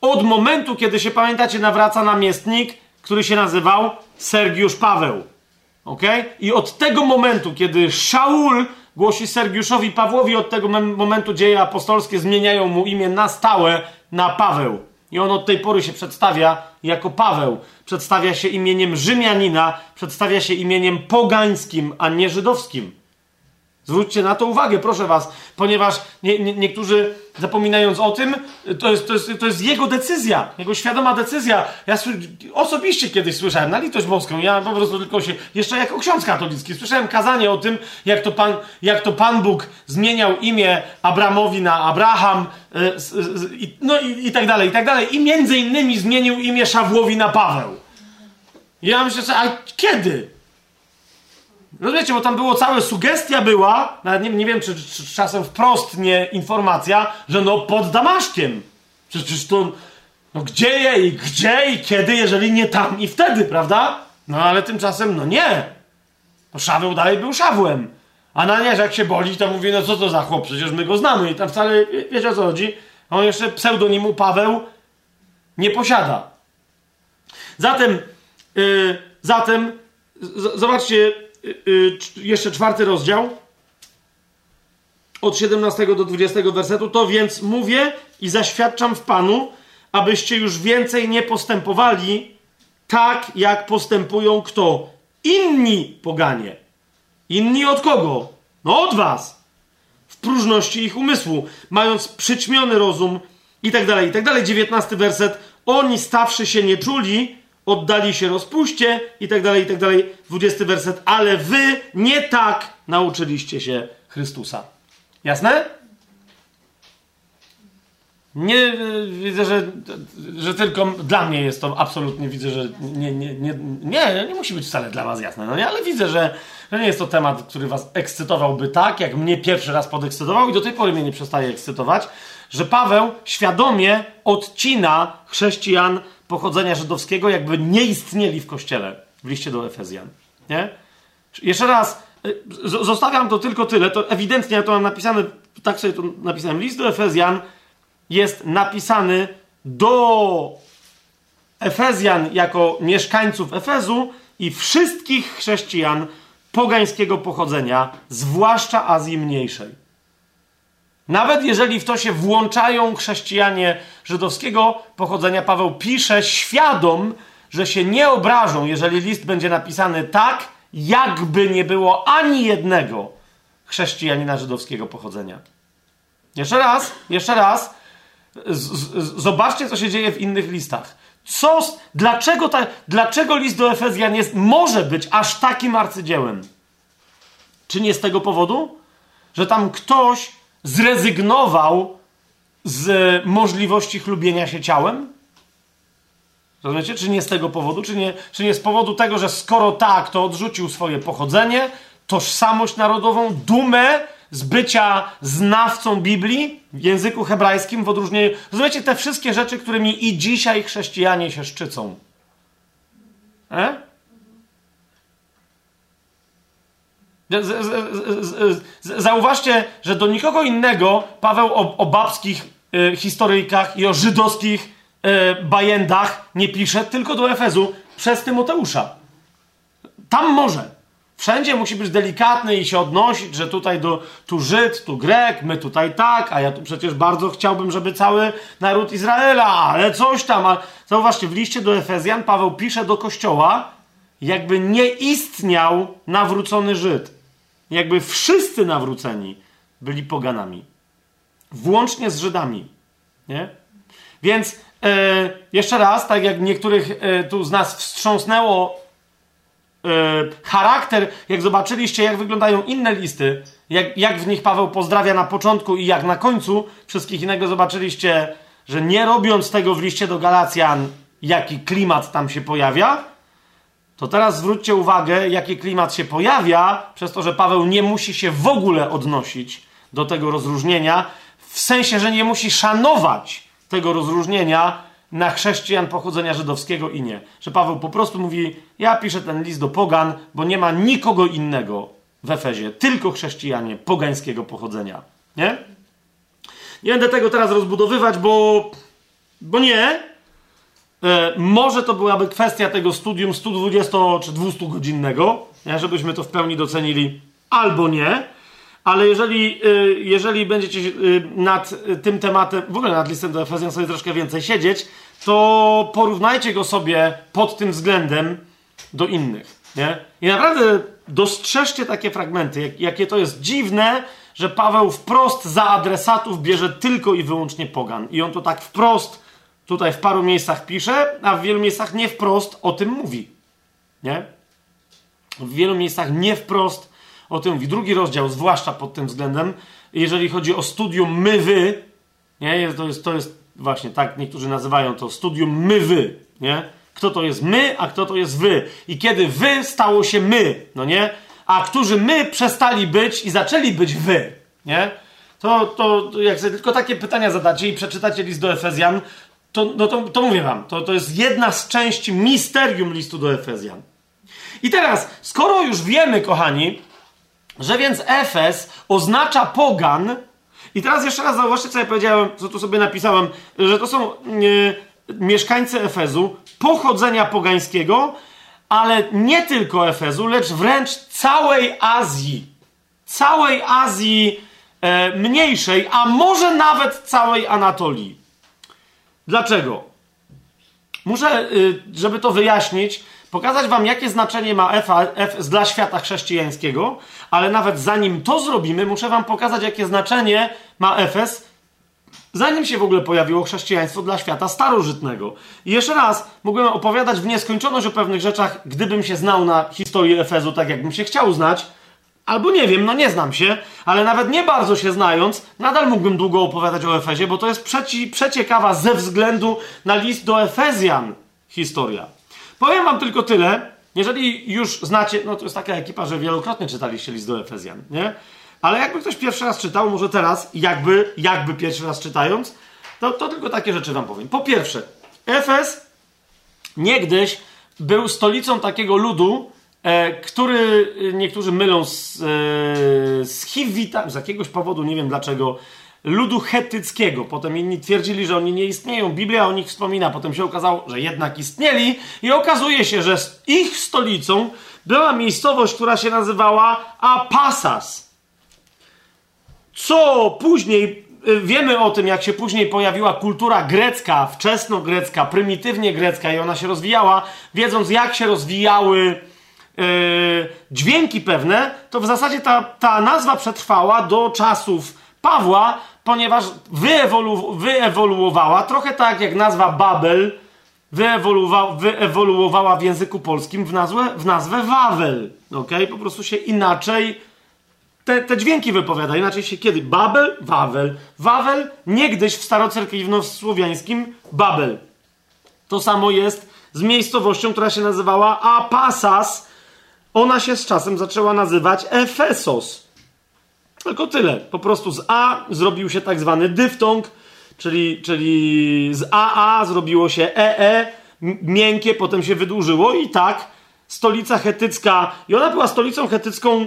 Od momentu, kiedy się pamiętacie, nawraca namiestnik, który się nazywał Sergiusz Paweł. Ok? I od tego momentu, kiedy Szaul głosi Sergiuszowi Pawłowi, od tego momentu dzieje apostolskie zmieniają mu imię na stałe na Paweł. I on od tej pory się przedstawia jako Paweł. Przedstawia się imieniem Rzymianina, przedstawia się imieniem pogańskim, a nie żydowskim. Zwróćcie na to uwagę, proszę was, ponieważ nie, nie, niektórzy zapominając o tym, to jest, to, jest, to jest jego decyzja, jego świadoma decyzja. Ja osobiście kiedyś słyszałem na litość boską, ja po prostu tylko się, jeszcze jako ksiądz katolicki, słyszałem kazanie o tym, jak to Pan, jak to Pan Bóg zmieniał imię Abramowi na Abraham, yy, no i, i tak dalej, i tak dalej. I między innymi zmienił imię Szawłowi na Paweł. Ja myślę, że a kiedy? Rozumiecie, bo tam było całe sugestia była, nawet nie, nie wiem, czy, czy, czasem wprost nie informacja, że no pod Damaszkiem. Przecież to, no gdzie je i gdzie i kiedy, jeżeli nie tam i wtedy, prawda? No ale tymczasem, no nie. No Szaweł dalej był Szawłem. A na nie, jak się boli, to mówi, no co to za chłop, przecież my go znamy. I tam wcale, wiecie o co chodzi? On jeszcze pseudonimu Paweł nie posiada. Zatem, yy, zatem, zobaczcie, Y, y, jeszcze czwarty rozdział, od 17 do 20 wersetu. To więc mówię i zaświadczam w Panu, abyście już więcej nie postępowali tak, jak postępują kto? Inni poganie. Inni od kogo? No od was. W próżności ich umysłu, mając przyćmiony rozum i tak dalej, i tak dalej. 19 werset. Oni stawszy się nie czuli, oddali się rozpuście i tak dalej, i tak dalej. 20 werset. Ale wy nie tak nauczyliście się Chrystusa. Jasne? Nie widzę, że, że tylko dla mnie jest to absolutnie, widzę, że nie, nie, nie, nie, nie musi być wcale dla was jasne, no nie, ale widzę, że, że nie jest to temat, który was ekscytowałby tak, jak mnie pierwszy raz podekscytował i do tej pory mnie nie przestaje ekscytować, że Paweł świadomie odcina chrześcijan pochodzenia żydowskiego jakby nie istnieli w kościele w liście do Efezjan. Nie? Jeszcze raz, y, zostawiam to tylko tyle, to ewidentnie ja to mam napisane, tak sobie to napisałem, list do Efezjan jest napisany do Efezjan jako mieszkańców Efezu i wszystkich chrześcijan pogańskiego pochodzenia, zwłaszcza Azji Mniejszej. Nawet jeżeli w to się włączają chrześcijanie żydowskiego pochodzenia, Paweł pisze świadom, że się nie obrażą, jeżeli list będzie napisany tak, jakby nie było ani jednego chrześcijanina żydowskiego pochodzenia. Jeszcze raz, jeszcze raz. zobaczcie, co się dzieje w innych listach. Co, dlaczego, ta, dlaczego list do Efezjan jest, może być aż takim arcydziełem? Czy nie z tego powodu, że tam ktoś zrezygnował z możliwości chlubienia się ciałem? Rozumiecie? Czy nie z tego powodu? Czy nie, czy nie z powodu tego, że skoro tak, to odrzucił swoje pochodzenie, tożsamość narodową, dumę z bycia znawcą Biblii w języku hebrajskim w odróżnieniu. Rozumiecie te wszystkie rzeczy, którymi i dzisiaj chrześcijanie się szczycą. E? Zauważcie, że do nikogo innego Paweł o, o babskich y, historyjkach i o żydowskich y, bajendach nie pisze, tylko do Efezu przez Tymoteusza. Tam może. Wszędzie musi być delikatny i się odnosić, że tutaj do, tu Żyd, tu Grek, my tutaj tak, a ja tu przecież bardzo chciałbym, żeby cały naród Izraela, ale coś tam. A... Zauważcie, w liście do Efezjan Paweł pisze do kościoła, jakby nie istniał nawrócony Żyd. Jakby wszyscy nawróceni byli poganami. Włącznie z Żydami. Nie? Więc e, jeszcze raz, tak jak niektórych e, tu z nas wstrząsnęło e, charakter, jak zobaczyliście, jak wyglądają inne listy, jak, jak w nich Paweł pozdrawia na początku i jak na końcu, wszystkich innego zobaczyliście, że nie robiąc tego w liście do Galacjan, jaki klimat tam się pojawia, to teraz zwróćcie uwagę, jaki klimat się pojawia, przez to, że Paweł nie musi się w ogóle odnosić do tego rozróżnienia, w sensie, że nie musi szanować tego rozróżnienia na chrześcijan pochodzenia żydowskiego i nie. Że Paweł po prostu mówi: Ja piszę ten list do Pogan, bo nie ma nikogo innego w Efezie, tylko chrześcijanie pogańskiego pochodzenia. Nie? Nie będę tego teraz rozbudowywać, bo, bo nie, może to byłaby kwestia tego studium 120 czy 200 godzinnego, żebyśmy to w pełni docenili, albo nie. Ale jeżeli, e, jeżeli będziecie e, nad tym tematem, w ogóle nad listem do Efezjan sobie troszkę więcej siedzieć, to porównajcie go sobie pod tym względem do innych. Nie? I naprawdę dostrzeżcie takie fragmenty, jak, jakie to jest dziwne, że Paweł wprost za adresatów bierze tylko i wyłącznie pogan. I on to tak wprost tutaj w paru miejscach pisze, a w wielu miejscach nie wprost o tym mówi. Nie? W wielu miejscach nie wprost o tym mówi. Drugi rozdział, zwłaszcza pod tym względem, jeżeli chodzi o studium my-wy, nie? To, jest, to jest właśnie tak, niektórzy nazywają to studium my-wy, nie? Kto to jest my, a kto to jest wy. I kiedy wy stało się my, no nie? A którzy my przestali być i zaczęli być wy, nie? To, to jak sobie tylko takie pytania zadacie i przeczytacie list do Efezjan, to, no to, to mówię wam, to, to jest jedna z części misterium listu do Efezjan. I teraz, skoro już wiemy, kochani, że więc Efes oznacza pogan, i teraz jeszcze raz zauważcie, co ja powiedziałem, co tu sobie napisałem, że to są yy, mieszkańcy Efezu pochodzenia pogańskiego, ale nie tylko Efezu, lecz wręcz całej Azji. Całej Azji e, mniejszej, a może nawet całej Anatolii. Dlaczego? Muszę, y, żeby to wyjaśnić, pokazać Wam, jakie znaczenie ma F dla świata chrześcijańskiego, ale nawet zanim to zrobimy, muszę Wam pokazać, jakie znaczenie ma Efes, zanim się w ogóle pojawiło chrześcijaństwo dla świata starożytnego. I jeszcze raz, mógłbym opowiadać w nieskończoność o pewnych rzeczach, gdybym się znał na historii Efezu, tak jakbym się chciał znać, Albo nie wiem, no nie znam się, ale nawet nie bardzo się znając, nadal mógłbym długo opowiadać o Efezie, bo to jest przeci, przeciekawa ze względu na list do Efezjan historia. Powiem wam tylko tyle, jeżeli już znacie, no to jest taka ekipa, że wielokrotnie czytaliście list do Efezjan, nie? Ale jakby ktoś pierwszy raz czytał, może teraz, jakby, jakby pierwszy raz czytając, to, to tylko takie rzeczy wam powiem. Po pierwsze, Efes niegdyś był stolicą takiego ludu, który e, niektórzy mylą z, e, z Hivita, z jakiegoś powodu, nie wiem dlaczego, ludu chetyckiego. Potem inni twierdzili, że oni nie istnieją. Biblia o nich wspomina. Potem się okazało, że jednak istnieli i okazuje się, że ich stolicą była miejscowość, która się nazywała Apasas. Co później wiemy o tym, jak się później pojawiła kultura grecka, wczesnogrecka, prymitywnie grecka i ona się rozwijała, wiedząc jak się rozwijały dźwięki pewne, to w zasadzie ta, ta nazwa przetrwała do czasów Pawła, ponieważ wyewolu, wyewoluowała, trochę tak jak nazwa Babel wyewoluowa, wyewoluowała w języku polskim w nazwę, w nazwę Wawel. Okay? Po prostu się inaczej te, te dźwięki wypowiada. Inaczej się kiedy? Babel, Wawel. Wawel niegdyś w starocerkiewno-słowiańskim Babel. To samo jest z miejscowością, która się nazywała Apasas. Ona się z czasem zaczęła nazywać Efesos. Tylko tyle. Po prostu z A zrobił się tak zwany dyftong, czyli, czyli z AA zrobiło się EE, miękkie, potem się wydłużyło i tak stolica hetycka, i ona była stolicą hetycką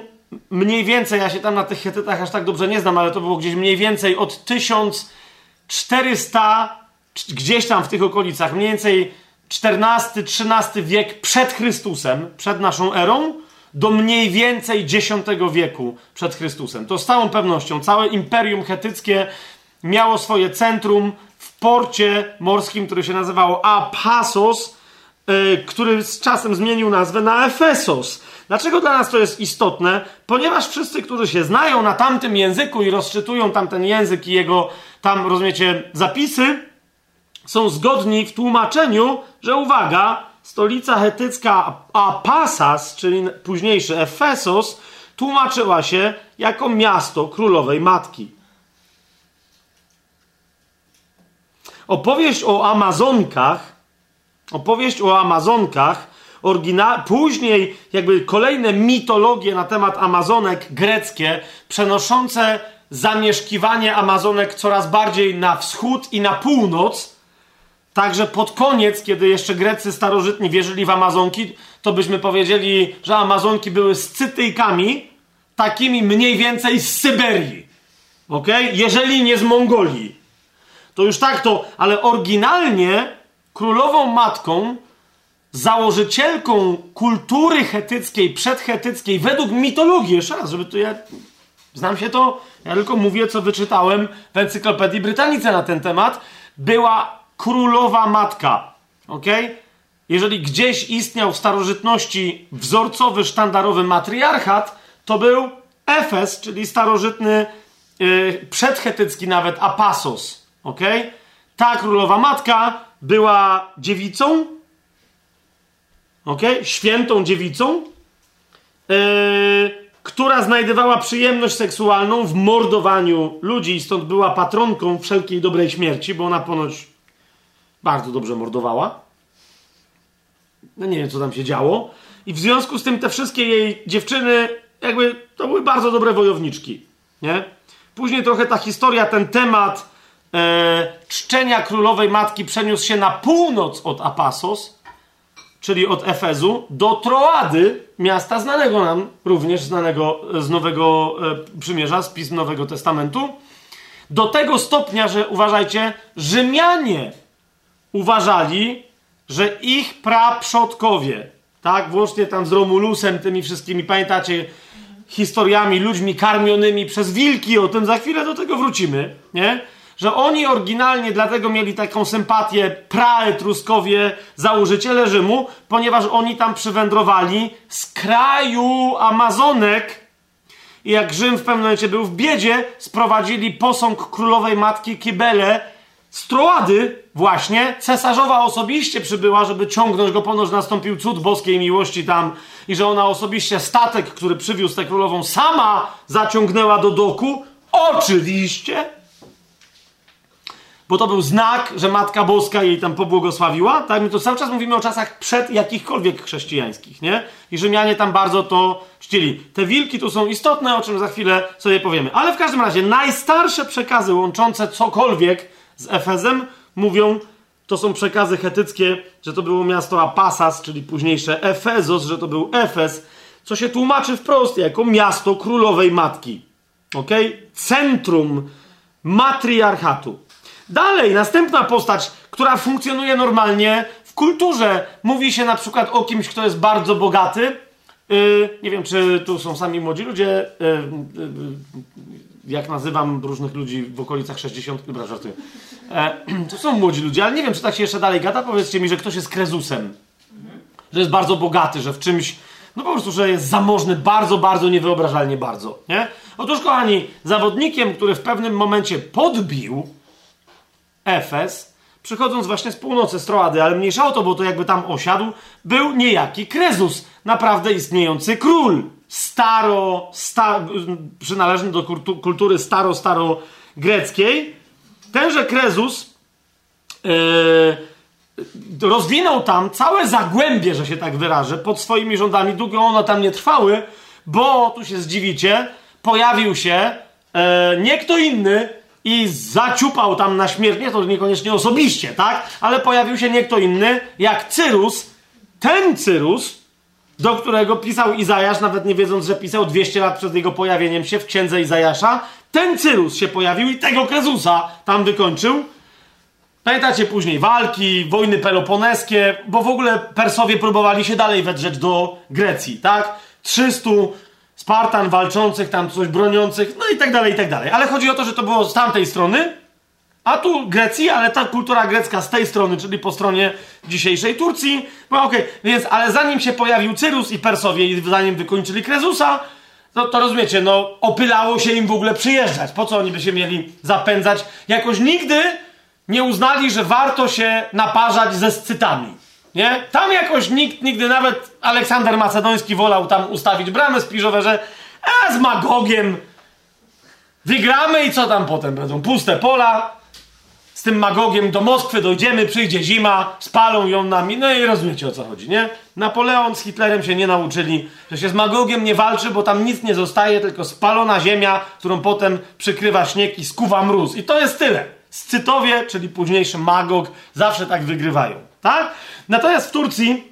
mniej więcej, ja się tam na tych Hetytach aż tak dobrze nie znam, ale to było gdzieś mniej więcej od 1400, gdzieś tam w tych okolicach, mniej więcej XIV-XIII wiek przed Chrystusem, przed naszą erą, do mniej więcej X wieku przed Chrystusem. To z całą pewnością całe imperium hetyckie miało swoje centrum w porcie morskim, który się nazywał Apasos, yy, który z czasem zmienił nazwę na Efesos. Dlaczego dla nas to jest istotne? Ponieważ wszyscy, którzy się znają na tamtym języku i rozczytują tamten język i jego tam, rozumiecie, zapisy, są zgodni w tłumaczeniu, że uwaga, stolica hetycka Apasas, czyli późniejszy Efesos, tłumaczyła się jako miasto królowej matki. Opowieść o Amazonkach, opowieść o Amazonkach. Później jakby kolejne mitologie na temat Amazonek greckie, przenoszące zamieszkiwanie Amazonek coraz bardziej na wschód i na północ. Także pod koniec, kiedy jeszcze Grecy starożytni wierzyli w Amazonki, to byśmy powiedzieli, że Amazonki były scytyjkami, takimi mniej więcej z Syberii. Ok? Jeżeli nie z Mongolii. To już tak to, ale oryginalnie królową matką założycielką kultury chetyckiej, przedchetyckiej, według mitologii, jeszcze raz, żeby tu ja znam się to, ja tylko mówię, co wyczytałem w Encyklopedii Brytanice na ten temat, była królowa matka. Ok? Jeżeli gdzieś istniał w starożytności wzorcowy, sztandarowy matriarchat, to był Efes, czyli starożytny, yy, przedchetycki nawet Apasos. Ok? Ta królowa matka była dziewicą, ok? Świętą dziewicą, yy, która znajdowała przyjemność seksualną w mordowaniu ludzi stąd była patronką wszelkiej dobrej śmierci, bo ona ponoć bardzo dobrze mordowała. No nie wiem, co tam się działo. I w związku z tym te wszystkie jej dziewczyny, jakby to były bardzo dobre wojowniczki, nie? Później trochę ta historia, ten temat e, czczenia królowej matki przeniósł się na północ od Apasos, czyli od Efezu, do Troady, miasta znanego nam, również znanego z Nowego e, Przymierza, z pism Nowego Testamentu, do tego stopnia, że uważajcie, Rzymianie uważali, że ich praprzodkowie, tak, włącznie tam z Romulusem, tymi wszystkimi, pamiętacie, historiami, ludźmi karmionymi przez wilki, o tym za chwilę do tego wrócimy, nie? że oni oryginalnie dlatego mieli taką sympatię praetruskowie, założyciele Rzymu, ponieważ oni tam przywędrowali z kraju Amazonek i jak Rzym w pewnym momencie był w biedzie, sprowadzili posąg królowej matki Kibele z Troady właśnie. Cesarzowa osobiście przybyła, żeby ciągnąć go, ponoć nastąpił cud boskiej miłości tam i że ona osobiście statek, który przywiózł tę królową, sama zaciągnęła do doku. Oczywiście bo to był znak, że Matka Boska jej tam pobłogosławiła, tak? My to cały czas mówimy o czasach przed jakichkolwiek chrześcijańskich, nie? I Rzymianie tam bardzo to czcili. Te wilki tu są istotne, o czym za chwilę sobie powiemy. Ale w każdym razie najstarsze przekazy łączące cokolwiek z Efezem mówią, to są przekazy chetyckie, że to było miasto Apasas, czyli późniejsze Efezos, że to był Efes, co się tłumaczy wprost jako miasto królowej matki. Ok? Centrum matriarchatu. Dalej, następna postać, która funkcjonuje normalnie w kulturze. Mówi się na przykład o kimś, kto jest bardzo bogaty. Yy, nie wiem, czy tu są sami młodzi ludzie. Yy, yy, jak nazywam różnych ludzi w okolicach 60. Dobra, żartuję. E, to są młodzi ludzie, ale nie wiem, czy tak się jeszcze dalej gada. Powiedzcie mi, że ktoś jest krezusem. Że jest bardzo bogaty, że w czymś no po prostu, że jest zamożny bardzo, bardzo, niewyobrażalnie bardzo, nie? Otóż, kochani, zawodnikiem, który w pewnym momencie podbił Efes, przychodząc właśnie z północy, z Troady, ale mniejsza o to, bo to jakby tam osiadł, był niejaki Krezus, naprawdę istniejący król. Staro, sta, przynależny do kultury staro, staro greckiej. Tenże Krezus yy, rozwinął tam całe zagłębie, że się tak wyrażę, pod swoimi rządami. Długo one tam nie trwały, bo, tu się zdziwicie, pojawił się yy, nie kto inny, i zaciupał tam na śmierć, nie to niekoniecznie osobiście, tak? Ale pojawił się nie kto inny, jak Cyrus, ten Cyrus, do którego pisał Izajasz, nawet nie wiedząc, że pisał 200 lat przed jego pojawieniem się w księdze Izajasza. Ten Cyrus się pojawił i tego Krezusa tam wykończył. Pamiętacie później walki, wojny peloponeskie, bo w ogóle Persowie próbowali się dalej wedrzeć do Grecji, tak? 300 Spartan walczących, tam coś broniących, no i tak dalej, i tak dalej. Ale chodzi o to, że to było z tamtej strony, a tu Grecji, ale ta kultura grecka z tej strony, czyli po stronie dzisiejszej Turcji. No okej, okay. więc, ale zanim się pojawił Cyrus i Persowie i zanim wykończyli Krezusa, to, to rozumiecie, no opylało się im w ogóle przyjeżdżać. Po co oni by się mieli zapędzać? Jakoś nigdy nie uznali, że warto się naparzać ze scytami. Nie? Tam jakoś nikt, nigdy nawet Aleksander Macedoński wolał tam ustawić bramę spiżowe, że a z Magogiem wygramy i co tam potem będą? Puste pola. Z tym Magogiem do Moskwy dojdziemy, przyjdzie zima, spalą ją nami. No i rozumiecie o co chodzi, nie? Napoleon z Hitlerem się nie nauczyli, że się z Magogiem nie walczy, bo tam nic nie zostaje, tylko spalona ziemia, którą potem przykrywa śnieg i skuwa mróz. I to jest tyle. Scytowie, czyli późniejszy Magog, zawsze tak wygrywają. Tak? Natomiast w Turcji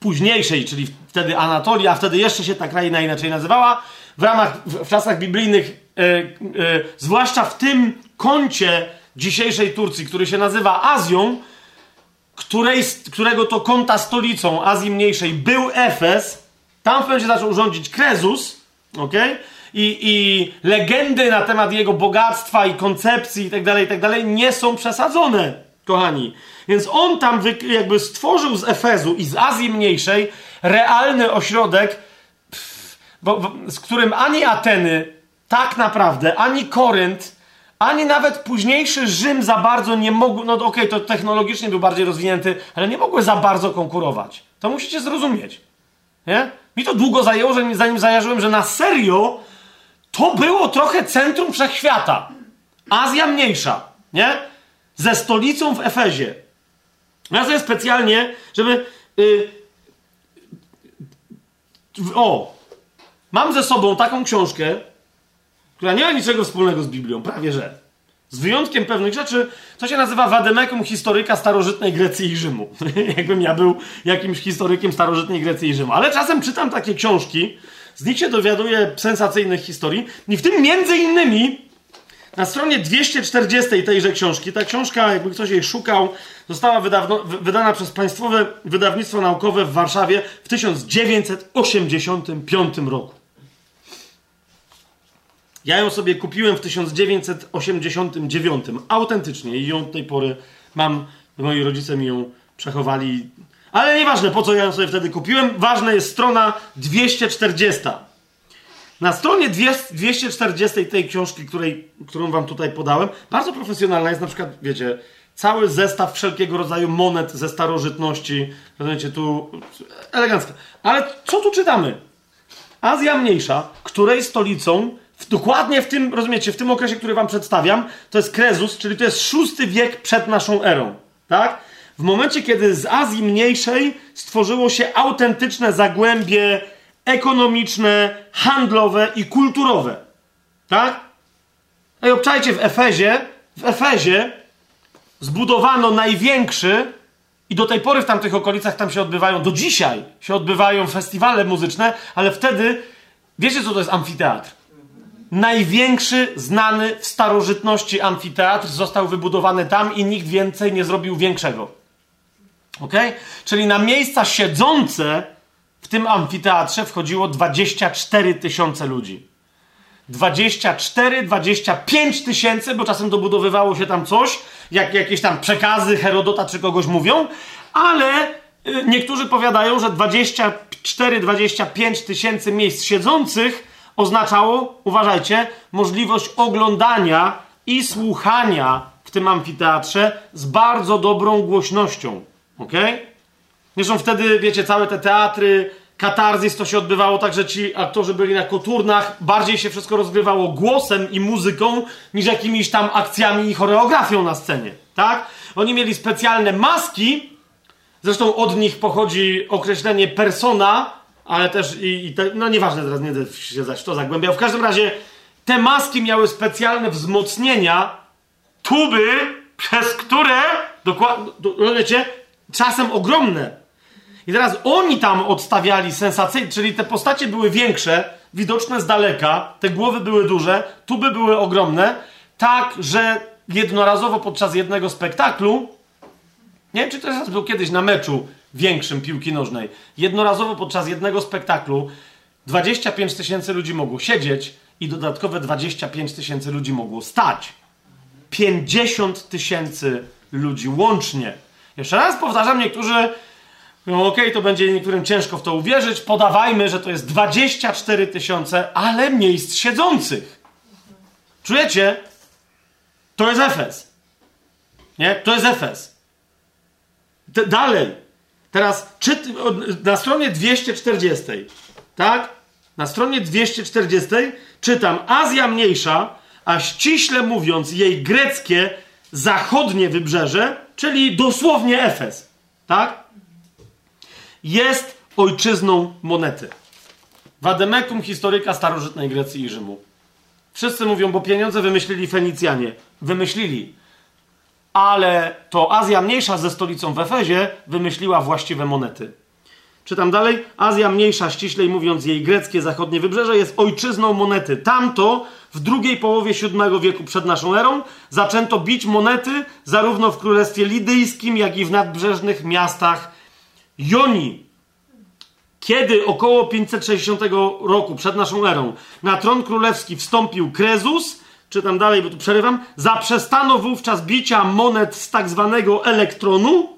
późniejszej, czyli wtedy Anatolia, a wtedy jeszcze się ta kraina inaczej nazywała, w ramach, w, w czasach biblijnych, e, e, zwłaszcza w tym kącie dzisiejszej Turcji, który się nazywa Azją, której, którego to kąta stolicą Azji Mniejszej był Efes, tam w pewnym zaczął rządzić Krezus, okay? I, I legendy na temat jego bogactwa i koncepcji i tak dalej, i tak dalej nie są przesadzone, kochani. Więc on tam jakby stworzył z Efezu i z Azji Mniejszej realny ośrodek, pff, bo, bo, z którym ani Ateny tak naprawdę, ani Korynt, ani nawet późniejszy Rzym za bardzo nie mogły, no okej, okay, to technologicznie był bardziej rozwinięty, ale nie mogły za bardzo konkurować. To musicie zrozumieć. Nie? Mi to długo zajęło, zanim zajarzyłem, że na serio to było trochę centrum wszechświata. Azja mniejsza, nie? Ze stolicą w Efezie. Ja sobie specjalnie, żeby. Yy, o! Mam ze sobą taką książkę, która nie ma niczego wspólnego z Biblią, prawie że. Z wyjątkiem pewnych rzeczy, co się nazywa Wademekum historyka starożytnej Grecji i Rzymu. Jakbym ja był jakimś historykiem starożytnej Grecji i Rzymu. Ale czasem czytam takie książki, z nich się dowiaduję sensacyjnych historii i w tym między innymi na stronie 240 tejże książki, ta książka, jakby ktoś jej szukał, została wydawno, wydana przez Państwowe Wydawnictwo Naukowe w Warszawie w 1985 roku. Ja ją sobie kupiłem w 1989, autentycznie, i ją od tej pory mam, moi rodzice mi ją przechowali. Ale nieważne, po co ja ją sobie wtedy kupiłem, ważna jest strona 240. Na stronie 240 tej książki, której, którą wam tutaj podałem, bardzo profesjonalna jest na przykład, wiecie, cały zestaw wszelkiego rodzaju monet ze starożytności. Rozumiecie, tu elegancko. Ale co tu czytamy? Azja Mniejsza, której stolicą w, dokładnie w tym, rozumiecie, w tym okresie, który wam przedstawiam, to jest Krezus, czyli to jest VI wiek przed naszą erą. Tak? W momencie, kiedy z Azji Mniejszej stworzyło się autentyczne zagłębie ekonomiczne, handlowe i kulturowe. Tak? No i obczajcie w Efezie, w Efezie zbudowano największy i do tej pory w tamtych okolicach tam się odbywają, do dzisiaj się odbywają festiwale muzyczne, ale wtedy, wiecie co to jest amfiteatr? Największy znany w starożytności amfiteatr został wybudowany tam i nikt więcej nie zrobił większego. Ok? Czyli na miejsca siedzące w tym amfiteatrze wchodziło 24 tysiące ludzi. 24, 25 tysięcy, bo czasem dobudowywało się tam coś, jak jakieś tam przekazy Herodota czy kogoś mówią, ale Y, niektórzy powiadają, że 24-25 tysięcy miejsc siedzących oznaczało, uważajcie, możliwość oglądania i słuchania w tym amfiteatrze z bardzo dobrą głośnością. Ok? Zresztą wtedy, wiecie, całe te teatry, katarzys to się odbywało tak, że ci aktorzy byli na koturnach, bardziej się wszystko rozgrywało głosem i muzyką niż jakimiś tam akcjami i choreografią na scenie. Tak? Oni mieli specjalne maski, zresztą od nich pochodzi określenie persona, ale też i, i te, no nieważne teraz, nie będę się zaś to zagłębiał. W każdym razie te maski miały specjalne wzmocnienia, tuby, przez które, dokładnie, wiecie, czasem ogromne. I teraz oni tam odstawiali sensacyjnie, czyli te postacie były większe, widoczne z daleka, te głowy były duże, tuby były ogromne, tak, że jednorazowo podczas jednego spektaklu, nie wiem, czy to jest był kiedyś na meczu większym piłki nożnej, jednorazowo podczas jednego spektaklu 25 tysięcy ludzi mogło siedzieć i dodatkowe 25 tysięcy ludzi mogło stać. 50 tysięcy ludzi łącznie. Jeszcze raz powtarzam, niektórzy no okej, okay, to będzie niektórym ciężko w to uwierzyć. Podawajmy, że to jest 24 tysiące, ale miejsc siedzących. Czujecie? To jest Efes. Nie? To jest Efes. D dalej. Teraz, czy, na stronie 240, tak? Na stronie 240 czytam Azja Mniejsza, a ściśle mówiąc jej greckie zachodnie wybrzeże, czyli dosłownie Efes. Tak? Jest ojczyzną monety. Wademekum historyka starożytnej Grecji i Rzymu. Wszyscy mówią, bo pieniądze wymyślili Fenicjanie. Wymyślili. Ale to Azja Mniejsza ze stolicą w Efezie wymyśliła właściwe monety. Czytam dalej. Azja Mniejsza, ściślej mówiąc jej greckie zachodnie wybrzeże, jest ojczyzną monety. Tamto w drugiej połowie VII wieku przed naszą erą zaczęto bić monety zarówno w królestwie lidyjskim, jak i w nadbrzeżnych miastach Joni. Kiedy około 560 roku przed naszą erą na tron królewski wstąpił Krezus, czytam dalej, bo tu przerywam, zaprzestano wówczas bicia monet z tak zwanego elektronu,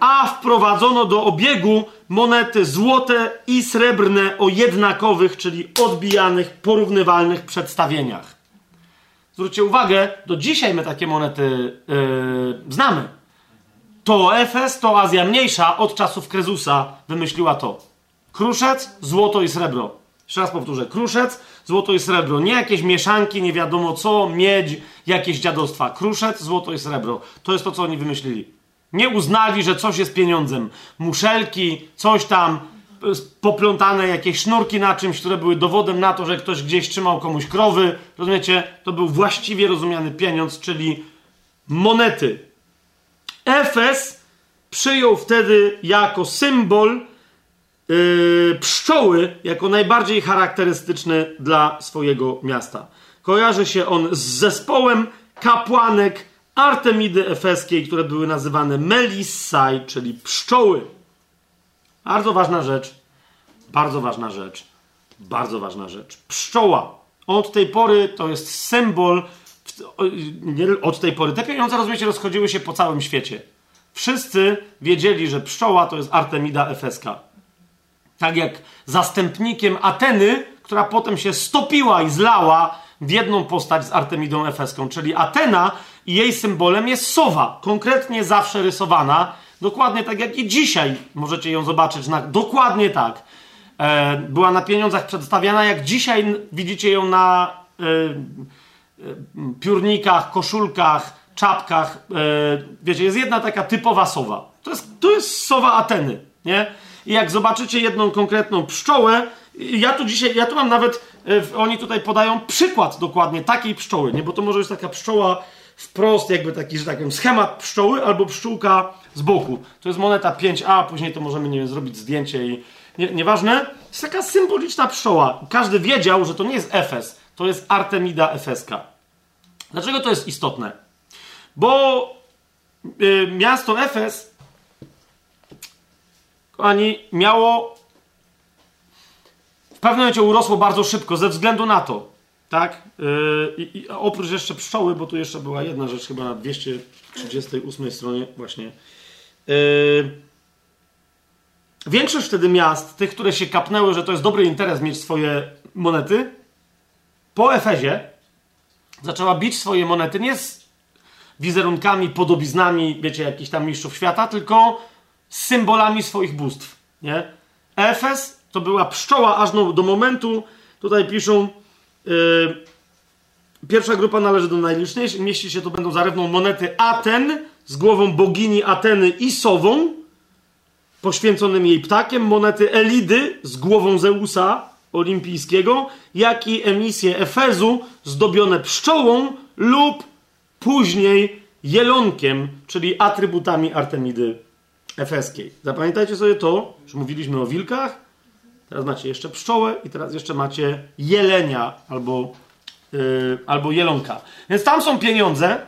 a wprowadzono do obiegu monety złote i srebrne o jednakowych, czyli odbijanych, porównywalnych przedstawieniach. Zwróćcie uwagę, do dzisiaj my takie monety yy, znamy. To Efes, to Azja Mniejsza od czasów Krezusa wymyśliła to. Kruszec, złoto i srebro. Jeszcze raz powtórzę. Kruszec, złoto i srebro. Nie jakieś mieszanki, nie wiadomo co, miedź, jakieś dziadostwa. Kruszec, złoto i srebro. To jest to, co oni wymyślili. Nie uznali, że coś jest pieniądzem. Muszelki, coś tam, poplątane jakieś sznurki na czymś, które były dowodem na to, że ktoś gdzieś trzymał komuś krowy. Rozumiecie? To był właściwie rozumiany pieniądz, czyli monety. Efes przyjął wtedy jako symbol yy, pszczoły, jako najbardziej charakterystyczny dla swojego miasta. Kojarzy się on z zespołem kapłanek Artemidy Efeskiej, które były nazywane Melissai, czyli pszczoły. Bardzo ważna rzecz, bardzo ważna rzecz, bardzo ważna rzecz. Pszczoła. Od tej pory to jest symbol od tej pory. Te pieniądze, rozumiecie, rozchodziły się po całym świecie. Wszyscy wiedzieli, że pszczoła to jest Artemida Efeska. Tak jak zastępnikiem Ateny, która potem się stopiła i zlała w jedną postać z Artemidą Efeską, czyli Atena i jej symbolem jest sowa, konkretnie zawsze rysowana, dokładnie tak jak i dzisiaj możecie ją zobaczyć, na, dokładnie tak. E, była na pieniądzach przedstawiana, jak dzisiaj widzicie ją na e, piórnikach, koszulkach, czapkach. E, wiecie, jest jedna taka typowa sowa. To jest, to jest sowa Ateny, nie? I jak zobaczycie jedną konkretną pszczołę, ja tu dzisiaj, ja tu mam nawet, e, oni tutaj podają przykład dokładnie takiej pszczoły, nie? Bo to może być taka pszczoła wprost, jakby taki, że tak powiem, schemat pszczoły albo pszczółka z boku. To jest moneta 5A, później to możemy, nie wiem, zrobić zdjęcie i nie, nieważne. Jest taka symboliczna pszczoła. Każdy wiedział, że to nie jest Efes, to jest Artemida Efeska. Dlaczego to jest istotne? Bo y, miasto Efes, kochani, miało w pewnym momencie urosło bardzo szybko ze względu na to, tak? Yy, oprócz jeszcze pszczoły, bo tu jeszcze była jedna rzecz chyba na 238 stronie właśnie. Yy, większość wtedy miast, tych, które się kapnęły, że to jest dobry interes mieć swoje monety, po Efezie zaczęła bić swoje monety nie z wizerunkami, podobiznami, wiecie, jakichś tam mistrzów świata, tylko symbolami swoich bóstw, nie? Efes to była pszczoła aż do momentu, tutaj piszą, yy, pierwsza grupa należy do najliczniejszych, mieści się to będą zarówno monety Aten z głową bogini Ateny i sową, poświęconym jej ptakiem, monety Elidy z głową Zeusa olimpijskiego, jak i emisje Efezu zdobione pszczołą lub później jelonkiem, czyli atrybutami Artemidy Efeskiej. Zapamiętajcie sobie to, że mówiliśmy o wilkach, teraz macie jeszcze pszczołę i teraz jeszcze macie jelenia albo, yy, albo jelonka. Więc tam są pieniądze.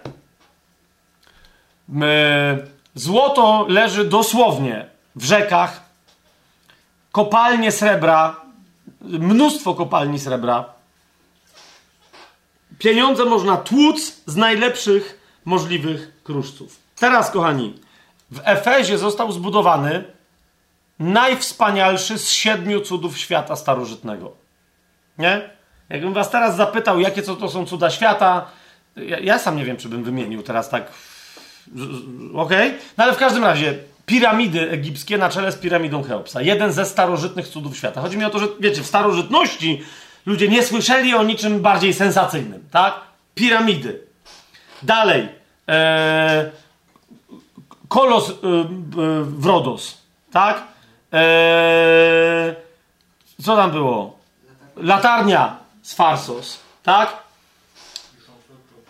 Złoto leży dosłownie w rzekach, kopalnie srebra, mnóstwo kopalni srebra. Pieniądze można tłuc z najlepszych możliwych kruszców. Teraz, kochani, w Efezie został zbudowany najwspanialszy z siedmiu cudów świata starożytnego. Nie? Jakbym was teraz zapytał, jakie to są cuda świata, ja, ja sam nie wiem, czy bym wymienił teraz tak. Okej? Okay? No ale w każdym razie, piramidy egipskie na czele z piramidą Cheopsa. Jeden ze starożytnych cudów świata. Chodzi mi o to, że wiecie, w starożytności ludzie nie słyszeli o niczym bardziej sensacyjnym, tak? Piramidy. Dalej. E, kolos e, w Rodos, tak? E, co tam było? Latarnia z Farsos, tak?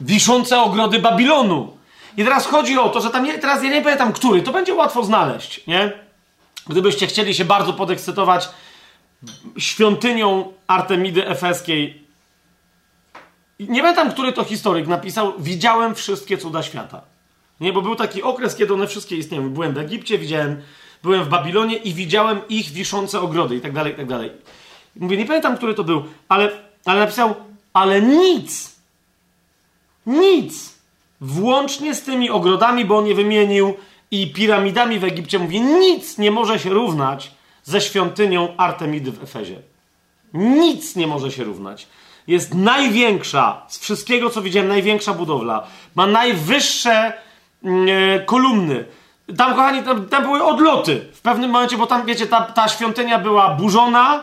Wiszące ogrody Babilonu. I teraz chodzi o to, że tam nie, teraz ja nie pamiętam który, to będzie łatwo znaleźć, nie? Gdybyście chcieli się bardzo podekscytować świątynią Artemidy Efeskiej. Nie pamiętam, który to historyk napisał, widziałem wszystkie cuda świata. Nie, bo był taki okres, kiedy one wszystkie istniały. Byłem w Egipcie, widziałem, byłem w Babilonie i widziałem ich wiszące ogrody i tak dalej, i tak dalej. Mówię, nie pamiętam, który to był, ale, ale napisał, ale nic, nic włącznie z tymi ogrodami, bo on je wymienił, i piramidami w Egipcie, mówi, nic nie może się równać ze świątynią Artemidy w Efezie. Nic nie może się równać. Jest największa, z wszystkiego co widziałem, największa budowla. Ma najwyższe kolumny. Tam, kochani, tam, tam, były odloty w pewnym momencie, bo tam, wiecie, ta, ta świątynia była burzona,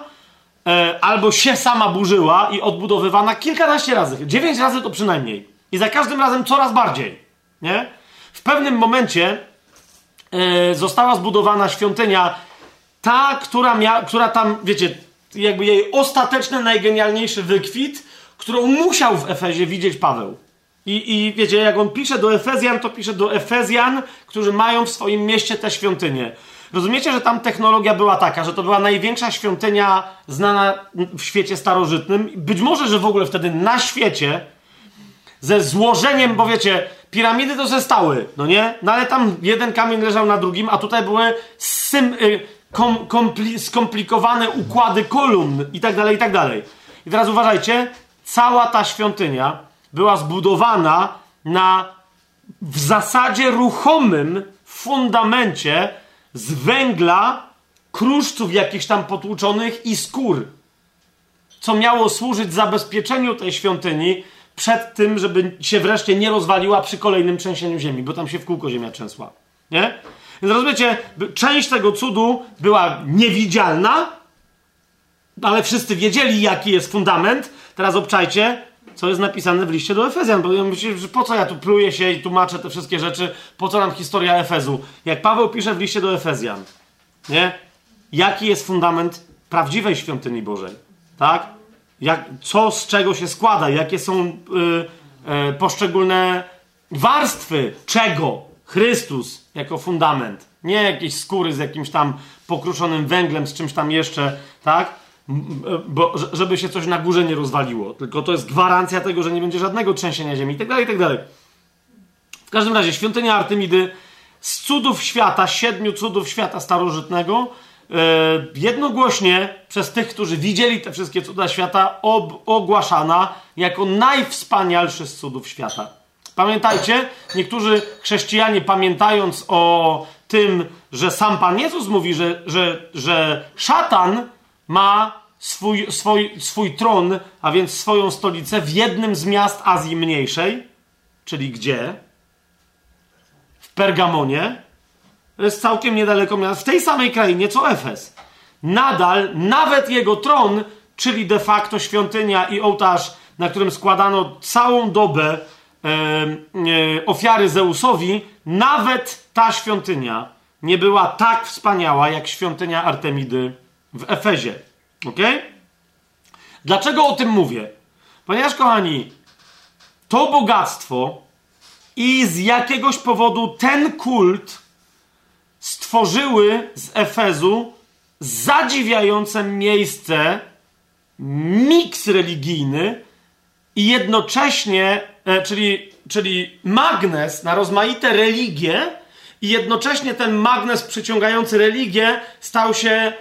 e, albo się sama burzyła i odbudowywana kilkanaście razy. Dziewięć razy to przynajmniej. I za każdym razem coraz bardziej. Nie? W pewnym momencie e, została zbudowana świątynia, ta, która, mia, która tam, wiecie, jakby jej ostateczny, najgenialniejszy wykwit, którą musiał w Efezie widzieć Paweł. I, I wiecie, jak on pisze do Efezjan, to pisze do Efezjan, którzy mają w swoim mieście tę świątynię. Rozumiecie, że tam technologia była taka, że to była największa świątynia znana w świecie starożytnym. Być może, że w ogóle wtedy na świecie ze złożeniem, bo wiecie, piramidy to zostały, no nie? No ale tam jeden kamień leżał na drugim, a tutaj były sym, y, kom, kompli, skomplikowane układy kolumn i tak dalej, i tak dalej. I teraz uważajcie, cała ta świątynia była zbudowana na w zasadzie ruchomym fundamencie z węgla, kruszców jakichś tam potłuczonych i skór, co miało służyć zabezpieczeniu tej świątyni przed tym, żeby się wreszcie nie rozwaliła przy kolejnym trzęsieniu ziemi, bo tam się w kółko ziemia trzęsła. Nie? Więc rozumiecie, część tego cudu była niewidzialna, ale wszyscy wiedzieli, jaki jest fundament. Teraz obczajcie, co jest napisane w liście do Efezjan, bo ja myślę, że po co ja tu pluję się i tłumaczę te wszystkie rzeczy, po co nam historia Efezu. Jak Paweł pisze w liście do Efezjan, nie? Jaki jest fundament prawdziwej świątyni Bożej, tak? jak, co z czego się składa, jakie są y, y, poszczególne warstwy czego Chrystus jako fundament. Nie jakieś skóry z jakimś tam pokruszonym węglem, z czymś tam jeszcze, tak? Bo, żeby się coś na górze nie rozwaliło. Tylko to jest gwarancja tego, że nie będzie żadnego trzęsienia ziemi, i tak dalej, i tak. W każdym razie, świątynia Artemidy z cudów świata, siedmiu cudów świata starożytnego, E, jednogłośnie przez tych, którzy widzieli te wszystkie cuda świata, ogłaszana jako najwspanialszy z cudów świata. Pamiętajcie, niektórzy chrześcijanie, pamiętając o tym, że sam Pan Jezus mówi, że, że, że szatan ma swój, swój, swój tron, a więc swoją stolicę w jednym z miast Azji Mniejszej, czyli gdzie? W Pergamonie. To jest całkiem niedaleko miasta, w tej samej krainie co Efes. Nadal, nawet jego tron, czyli de facto świątynia i ołtarz, na którym składano całą dobę e, e, ofiary Zeusowi, nawet ta świątynia nie była tak wspaniała jak świątynia Artemidy w Efezie. Ok? Dlaczego o tym mówię? Ponieważ, kochani, to bogactwo i z jakiegoś powodu ten kult stworzyły z Efezu zadziwiające miejsce, miks religijny i jednocześnie, e, czyli, czyli magnes na rozmaite religie, i jednocześnie ten magnes przyciągający religię stał się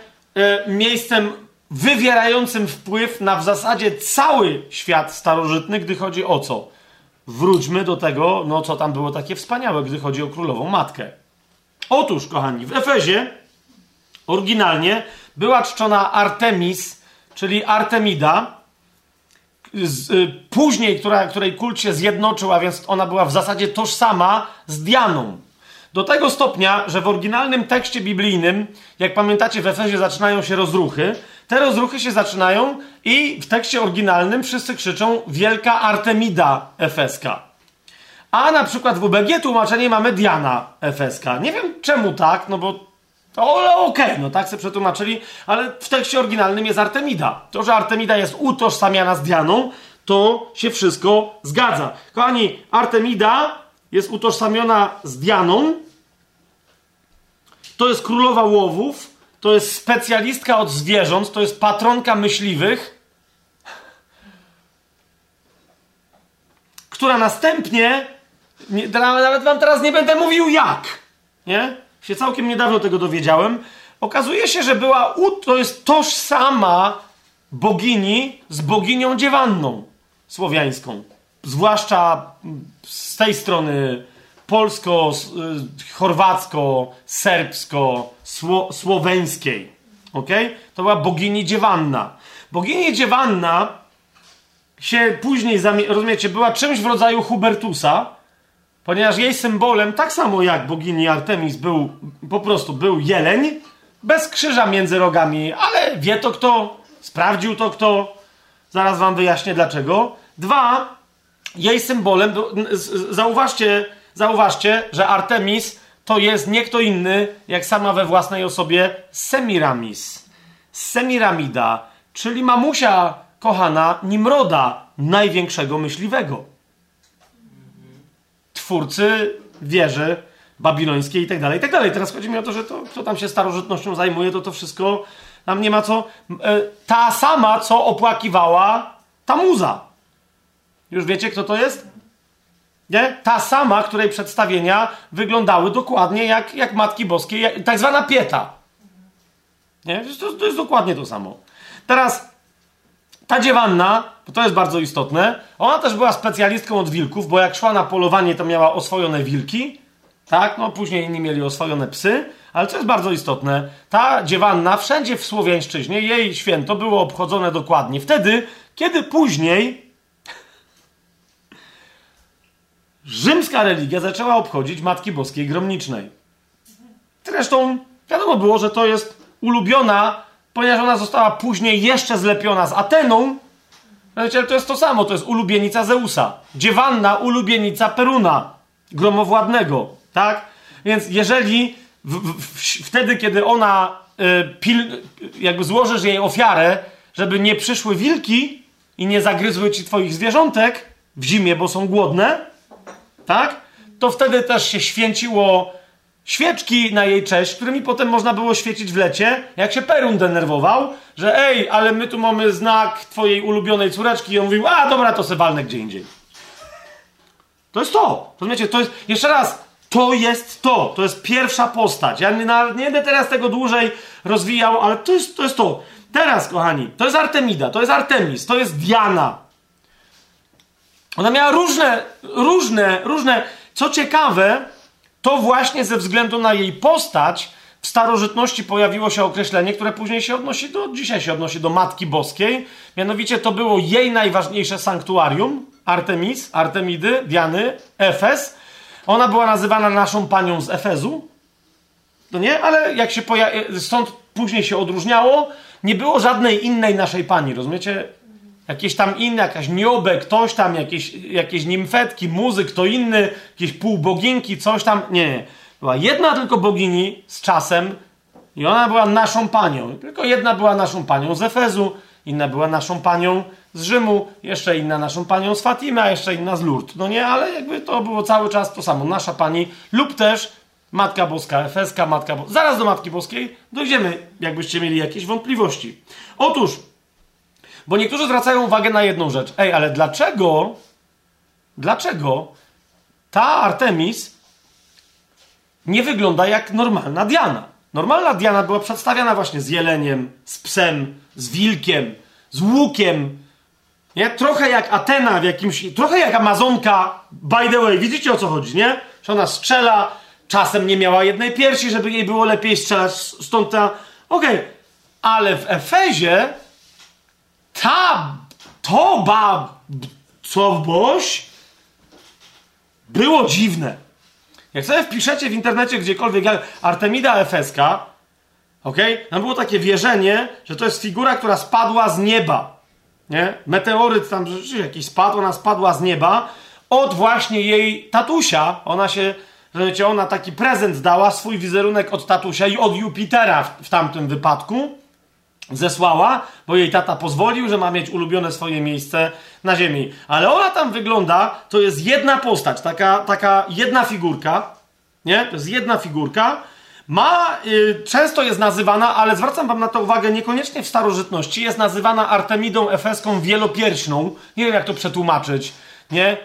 miejscem wywierającym wpływ na w zasadzie cały świat starożytny, gdy chodzi o co? Wróćmy do tego, no co tam było takie wspaniałe, gdy chodzi o królową matkę. Otóż, kochani, w Efezie oryginalnie była czczona Artemis, czyli Artemida, z, y, później, która, której kult się zjednoczył, a więc ona była w zasadzie tożsama z Dianą. Do tego stopnia, że w oryginalnym tekście biblijnym, jak pamiętacie, w Efezie zaczynają się rozruchy. Te rozruchy się zaczynają i w tekście oryginalnym wszyscy krzyczą Wielka Artemida Efeska. A na przykład w UBG tłumaczenie mamy Diana Efeska. Nie wiem czemu tak, no bo to okej, okay, no tak sobie przetłumaczyli, ale w tekście oryginalnym jest Artemida. To, że Artemida jest utożsamiana z Dianą, to się wszystko zgadza. Kochani, Artemida jest utożsamiona z Dianą. To jest królowa łowów, to jest specjalistka od zwierząt, to jest patronka myśliwych, która następnie, nie, nawet wam teraz nie będę mówił jak, nie? Się całkiem niedawno tego dowiedziałem. Okazuje się, że była, to jest tożsama bogini z boginią dziewanną słowiańską zwłaszcza z tej strony polsko, y, chorwacko, serbsko, sło, słoweńskiej. ok? To była bogini Dziewanna. Bogini Dziewanna się później, rozumiecie, była czymś w rodzaju Hubertusa, ponieważ jej symbolem, tak samo jak bogini Artemis był, po prostu był jeleń, bez krzyża między rogami, ale wie to kto, sprawdził to kto, zaraz wam wyjaśnię dlaczego. Dwa, jej symbolem, zauważcie, zauważcie, że Artemis to jest nie kto inny, jak sama we własnej osobie, Semiramis. Semiramida, czyli mamusia kochana Nimroda, największego myśliwego. Twórcy wieży babilońskiej i tak dalej, i tak dalej. Teraz chodzi mi o to, że to, kto tam się starożytnością zajmuje, to to wszystko nam nie ma co... E, ta sama, co opłakiwała ta muza. Już wiecie, kto to jest? Nie? Ta sama, której przedstawienia wyglądały dokładnie jak, jak Matki Boskiej, jak, tak zwana pieta. Nie? To, to jest dokładnie to samo. Teraz ta dziewanna, bo to jest bardzo istotne, ona też była specjalistką od wilków, bo jak szła na polowanie, to miała oswojone wilki, tak? No później inni mieli oswojone psy, ale co jest bardzo istotne, ta dziewanna wszędzie w Słowiańszczyźnie, jej święto było obchodzone dokładnie wtedy, kiedy później rzymska religia zaczęła obchodzić Matki Boskiej Gromnicznej. Zresztą wiadomo było, że to jest ulubiona, ponieważ ona została później jeszcze zlepiona z Ateną. Wiecie, to jest to samo, to jest ulubienica Zeusa. Dziewanna ulubienica Peruna, gromowładnego, tak? Więc jeżeli w, w, w, wtedy, kiedy ona y, pil, jakby złożysz jej ofiarę, żeby nie przyszły wilki i nie zagryzły ci twoich zwierzątek w zimie, bo są głodne, tak? To wtedy też się święciło świeczki na jej cześć, którymi potem można było świecić w lecie, jak się Perun denerwował, że ej, ale my tu mamy znak twojej ulubionej córeczki i on mówił, a dobra, to se walnę gdzie indziej. To jest to. Rozumiecie, to jest, jeszcze raz, to jest to. To jest pierwsza postać. Ja nie, nie będę teraz tego dłużej rozwijał, ale to jest, to jest to. Teraz, kochani, to jest Artemida, to jest Artemis, to jest Diana. Ona miała różne, różne, różne. Co ciekawe, to właśnie ze względu na jej postać w starożytności pojawiło się określenie, które później się odnosi do, dzisiaj się odnosi do Matki Boskiej. Mianowicie to było jej najważniejsze sanktuarium, Artemis, Artemidy, Diany, Efes. Ona była nazywana naszą panią z Efezu. No nie, ale jak się pojawi... stąd później się odróżniało, nie było żadnej innej naszej pani, rozumiecie? Jakieś tam inne, jakaś niobę, ktoś tam, jakieś, jakieś nimfetki, muzyk, kto inny, jakieś półboginki, coś tam. Nie, nie. Była jedna tylko bogini z czasem i ona była naszą panią. Tylko jedna była naszą panią z Efezu, inna była naszą panią z Rzymu, jeszcze inna naszą panią z Fatimy, a jeszcze inna z Lourdes. No nie, ale jakby to było cały czas to samo. Nasza pani lub też Matka Boska, Efeska, Matka Boska. Zaraz do Matki Boskiej dojdziemy, jakbyście mieli jakieś wątpliwości. Otóż, bo niektórzy zwracają uwagę na jedną rzecz. Ej, ale dlaczego, dlaczego ta Artemis nie wygląda jak normalna Diana? Normalna Diana była przedstawiana właśnie z jeleniem, z psem, z wilkiem, z łukiem. Nie? Trochę jak Atena w jakimś. Trochę jak Amazonka. By the way, widzicie o co chodzi, nie? Że ona strzela, czasem nie miała jednej piersi, żeby jej było lepiej strzelać, stąd ta. Okej, okay. ale w Efezie ta. To bab. Co w boś? Było dziwne. Jak sobie wpiszecie w internecie gdziekolwiek Artemida Efeska, ok? Tam było takie wierzenie, że to jest figura, która spadła z nieba. Nie? Meteoryt tam rzeczywiście jakiś spadł, ona spadła z nieba od właśnie jej tatusia. Ona się, że ona taki prezent dała, swój wizerunek od tatusia i od Jupitera w, w tamtym wypadku zesłała, bo jej tata pozwolił, że ma mieć ulubione swoje miejsce na ziemi. Ale ona tam wygląda, to jest jedna postać, taka, taka jedna figurka, nie? To jest jedna figurka. Ma, y, często jest nazywana, ale zwracam wam na to uwagę, niekoniecznie w starożytności, jest nazywana Artemidą Efeską wielopierśną. Nie wiem, jak to przetłumaczyć, nie?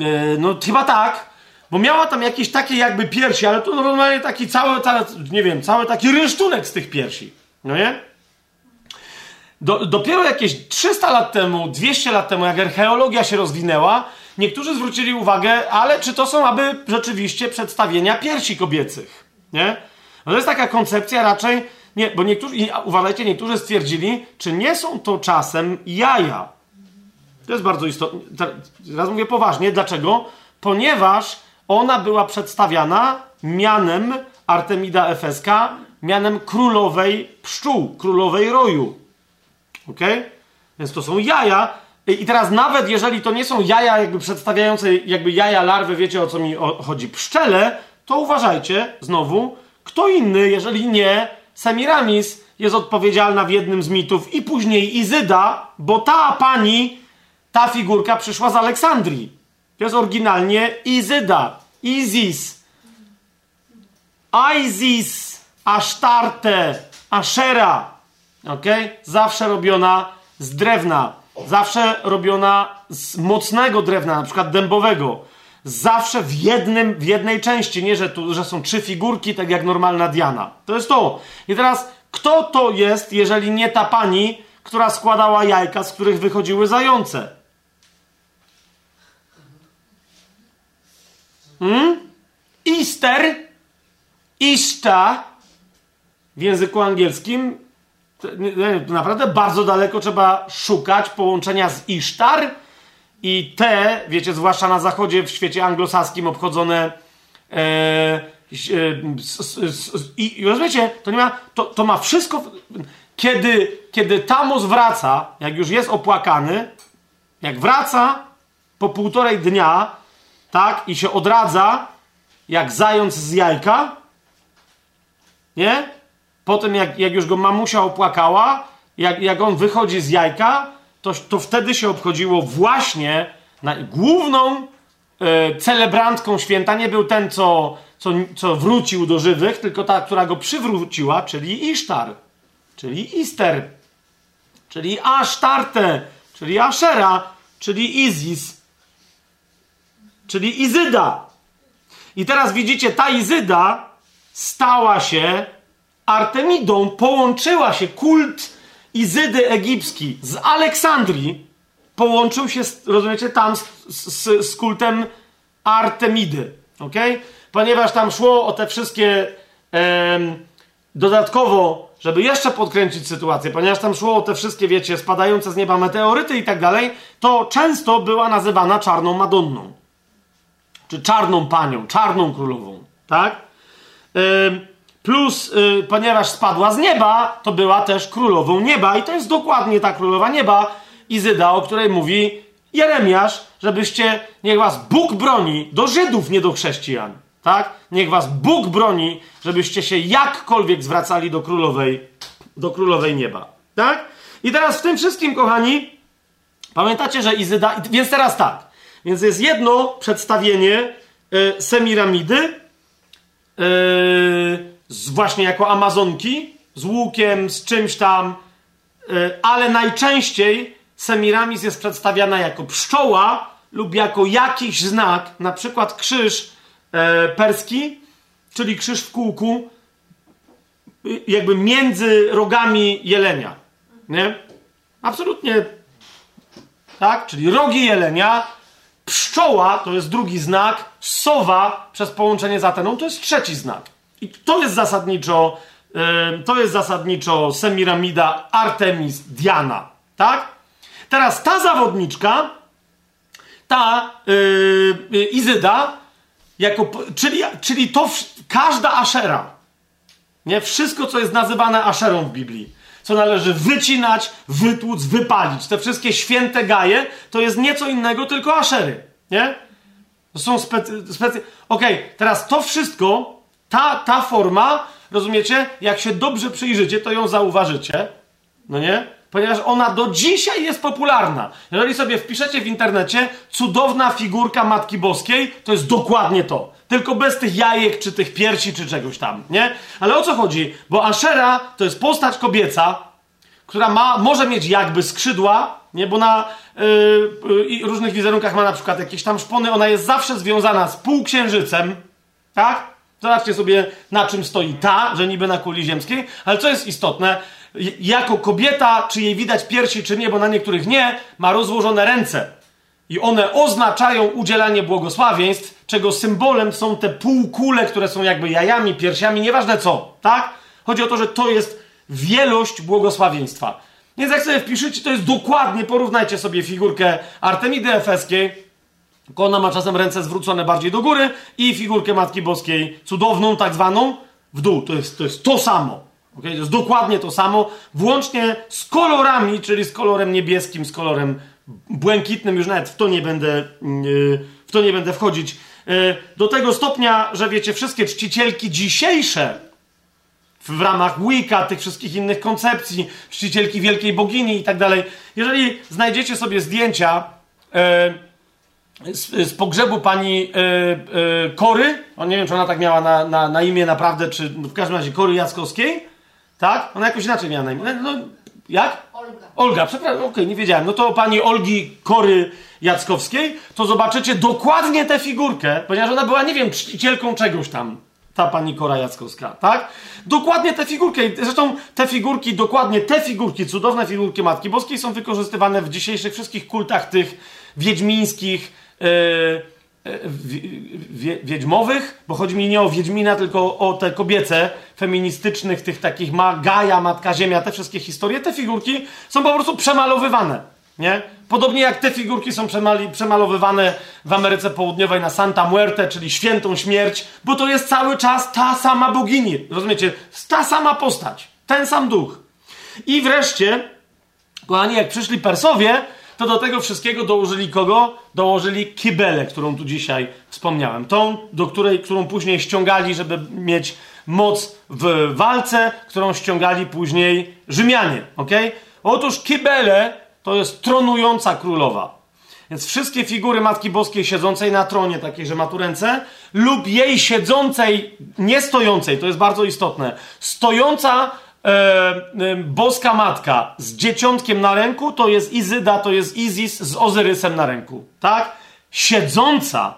Y, no chyba tak, bo miała tam jakieś takie jakby piersi, ale to normalnie taki cały, cały nie wiem, cały taki rynsztunek z tych piersi, no nie? Do, dopiero jakieś 300 lat temu, 200 lat temu, jak archeologia się rozwinęła, niektórzy zwrócili uwagę, ale czy to są aby rzeczywiście przedstawienia piersi kobiecych, nie? No to jest taka koncepcja raczej, nie, bo niektórzy, uważajcie, niektórzy stwierdzili, czy nie są to czasem jaja. To jest bardzo istotne. Teraz mówię poważnie. Dlaczego? Ponieważ ona była przedstawiana mianem Artemida Efeska, mianem królowej pszczół, królowej roju. Ok? Więc to są jaja. I teraz nawet jeżeli to nie są jaja jakby przedstawiające jakby jaja larwy, wiecie o co mi chodzi, pszczele, to uważajcie, znowu, kto inny, jeżeli nie Semiramis, jest odpowiedzialna w jednym z mitów i później Izyda, bo ta pani, ta figurka przyszła z Aleksandrii. To jest oryginalnie Izyda, Izis, Isis, Asztarte, Ashera. Ok? Zawsze robiona z drewna. Zawsze robiona z mocnego drewna, na przykład dębowego. Zawsze w, jednym, w jednej części, nie że, tu, że są trzy figurki, tak jak normalna Diana. To jest to. I teraz, kto to jest, jeżeli nie ta pani, która składała jajka, z których wychodziły zające? Hmm? Easter, Ishta w języku angielskim naprawdę bardzo daleko trzeba szukać połączenia z Isztar i te, wiecie, zwłaszcza na zachodzie, w świecie anglosaskim obchodzone e, e, i rozumiecie, to nie ma, to, to ma wszystko, kiedy, kiedy Tamus wraca, jak już jest opłakany, jak wraca po półtorej dnia, tak, i się odradza, jak zając z jajka, nie? Potem, jak, jak już go mamusia opłakała, jak, jak on wychodzi z jajka, to, to wtedy się obchodziło właśnie na, główną e, celebrantką święta. Nie był ten, co, co, co wrócił do żywych, tylko ta, która go przywróciła, czyli Isztar, czyli Ister, czyli Asztarte, czyli Ashera, czyli Izis, czyli Izyda. I teraz widzicie, ta Izyda stała się Artemidą połączyła się kult Izydy egipski z Aleksandrii, połączył się, rozumiecie, tam z, z, z kultem Artemidy. ok? ponieważ tam szło o te wszystkie dodatkowo, żeby jeszcze podkręcić sytuację, ponieważ tam szło o te wszystkie, wiecie, spadające z nieba meteoryty i tak dalej, to często była nazywana czarną Madonną. Czy czarną panią, czarną królową, tak? Plus, y, ponieważ spadła z nieba, to była też królową nieba i to jest dokładnie ta królowa nieba, Izyda, o której mówi Jeremiasz, żebyście, niech was Bóg broni, do Żydów, nie do chrześcijan, tak? Niech was Bóg broni, żebyście się jakkolwiek zwracali do królowej, do królowej nieba, tak? I teraz w tym wszystkim, kochani, pamiętacie, że Izyda, więc teraz tak, więc jest jedno przedstawienie y, Semiramidy, y, z, właśnie jako Amazonki, z łukiem, z czymś tam, y, ale najczęściej Semiramis jest przedstawiana jako pszczoła lub jako jakiś znak, na przykład krzyż e, perski, czyli krzyż w kółku, jakby między rogami jelenia. Nie? Absolutnie tak? Czyli rogi jelenia, pszczoła to jest drugi znak, sowa przez połączenie z Ateną to jest trzeci znak. I to jest zasadniczo, to jest zasadniczo Semiramida Artemis Diana, tak? Teraz ta zawodniczka, ta yy, Izyda, jako, czyli, czyli to w, każda Ashera, nie? Wszystko, co jest nazywane Asherą w Biblii, co należy wycinać, wytłuc, wypalić, te wszystkie święte gaje, to jest nieco innego, tylko Aszery, nie? To są specy... specy... Okej, okay, teraz to wszystko, ta, ta forma, rozumiecie? Jak się dobrze przyjrzycie, to ją zauważycie, no nie? ponieważ ona do dzisiaj jest popularna. Jeżeli sobie wpiszecie w internecie cudowna figurka Matki Boskiej, to jest dokładnie to. Tylko bez tych jajek, czy tych piersi, czy czegoś tam, nie? Ale o co chodzi? Bo Ashera to jest postać kobieca, która ma, może mieć jakby skrzydła, nie? Bo na yy, yy, różnych wizerunkach ma na przykład jakieś tam szpony. Ona jest zawsze związana z półksiężycem, tak? Zobaczcie sobie, na czym stoi ta, że niby na kuli ziemskiej. Ale co jest istotne? jako kobieta, czy jej widać piersi, czy nie, bo na niektórych nie, ma rozłożone ręce. I one oznaczają udzielanie błogosławieństw, czego symbolem są te półkule, które są jakby jajami, piersiami, nieważne co, tak? Chodzi o to, że to jest wielość błogosławieństwa. Więc jak sobie wpiszecie, to jest dokładnie, porównajcie sobie figurkę Artemidy Efeskiej, ona ma czasem ręce zwrócone bardziej do góry i figurkę Matki Boskiej, cudowną tak zwaną, w dół. To jest to, jest to samo. Okay? To jest dokładnie to samo, włącznie z kolorami, czyli z kolorem niebieskim, z kolorem błękitnym, już nawet w to nie będę, yy, w to nie będę wchodzić. Yy, do tego stopnia, że wiecie, wszystkie czcicielki dzisiejsze w ramach Wicca, tych wszystkich innych koncepcji, czcicielki wielkiej bogini i tak dalej. Jeżeli znajdziecie sobie zdjęcia yy, z, z, pogrzebu pani yy, yy, Kory, o nie wiem, czy ona tak miała na, na, na imię naprawdę, czy w każdym razie Kory Jackowskiej, tak? Ona jakoś inaczej miała na imię. No, jak? Olga. Olga, przepraszam, okej, okay, nie wiedziałem. No to pani Olgi Kory Jackowskiej, to zobaczycie dokładnie tę figurkę, ponieważ ona była, nie wiem, czcicielką czegoś tam. Ta pani Kora Jackowska, tak? Dokładnie tę figurkę. Zresztą te figurki, dokładnie te figurki, cudowne figurki Matki Boskiej są wykorzystywane w dzisiejszych wszystkich kultach tych wiedźmińskich, yy, wiedźmowych, bo chodzi mi nie o Wiedźmina, tylko o te kobiece, feministycznych, tych takich ma Gaja, Matka Ziemia, te wszystkie historie, te figurki są po prostu przemalowywane, nie? Podobnie jak te figurki są przemali, przemalowywane w Ameryce Południowej na Santa Muerte, czyli świętą śmierć, bo to jest cały czas ta sama bogini, rozumiecie? Ta sama postać, ten sam duch. I wreszcie, kochani, jak przyszli Persowie, to do tego wszystkiego dołożyli kogo? Dołożyli Kibelę, którą tu dzisiaj wspomniałem. Tą, do której, którą później ściągali, żeby mieć moc w walce, którą ściągali później Rzymianie. ok? Otóż Kibele to jest tronująca królowa. Więc wszystkie figury Matki Boskiej siedzącej na tronie, takiej, że ma tu ręce, lub jej siedzącej, nie stojącej, to jest bardzo istotne, stojąca boska matka z dzieciątkiem na ręku, to jest Izyda, to jest Izis z Ozyrysem na ręku. Tak? Siedząca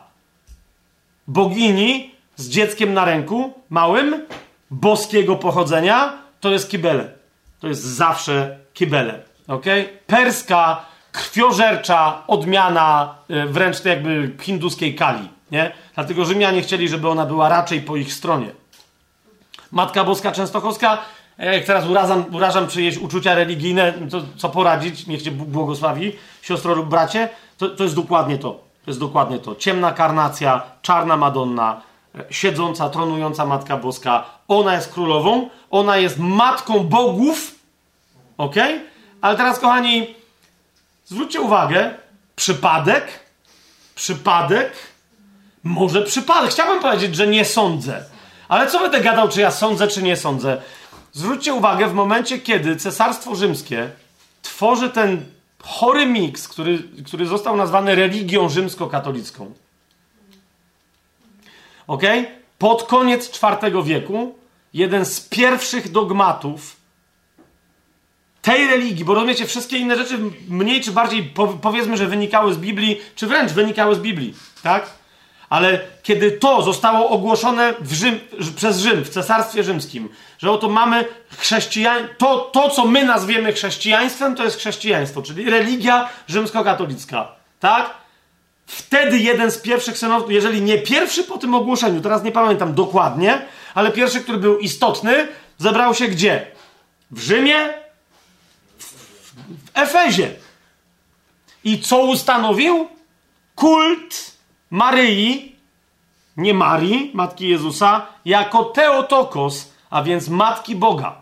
bogini z dzieckiem na ręku, małym, boskiego pochodzenia, to jest kibele. To jest zawsze kibele. ok? Perska krwiożercza odmiana e, wręcz jakby hinduskiej kali, nie? Dlatego Rzymianie chcieli, żeby ona była raczej po ich stronie. Matka Boska Częstochowska, e, jak teraz urażam, urażam czyjeś uczucia religijne, to co poradzić, niech cię Bóg błogosławi, siostro lub bracie, to, to jest dokładnie to. To jest dokładnie to. Ciemna karnacja, czarna Madonna, e, siedząca, tronująca Matka Boska. Ona jest królową, ona jest matką bogów, ok? Ale teraz, kochani, zwróćcie uwagę, przypadek, przypadek, może przypadek. Chciałbym powiedzieć, że nie sądzę. Ale co będę gadał, czy ja sądzę, czy nie sądzę? Zwróćcie uwagę, w momencie, kiedy Cesarstwo Rzymskie tworzy ten chory miks, który, który został nazwany religią rzymskokatolicką. Ok? Pod koniec IV wieku jeden z pierwszych dogmatów tej religii, bo rozumiecie, wszystkie inne rzeczy mniej czy bardziej powiedzmy, że wynikały z Biblii, czy wręcz wynikały z Biblii, tak? Ale kiedy to zostało ogłoszone Rzym, przez Rzym, w Cesarstwie Rzymskim, że oto mamy chrześcijan, to, to co my nazwiemy chrześcijaństwem, to jest chrześcijaństwo, czyli religia rzymskokatolicka, tak? Wtedy jeden z pierwszych synodów, jeżeli nie pierwszy po tym ogłoszeniu, teraz nie pamiętam dokładnie, ale pierwszy, który był istotny, zebrał się gdzie? W Rzymie, w Efezie. I co ustanowił? Kult Maryi, nie Marii, Matki Jezusa, jako Teotokos, a więc Matki Boga.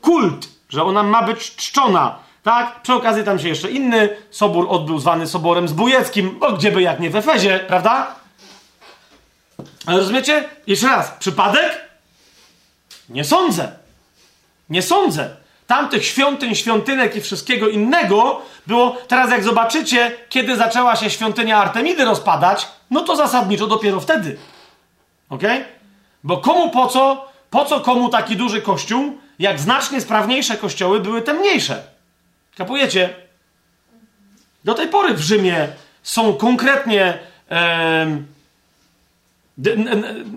Kult, że ona ma być czczona. Tak? Przy okazji tam się jeszcze inny sobór odbył, zwany Soborem Zbójeckim, bo gdzieby jak nie w Efezie, prawda? Ale rozumiecie? Jeszcze raz, przypadek? Nie sądzę. Nie sądzę. Tamtych świątyń, świątynek i wszystkiego innego było, teraz jak zobaczycie, kiedy zaczęła się świątynia Artemidy rozpadać, no to zasadniczo dopiero wtedy. Ok? Bo komu po co, po co komu taki duży kościół, jak znacznie sprawniejsze kościoły były te mniejsze? Kapujecie? Do tej pory w Rzymie są konkretnie.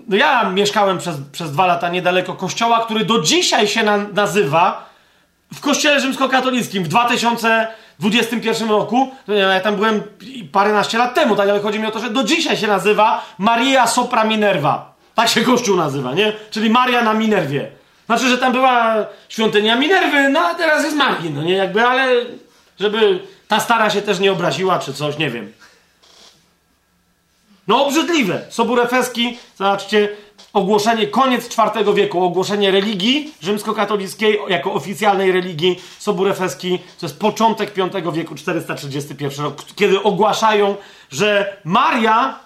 no ja mieszkałem przez, przez dwa lata niedaleko kościoła, który do dzisiaj się na, nazywa w kościele rzymskokatolickim w 2021 roku. Ja tam byłem paręnaście lat temu, tak, ale chodzi mi o to, że do dzisiaj się nazywa Maria Sopra Minerva. Tak się kościół nazywa, nie? Czyli Maria na Minerwie. Znaczy, że tam była świątynia Minerwy, no a teraz jest Marii, no nie jakby, ale żeby ta stara się też nie obraziła, czy coś, nie wiem. No obrzydliwe. Sobór Efeski, zobaczcie, ogłoszenie, koniec IV wieku, ogłoszenie religii rzymskokatolickiej jako oficjalnej religii Sobór Efeski, to jest początek V wieku, 431 rok, kiedy ogłaszają, że Maria,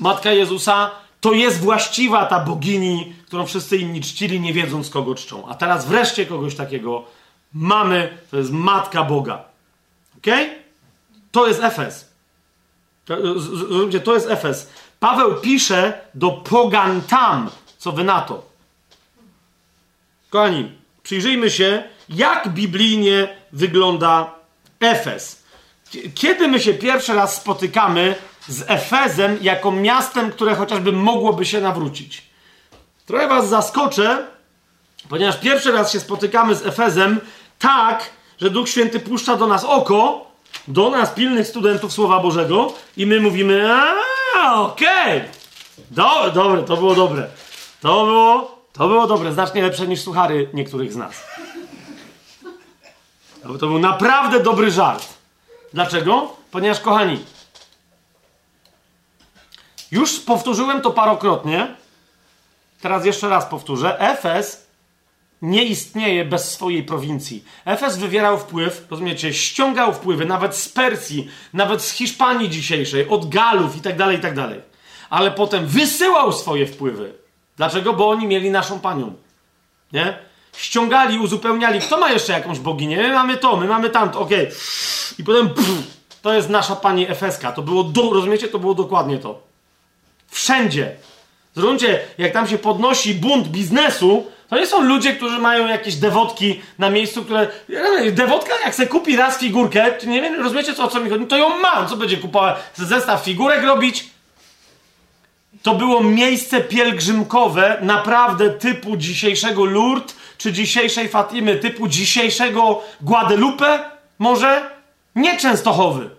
Matka Jezusa, to jest właściwa ta bogini, którą wszyscy inni czcili, nie wiedząc kogo czczą. A teraz wreszcie kogoś takiego mamy, to jest Matka Boga. Ok? To jest Efes. Zrozumcie, to jest Efes. Paweł pisze do pogan tam. Co wy na to? Kochani, przyjrzyjmy się, jak biblijnie wygląda Efes. Kiedy my się pierwszy raz spotykamy z Efezem jako miastem, które chociażby mogłoby się nawrócić. Trochę was zaskoczę, ponieważ pierwszy raz się spotykamy z Efezem tak, że Duch Święty puszcza do nas oko, do nas pilnych studentów Słowa Bożego i my mówimy, okej, okay. Do, dobre, to było dobre. To było, to było dobre, znacznie lepsze niż suchary niektórych z nas. To był naprawdę dobry żart. Dlaczego? Ponieważ, kochani, już powtórzyłem to parokrotnie. Teraz jeszcze raz powtórzę. Efes nie istnieje bez swojej prowincji. Efes wywierał wpływ, rozumiecie, ściągał wpływy nawet z Persji, nawet z Hiszpanii dzisiejszej, od Galów itd., tak itd. Tak Ale potem wysyłał swoje wpływy. Dlaczego? Bo oni mieli naszą panią. Nie? Ściągali, uzupełniali. Kto ma jeszcze jakąś boginię? My mamy to, my mamy tamto, okej. Okay. I potem pff, to jest nasza pani Efeska. To było, do, rozumiecie, to było dokładnie to. Wszędzie. Zrozumcie, jak tam się podnosi bunt biznesu, to nie są ludzie, którzy mają jakieś dewotki na miejscu, które... Dewotka, jak se kupi raz figurkę, nie wiem, rozumiecie co, o co mi chodzi, to ją ma. Co będzie kupować? Zestaw figurek robić? To było miejsce pielgrzymkowe, naprawdę typu dzisiejszego Lourdes, czy dzisiejszej Fatimy, typu dzisiejszego Guadalupe. może nie Częstochowy.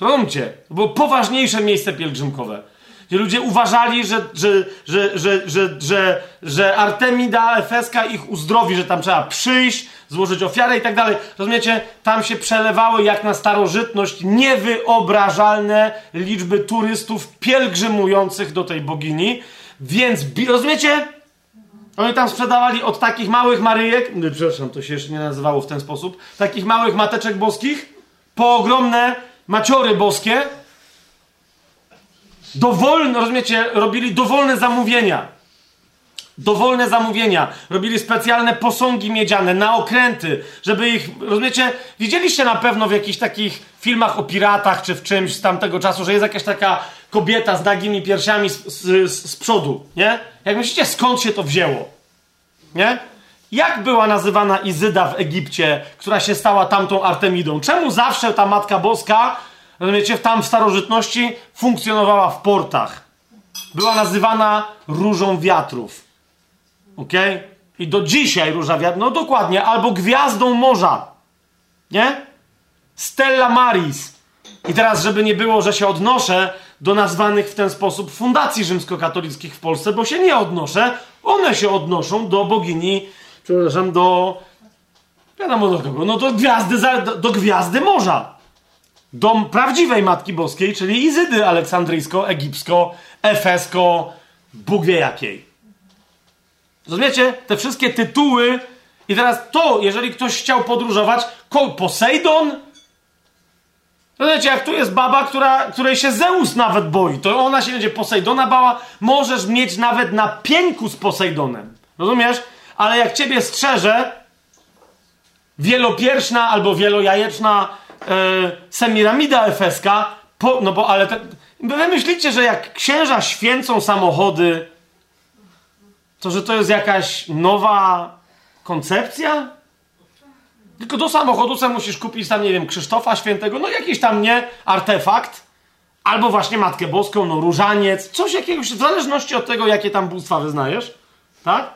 Rozumiecie? To było poważniejsze miejsce pielgrzymkowe. Gdzie ludzie uważali, że, że, że, że, że, że, że Artemida Efeska ich uzdrowi, że tam trzeba przyjść, złożyć ofiarę i tak dalej. Rozumiecie? Tam się przelewały jak na starożytność niewyobrażalne liczby turystów pielgrzymujących do tej bogini. Więc, rozumiecie? Oni tam sprzedawali od takich małych Maryjek, nie, przepraszam, to się jeszcze nie nazywało w ten sposób, takich małych mateczek boskich, po ogromne maciory boskie, dowolne, rozumiecie, robili dowolne zamówienia. Dowolne zamówienia. Robili specjalne posągi miedziane na okręty, żeby ich, rozumiecie, widzieliście na pewno w jakichś takich filmach o piratach czy w czymś z tamtego czasu, że jest jakaś taka kobieta z nagimi piersiami z, z, z przodu, nie? Jak myślicie, skąd się to wzięło? Nie? Jak była nazywana Izyda w Egipcie, która się stała tamtą Artemidą? Czemu zawsze ta Matka Boska, rozumiecie, tam w starożytności funkcjonowała w portach? Była nazywana Różą Wiatrów. Ok? I do dzisiaj Róża Wiatrów, no dokładnie, albo Gwiazdą Morza. Nie? Stella Maris. I teraz, żeby nie było, że się odnoszę do nazwanych w ten sposób fundacji rzymskokatolickich w Polsce, bo się nie odnoszę, one się odnoszą do bogini, przepraszam, do. Wiadomo do kogo? No do gwiazdy, do, do gwiazdy morza. Do prawdziwej Matki Boskiej, czyli Izydy aleksandryjsko-egipsko, efesko, Bóg wie jakiej. Rozumiecie? Te wszystkie tytuły. I teraz to, jeżeli ktoś chciał podróżować, Posejdon, to wiecie, jak tu jest baba, która, której się Zeus nawet boi, to ona się będzie Posejdona bała, możesz mieć nawet na pieńku z Posejdonem. Rozumiesz? Ale jak ciebie strzeże wielopierszna albo wielojajeczna semiramida efeska, po, no bo ale te, wy myślicie, że jak księża święcą samochody, to że to jest jakaś nowa koncepcja? Tylko do samochodu sobie musisz kupić tam, nie wiem, Krzysztofa Świętego, no jakiś tam, nie, artefakt, albo właśnie Matkę Boską, no różaniec, coś jakiegoś, w zależności od tego, jakie tam bóstwa wyznajesz, tak?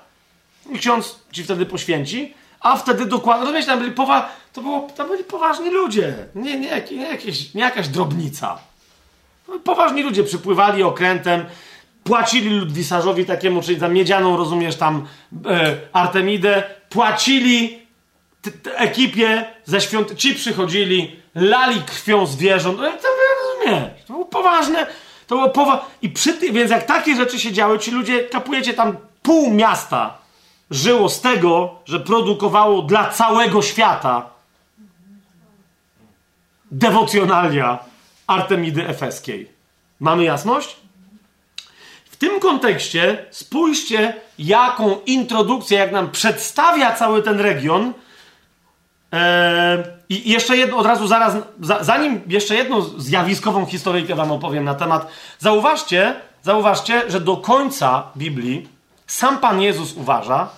I ksiądz ci wtedy poświęci, a wtedy dokładnie, rozumiesz, tam byli, powa to było, tam byli poważni ludzie, nie, nie, nie, jakieś, nie jakaś drobnica. No, poważni ludzie przypływali okrętem, płacili ludwisarzowi takiemu, czyli tam miedzianą, rozumiesz, tam e, Artemidę, płacili ekipie ze świąt... Ci przychodzili, lali krwią zwierząt. No, to rozumiesz, to było poważne. To było powa... I przy ty... Więc jak takie rzeczy się działy, ci ludzie, kapujecie tam pół miasta żyło z tego, że produkowało dla całego świata dewocjonalia Artemidy Efeskiej. Mamy jasność? W tym kontekście spójrzcie, jaką introdukcję, jak nam przedstawia cały ten region, Eee, I jeszcze jedno, od razu zaraz, zanim jeszcze jedną zjawiskową historyjkę wam opowiem na temat, zauważcie, zauważcie, że do końca Biblii sam Pan Jezus uważa,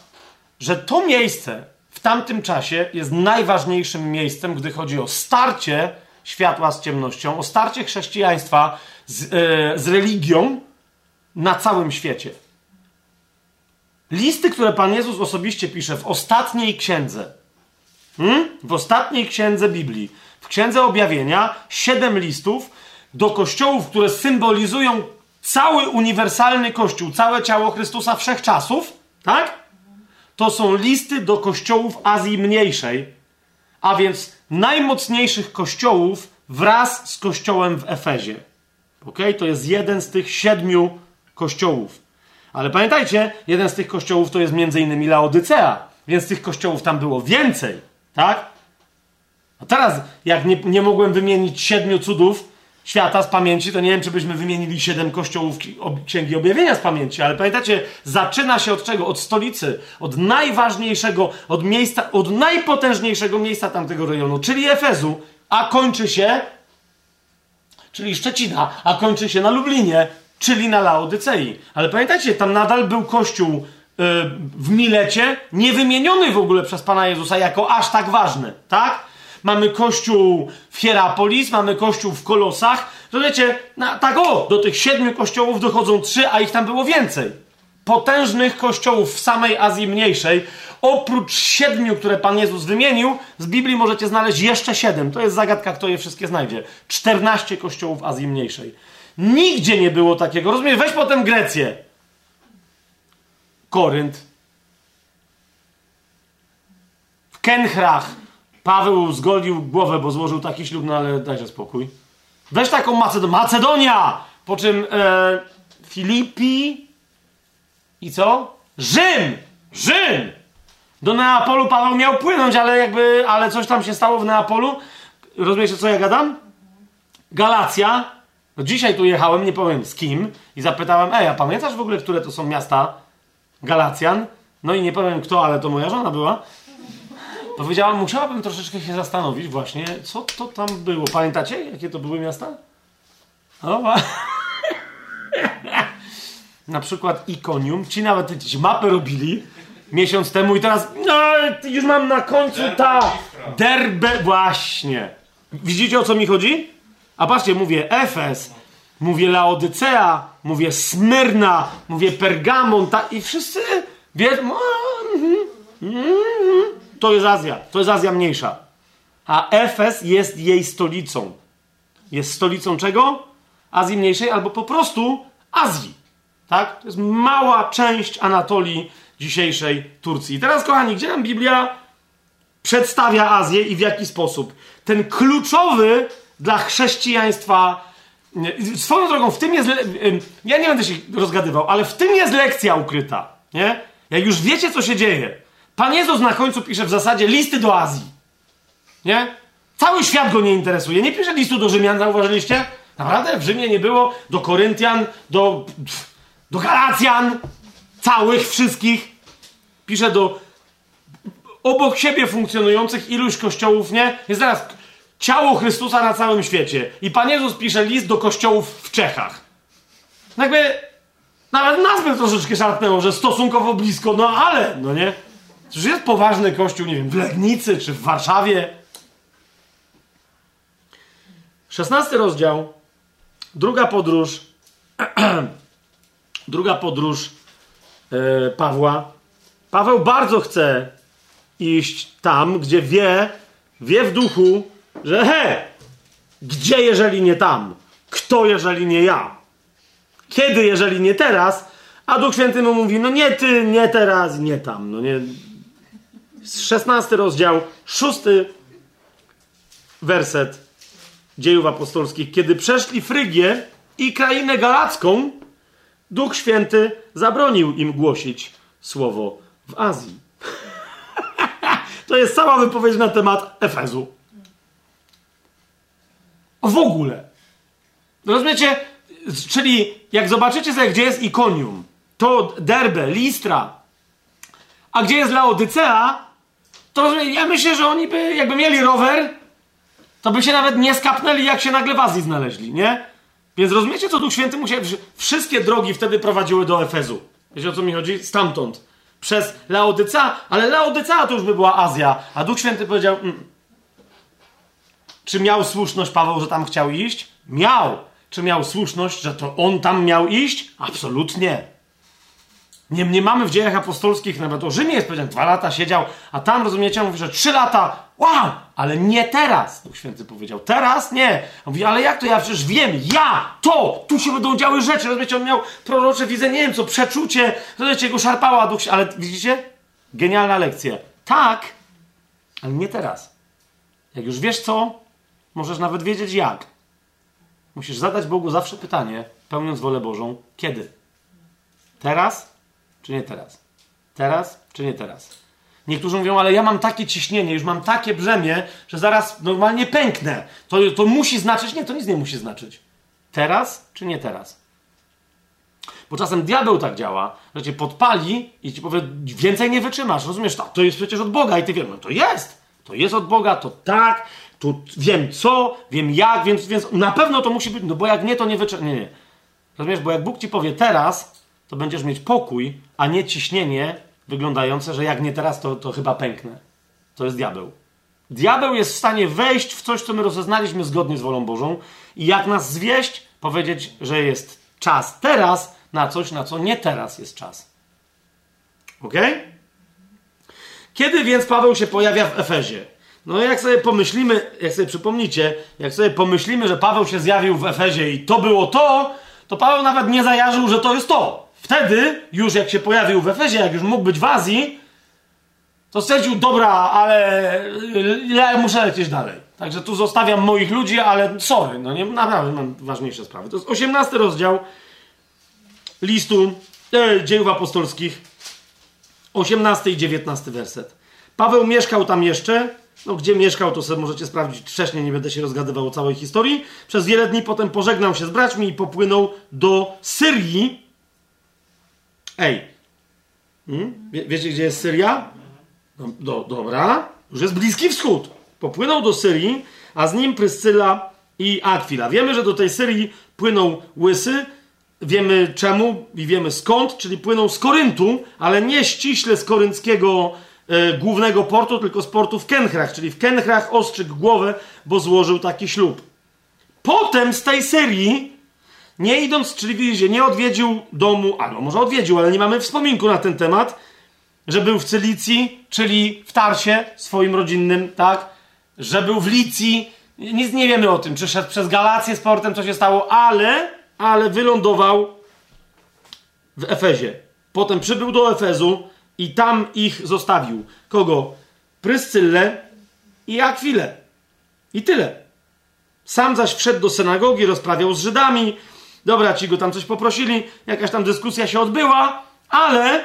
że to miejsce w tamtym czasie jest najważniejszym miejscem, gdy chodzi o starcie światła z ciemnością, o starcie chrześcijaństwa z, e, z religią na całym świecie. Listy, które Pan Jezus osobiście pisze w ostatniej księdze, Hmm? W ostatniej księdze Biblii, w księdze objawienia, siedem listów do kościołów, które symbolizują cały uniwersalny kościół, całe ciało Chrystusa wszechczasów, tak? To są listy do kościołów Azji Mniejszej, a więc najmocniejszych kościołów wraz z kościołem w Efezie. Ok? To jest jeden z tych siedmiu kościołów. Ale pamiętajcie, jeden z tych kościołów to jest innymi Laodycea, więc tych kościołów tam było więcej. Tak? A teraz, jak nie, nie mogłem wymienić siedmiu cudów świata z pamięci, to nie wiem, czy byśmy wymienili siedem kościołów Księgi Objawienia z pamięci, ale pamiętacie, zaczyna się od czego? Od stolicy, od najważniejszego, od miejsca, od najpotężniejszego miejsca tamtego rejonu, czyli Efezu, a kończy się, czyli Szczecina, a kończy się na Lublinie, czyli na Laodycei. Ale pamiętacie, tam nadal był kościół Y, w Milecie, nie wymieniony w ogóle przez Pana Jezusa jako aż tak ważny, tak? Mamy kościół w Hierapolis, mamy kościół w Kolosach. To wiecie, na, tak o, do tych siedmiu kościołów dochodzą trzy, a ich tam było więcej. potężnych kościołów w samej Azji Mniejszej, oprócz siedmiu, które Pan Jezus wymienił, z Biblii możecie znaleźć jeszcze siedem. To jest zagadka, kto je wszystkie znajdzie. Czternaście kościołów Azji Mniejszej. Nigdzie nie było takiego. Rozumiesz? Weź potem Grecję. Korynt. W Kenchrach Paweł zgolił głowę, bo złożył taki ślub, no ale dajże spokój. Weź taką Macedonię. Macedonia! Po czym e, Filipi i co? Rzym! Rzym! Do Neapolu Paweł miał płynąć, ale jakby, ale coś tam się stało w Neapolu. Rozumiecie, co ja gadam? Galacja. No dzisiaj tu jechałem, nie powiem z kim, i zapytałem, ej, a pamiętasz w ogóle, które to są miasta Galacjan? No i nie powiem kto, ale to moja żona była. Powiedziałam, musiałabym troszeczkę się zastanowić właśnie, co to tam było. Pamiętacie, jakie to były miasta? No, na przykład Ikonium. Ci nawet ci mapę robili miesiąc temu i teraz no, już mam na końcu ta derbę. Właśnie. Widzicie o co mi chodzi? A patrzcie, mówię Efes, mówię Laodycea, mówię Smyrna, mówię Pergamon ta, i wszyscy wiedzą. To jest Azja. To jest Azja mniejsza. A Efes jest jej stolicą. Jest stolicą czego? Azji Mniejszej albo po prostu Azji. Tak? To jest mała część Anatolii dzisiejszej Turcji. I teraz, kochani, gdzie nam Biblia przedstawia Azję i w jaki sposób? Ten kluczowy dla chrześcijaństwa. Swoją drogą, w tym jest. Ja nie będę się rozgadywał, ale w tym jest lekcja ukryta. Nie? Jak już wiecie, co się dzieje, Pan Jezus na końcu pisze w zasadzie listy do Azji. Nie? Cały świat go nie interesuje. Nie pisze listu do Rzymian, zauważyliście? Naprawdę? W Rzymie nie było do Koryntian, do, do Galacjan, całych, wszystkich. Pisze do obok siebie funkcjonujących iluś kościołów, nie? Jest teraz ciało Chrystusa na całym świecie. I Pan Jezus pisze list do kościołów w Czechach. Jakby nawet nazwę troszeczkę szarpnęło, że stosunkowo blisko, no ale, no nie? Czyż jest poważny kościół, nie wiem, w Legnicy czy w Warszawie? Szesnasty rozdział, druga podróż, druga podróż e, Pawła. Paweł bardzo chce iść tam, gdzie wie, wie w duchu, że he, gdzie jeżeli nie tam? Kto jeżeli nie ja? Kiedy jeżeli nie teraz? A Duch Święty mu mówi, no nie ty, nie teraz, nie tam. No nie, 16 rozdział, 6 werset dziejów apostolskich. Kiedy przeszli Frygię i krainę galacką, Duch Święty zabronił im głosić słowo w Azji. to jest cała wypowiedź na temat Efezu. W ogóle. Rozumiecie? Czyli jak zobaczycie sobie, gdzie jest Ikonium, to Derbe, Listra, a gdzie jest Laodycea, to ja myślę, że oni by, jakby mieli rower, to by się nawet nie skapnęli, jak się nagle w Azji znaleźli, nie? Więc rozumiecie, co Duch Święty musiał... Wszystkie drogi wtedy prowadziły do Efezu. Wiecie, o co mi chodzi? Stamtąd. Przez Laodycea, ale Laodycea to już by była Azja. A Duch Święty powiedział... Mm. Czy miał słuszność Paweł, że tam chciał iść? Miał. Czy miał słuszność, że to on tam miał iść? Absolutnie. Nie, nie mamy w dziejach apostolskich, nawet o Rzymie jest powiedziane, dwa lata siedział, a tam, rozumiecie, mówi, że trzy lata, wow, ale nie teraz, Duch Święty powiedział, teraz nie. On mówi, ale jak to, ja przecież wiem, ja, to, tu się będą działy rzeczy, rozumiecie, on miał prorocze widzenie, nie wiem co, przeczucie, rozumiecie, go szarpała Duch ale widzicie? Genialna lekcja. Tak, ale nie teraz. Jak już wiesz co, możesz nawet wiedzieć jak. Musisz zadać Bogu zawsze pytanie, pełniąc wolę Bożą, kiedy? Teraz czy nie teraz? Teraz, czy nie teraz? Niektórzy mówią, ale ja mam takie ciśnienie, już mam takie brzemię, że zaraz normalnie pęknę. To, to musi znaczyć? Nie, to nic nie musi znaczyć. Teraz, czy nie teraz? Bo czasem diabeł tak działa, że cię podpali i ci powie, więcej nie wytrzymasz. Rozumiesz, to, to jest przecież od Boga i ty wiesz, no to jest. To jest od Boga, to tak, tu wiem co, wiem jak, więc, więc na pewno to musi być, no bo jak nie, to nie wytrzymasz. Nie, nie. Rozumiesz, bo jak Bóg ci powie teraz, to będziesz mieć pokój, a nie ciśnienie wyglądające, że jak nie teraz, to, to chyba pęknę. To jest diabeł. Diabeł jest w stanie wejść w coś, co my rozeznaliśmy zgodnie z wolą Bożą i jak nas zwieść, powiedzieć, że jest czas teraz na coś, na co nie teraz jest czas. Ok? Kiedy więc Paweł się pojawia w Efezie? No jak sobie pomyślimy, jak sobie przypomnicie, jak sobie pomyślimy, że Paweł się zjawił w Efezie i to było to, to Paweł nawet nie zajarzył, że to jest to. Wtedy, już jak się pojawił w Efezie, jak już mógł być w Azji, to stwierdził, dobra, ale ja muszę lecieć dalej. Także tu zostawiam moich ludzi, ale sorry, no nie, naprawdę mam ważniejsze sprawy. To jest 18 rozdział listu e, dziejów apostolskich, 18 i 19 werset. Paweł mieszkał tam jeszcze, no gdzie mieszkał, to sobie możecie sprawdzić wcześniej, nie będę się rozgadywał o całej historii. Przez wiele dni potem pożegnał się z braćmi i popłynął do Syrii. Ej, hmm? Wie, wiecie gdzie jest Syria? Do, do, dobra, już jest Bliski Wschód. Popłynął do Syrii, a z nim Pryscyla i Akwila. Wiemy, że do tej Syrii płyną łysy, wiemy czemu i wiemy skąd, czyli płyną z Koryntu, ale nie ściśle z korynckiego e, głównego portu, tylko z portu w Kenchrach, czyli w Kenchrach ostrzygł głowę, bo złożył taki ślub. Potem z tej Syrii, nie idąc, czyli widzicie, nie odwiedził domu, albo może odwiedził, ale nie mamy wspominku na ten temat, że był w Cylicji, czyli w Tarsie swoim rodzinnym, tak? Że był w Licji, nic nie wiemy o tym, czy szedł przez Galację z portem, co się stało, ale, ale wylądował w Efezie. Potem przybył do Efezu i tam ich zostawił. Kogo? Pryscyllę i Akwilę. I tyle. Sam zaś wszedł do synagogi, rozprawiał z Żydami. Dobra, ci go tam coś poprosili, jakaś tam dyskusja się odbyła, ale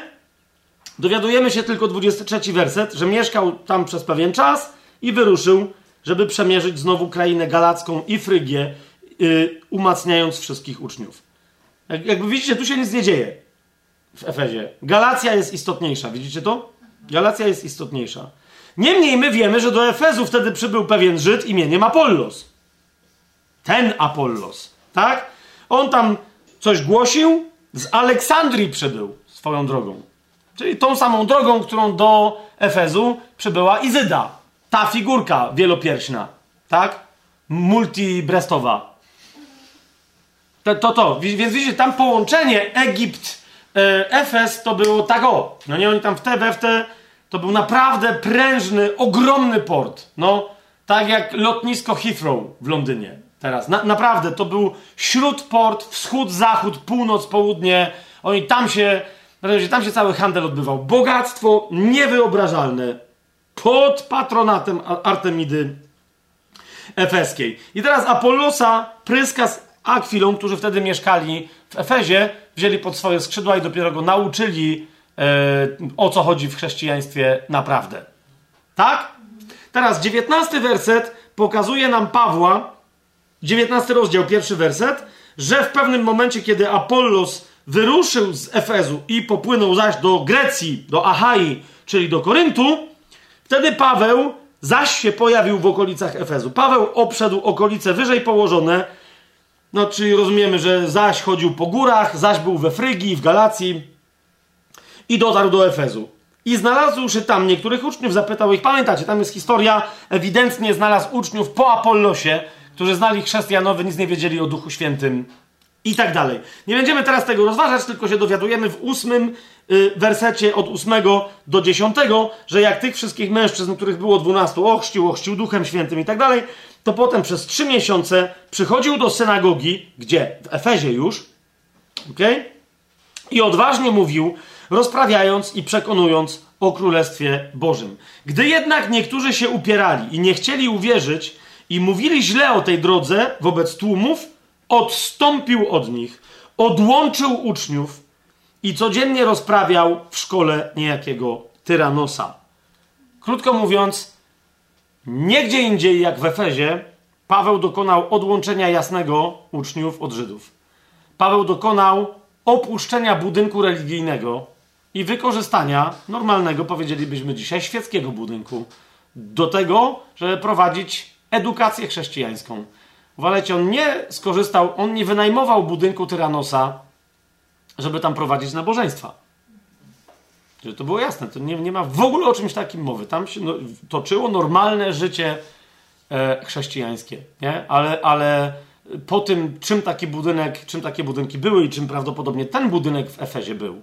dowiadujemy się tylko 23 werset, że mieszkał tam przez pewien czas i wyruszył, żeby przemierzyć znowu krainę galacką i Frygię, yy, umacniając wszystkich uczniów. Jak, jakby widzicie, tu się nic nie dzieje w Efezie. Galacja jest istotniejsza, widzicie to? Galacja jest istotniejsza. Niemniej my wiemy, że do Efezu wtedy przybył pewien Żyd imieniem Apollos. Ten Apollos, tak? On tam coś głosił, z Aleksandrii przybył swoją drogą. Czyli tą samą drogą, którą do Efezu przybyła Izyda. Ta figurka wielopierśna, tak? Multibrestowa. To, to, to. Więc widzicie, tam połączenie Egipt, e, Efes to było tak o. No nie, oni tam w te, w te, to był naprawdę prężny, ogromny port. No, tak jak lotnisko Heathrow w Londynie teraz. Na, naprawdę, to był śródport, wschód, zachód, północ, południe. Oni tam się, tam się cały handel odbywał. Bogactwo niewyobrażalne pod patronatem Artemidy Efeskiej. I teraz Apollosa pryska z Akwilą, którzy wtedy mieszkali w Efezie, wzięli pod swoje skrzydła i dopiero go nauczyli, e, o co chodzi w chrześcijaństwie naprawdę. Tak? Teraz dziewiętnasty werset pokazuje nam Pawła, 19 rozdział, pierwszy werset, że w pewnym momencie, kiedy Apollos wyruszył z Efezu i popłynął zaś do Grecji, do Achai, czyli do Koryntu, wtedy Paweł zaś się pojawił w okolicach Efezu. Paweł obszedł okolice wyżej położone, no czyli rozumiemy, że zaś chodził po górach, zaś był we Frygii, w Galacji i dotarł do Efezu. I znalazłszy tam niektórych uczniów, zapytał ich, pamiętacie, tam jest historia, ewidentnie znalazł uczniów po Apollosie, którzy znali chrześcijanowy, nic nie wiedzieli o Duchu Świętym i tak dalej. Nie będziemy teraz tego rozważać, tylko się dowiadujemy w ósmym y, wersecie od ósmego do dziesiątego, że jak tych wszystkich mężczyzn, których było dwunastu, ochrzcił, ochrzcił Duchem Świętym i tak dalej, to potem przez trzy miesiące przychodził do synagogi, gdzie? W Efezie już, okay? i odważnie mówił, rozprawiając i przekonując o Królestwie Bożym. Gdy jednak niektórzy się upierali i nie chcieli uwierzyć i mówili źle o tej drodze wobec tłumów, odstąpił od nich, odłączył uczniów i codziennie rozprawiał w szkole niejakiego tyranosa. Krótko mówiąc, nigdzie indziej jak w Efezie Paweł dokonał odłączenia jasnego uczniów od Żydów. Paweł dokonał opuszczenia budynku religijnego i wykorzystania normalnego, powiedzielibyśmy dzisiaj, świeckiego budynku do tego, żeby prowadzić edukację chrześcijańską. Uważajcie, on nie skorzystał, on nie wynajmował budynku Tyranosa, żeby tam prowadzić nabożeństwa. Żeby to było jasne, to nie, nie ma w ogóle o czymś takim mowy. Tam się no, toczyło normalne życie e, chrześcijańskie, nie? Ale, ale po tym, czym taki budynek, czym takie budynki były i czym prawdopodobnie ten budynek w Efezie był,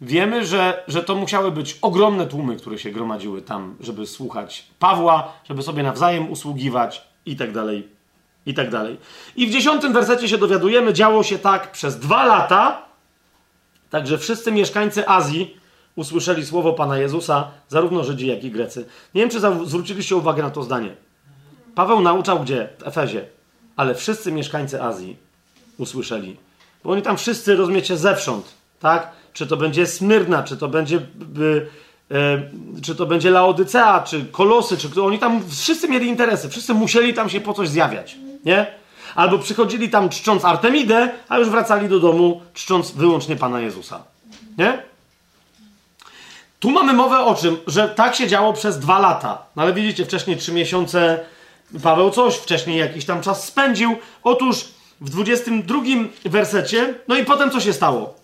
wiemy, że, że to musiały być ogromne tłumy, które się gromadziły tam, żeby słuchać Pawła, żeby sobie nawzajem usługiwać i tak dalej, i tak dalej. I w dziesiątym wersecie się dowiadujemy, działo się tak przez dwa lata, także wszyscy mieszkańcy Azji usłyszeli słowo Pana Jezusa, zarówno Żydzi, jak i Grecy. Nie wiem, czy zwróciliście uwagę na to zdanie. Paweł nauczał gdzie? W Efezie. Ale wszyscy mieszkańcy Azji usłyszeli. Bo oni tam wszyscy, rozumiecie, zewsząd, tak? Czy to będzie Smyrna, czy to będzie, y, y, czy to będzie Laodycea, czy Kolosy, czy oni tam wszyscy mieli interesy, wszyscy musieli tam się po coś zjawiać, nie? Albo przychodzili tam czcząc Artemidę, a już wracali do domu czcząc wyłącznie Pana Jezusa, nie? Tu mamy mowę o czym? Że tak się działo przez dwa lata. No ale widzicie, wcześniej trzy miesiące Paweł coś, wcześniej jakiś tam czas spędził. Otóż w 22 wersecie, no i potem co się stało?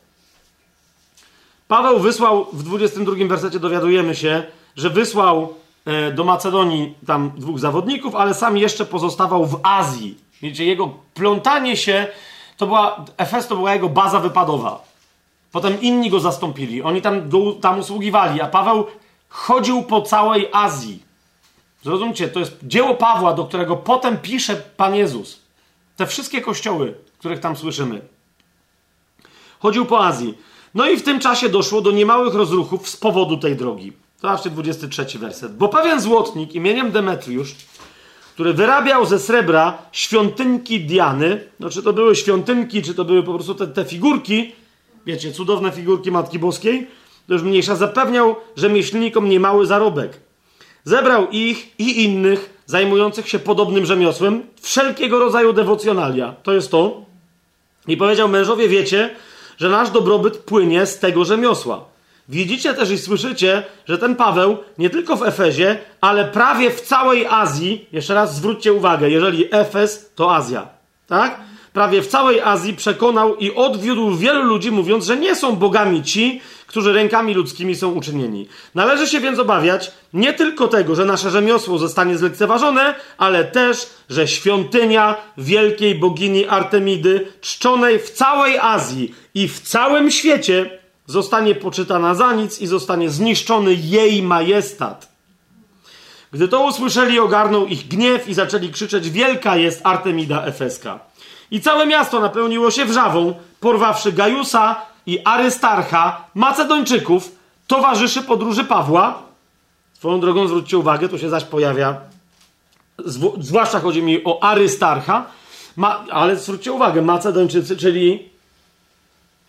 Paweł wysłał, w 22 wersecie dowiadujemy się, że wysłał e, do Macedonii tam dwóch zawodników, ale sam jeszcze pozostawał w Azji. Wiecie, jego plątanie się, to była, Efes to była jego baza wypadowa. Potem inni go zastąpili, oni tam, tam usługiwali, a Paweł chodził po całej Azji. Zrozumcie, to jest dzieło Pawła, do którego potem pisze Pan Jezus. Te wszystkie kościoły, których tam słyszymy. Chodził po Azji. No i w tym czasie doszło do niemałych rozruchów z powodu tej drogi. Zobaczcie 23 werset. Bo pewien złotnik imieniem Demetriusz, który wyrabiał ze srebra świątynki Diany, no czy to były świątynki, czy to były po prostu te, te figurki, wiecie, cudowne figurki Matki Boskiej, to już mniejsza, zapewniał rzemieślnikom niemały zarobek. Zebrał ich i innych zajmujących się podobnym rzemiosłem, wszelkiego rodzaju dewocjonalia. To jest to. I powiedział mężowie, wiecie, że nasz dobrobyt płynie z tego rzemiosła. Widzicie też i słyszycie, że ten Paweł nie tylko w Efezie, ale prawie w całej Azji, jeszcze raz zwróćcie uwagę, jeżeli Efes to Azja, tak? Prawie w całej Azji przekonał i odwiódł wielu ludzi, mówiąc, że nie są bogami ci, którzy rękami ludzkimi są uczynieni. Należy się więc obawiać nie tylko tego, że nasze rzemiosło zostanie zlekceważone, ale też, że świątynia wielkiej bogini Artemidy, czczonej w całej Azji i w całym świecie, zostanie poczytana za nic i zostanie zniszczony jej majestat. Gdy to usłyszeli, ogarnął ich gniew i zaczęli krzyczeć: Wielka jest Artemida Efeska. I całe miasto napełniło się wrzawą, porwawszy Gajusa i Arystarcha, Macedończyków, towarzyszy podróży Pawła. Swoją drogą zwróćcie uwagę, tu się zaś pojawia, zwłaszcza chodzi mi o Arystarcha, ma, ale zwróćcie uwagę, Macedończycy, czyli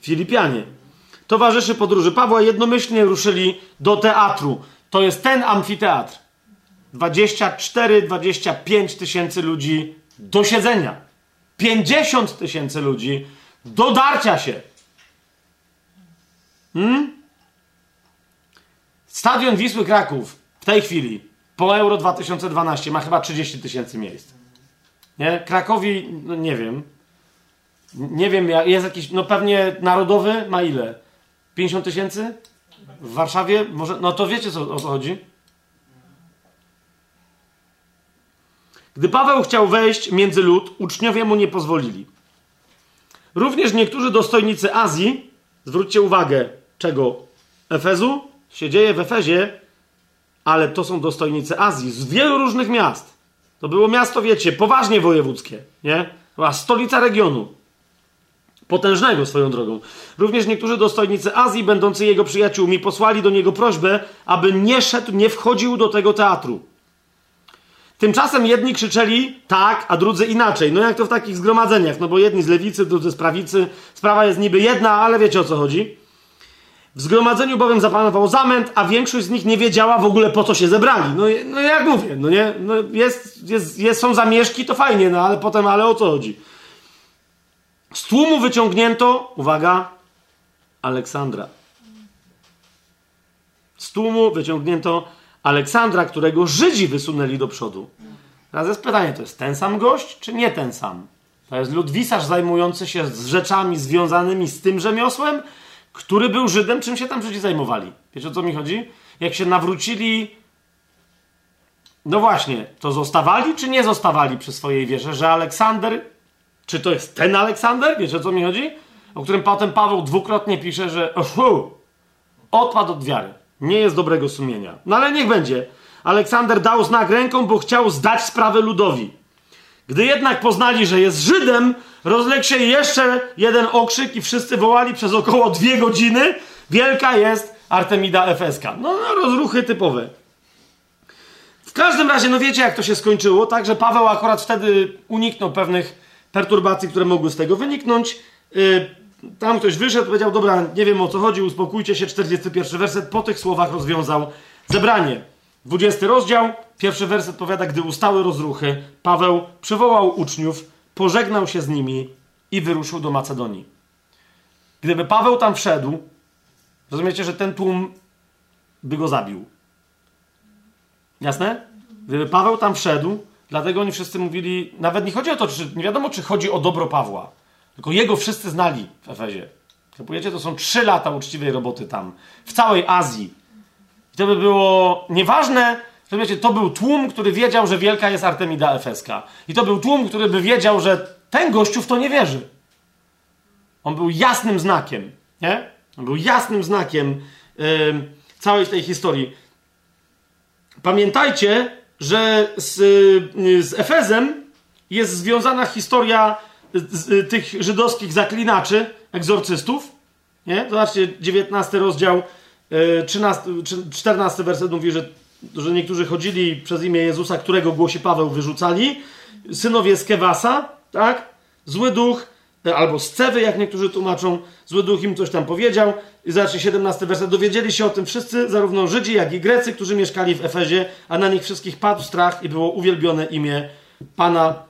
Filipianie. Towarzyszy podróży Pawła jednomyślnie ruszyli do teatru. To jest ten amfiteatr. 24-25 tysięcy ludzi do siedzenia. 50 tysięcy ludzi do darcia się. Hmm? Stadion Wisły Kraków w tej chwili po Euro 2012 ma chyba 30 tysięcy miejsc. Nie? Krakowi, no nie wiem. Nie wiem, jest jakiś, no pewnie narodowy ma ile? 50 tysięcy? W Warszawie? Może, no to wiecie co, o co chodzi? Gdy Paweł chciał wejść między lud, uczniowie mu nie pozwolili. Również niektórzy dostojnicy Azji, zwróćcie uwagę, czego Efezu się dzieje w Efezie, ale to są dostojnicy Azji z wielu różnych miast. To było miasto, wiecie, poważnie wojewódzkie, nie? Była stolica regionu. Potężnego swoją drogą. Również niektórzy dostojnicy Azji, będący jego przyjaciółmi, posłali do niego prośbę, aby nie szedł, nie wchodził do tego teatru. Tymczasem jedni krzyczeli tak, a drudzy inaczej. No jak to w takich zgromadzeniach, no bo jedni z lewicy, drudzy z prawicy. Sprawa jest niby jedna, ale wiecie o co chodzi. W zgromadzeniu bowiem zapanował zamęt, a większość z nich nie wiedziała w ogóle po co się zebrali. No, no jak mówię, no nie, no jest, jest, jest, są zamieszki, to fajnie, no ale potem, ale o co chodzi? Z tłumu wyciągnięto, uwaga, Aleksandra. Z tłumu wyciągnięto Aleksandra, którego Żydzi wysunęli do przodu. Teraz jest pytanie, to jest ten sam gość, czy nie ten sam? To jest ludwisarz zajmujący się z rzeczami związanymi z tym rzemiosłem, który był Żydem, czym się tam Żydzi zajmowali. Wiecie o co mi chodzi? Jak się nawrócili, no właśnie, to zostawali, czy nie zostawali przy swojej wierze, że Aleksander, czy to jest ten Aleksander? Wiecie o co mi chodzi? O którym potem Paweł dwukrotnie pisze, że Odpadł od wiary. Nie jest dobrego sumienia. No ale niech będzie. Aleksander dał znak ręką, bo chciał zdać sprawę ludowi. Gdy jednak poznali, że jest Żydem, rozległ się jeszcze jeden okrzyk i wszyscy wołali przez około dwie godziny: Wielka jest Artemida Efeska. No, no rozruchy typowe. W każdym razie, no wiecie, jak to się skończyło, tak, że Paweł akurat wtedy uniknął pewnych perturbacji, które mogły z tego wyniknąć. Yy, tam ktoś wyszedł, powiedział: Dobra, nie wiem o co chodzi, uspokójcie się. 41 werset po tych słowach rozwiązał zebranie. 20 rozdział, pierwszy werset powiada, gdy ustały rozruchy, Paweł przywołał uczniów, pożegnał się z nimi i wyruszył do Macedonii. Gdyby Paweł tam wszedł, rozumiecie, że ten tłum by go zabił. Jasne? Gdyby Paweł tam wszedł, dlatego oni wszyscy mówili, nawet nie chodzi o to, czy, nie wiadomo, czy chodzi o dobro Pawła, tylko jego wszyscy znali w Efezie. Kapujecie? To są trzy lata uczciwej roboty tam, w całej Azji i to by było nieważne, to był tłum, który wiedział, że wielka jest Artemida Efeska. I to był tłum, który by wiedział, że ten gościu w to nie wierzy. On był jasnym znakiem, nie? On był jasnym znakiem yy, całej tej historii. Pamiętajcie, że z, yy, z Efezem jest związana historia z, tych żydowskich zaklinaczy, egzorcystów. Nie? Zobaczcie, 19 rozdział 13, e, 14 werset mówi, że, że niektórzy chodzili przez imię Jezusa, którego głosi Paweł, wyrzucali. Synowie z Kewasa, tak? Zły duch, e, albo z Cewy, jak niektórzy tłumaczą, zły duch im coś tam powiedział. I zobaczcie, 17 werset. Dowiedzieli się o tym wszyscy, zarówno Żydzi, jak i Grecy, którzy mieszkali w Efezie, a na nich wszystkich padł strach i było uwielbione imię Pana,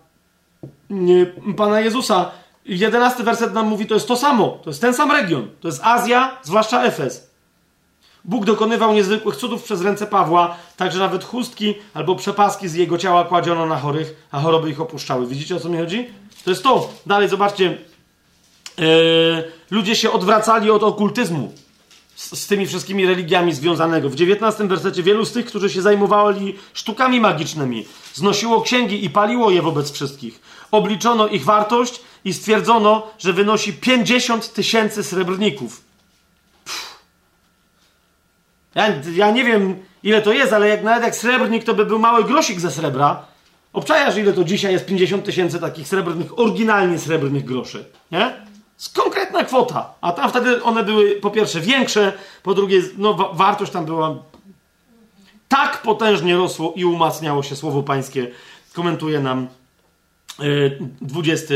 Pana Jezusa. 11 werset nam mówi, to jest to samo. To jest ten sam region. To jest Azja, zwłaszcza Efez. Bóg dokonywał niezwykłych cudów przez ręce Pawła, tak że nawet chustki albo przepaski z jego ciała kładziono na chorych, a choroby ich opuszczały. Widzicie o co mi chodzi? To jest to. Dalej zobaczcie. Yy, ludzie się odwracali od okultyzmu z, z, tymi wszystkimi religiami związanego. W XIX wersecie wielu z tych, którzy się zajmowali sztukami magicznymi, znosiło księgi i paliło je wobec wszystkich. Obliczono ich wartość i stwierdzono, że wynosi 50 tysięcy srebrników. Ja, ja nie wiem, ile to jest, ale jak nawet jak srebrnik, to by był mały grosik ze srebra. Obczajasz, ile to dzisiaj jest 50 tysięcy takich srebrnych, oryginalnie srebrnych groszy, nie? Konkretna kwota. A tam wtedy one były, po pierwsze, większe, po drugie, no, wa wartość tam była... Tak potężnie rosło i umacniało się słowo pańskie, komentuje nam 20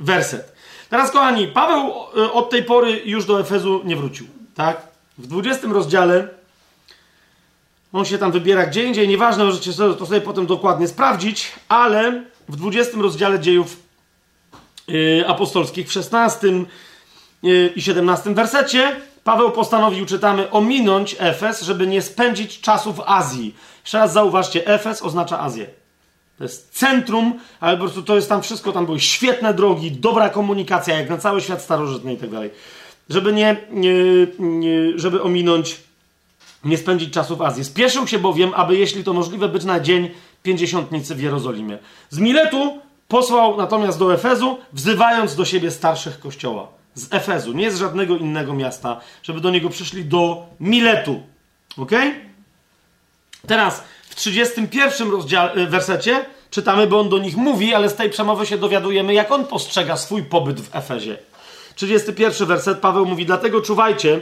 werset. Teraz, kochani, Paweł yy, od tej pory już do Efezu nie wrócił, tak? W 20 rozdziale on się tam wybiera gdzie indziej, nieważne, możecie sobie, to sobie potem dokładnie sprawdzić, ale w 20 rozdziale dziejów yy, apostolskich, w 16 yy, i 17 wersecie, Paweł postanowił, czytamy, ominąć Efes, żeby nie spędzić czasu w Azji. Jeszcze raz zauważcie, Efes oznacza Azję. To jest centrum, ale po prostu to jest tam wszystko, tam były świetne drogi, dobra komunikacja, jak na cały świat starożytny i tak dalej. Żeby nie, nie, nie żeby ominąć nie spędzić czasu w Azji. Spieszył się bowiem, aby jeśli to możliwe, być na dzień pięćdziesiątnicy w Jerozolimie. Z Miletu posłał natomiast do Efezu, wzywając do siebie starszych kościoła. Z Efezu, nie z żadnego innego miasta, żeby do niego przyszli do Miletu. Ok? Teraz w 31 rozdziale, y, wersecie czytamy, bo on do nich mówi, ale z tej przemowy się dowiadujemy, jak on postrzega swój pobyt w Efezie. 31 werset Paweł mówi: Dlatego czuwajcie,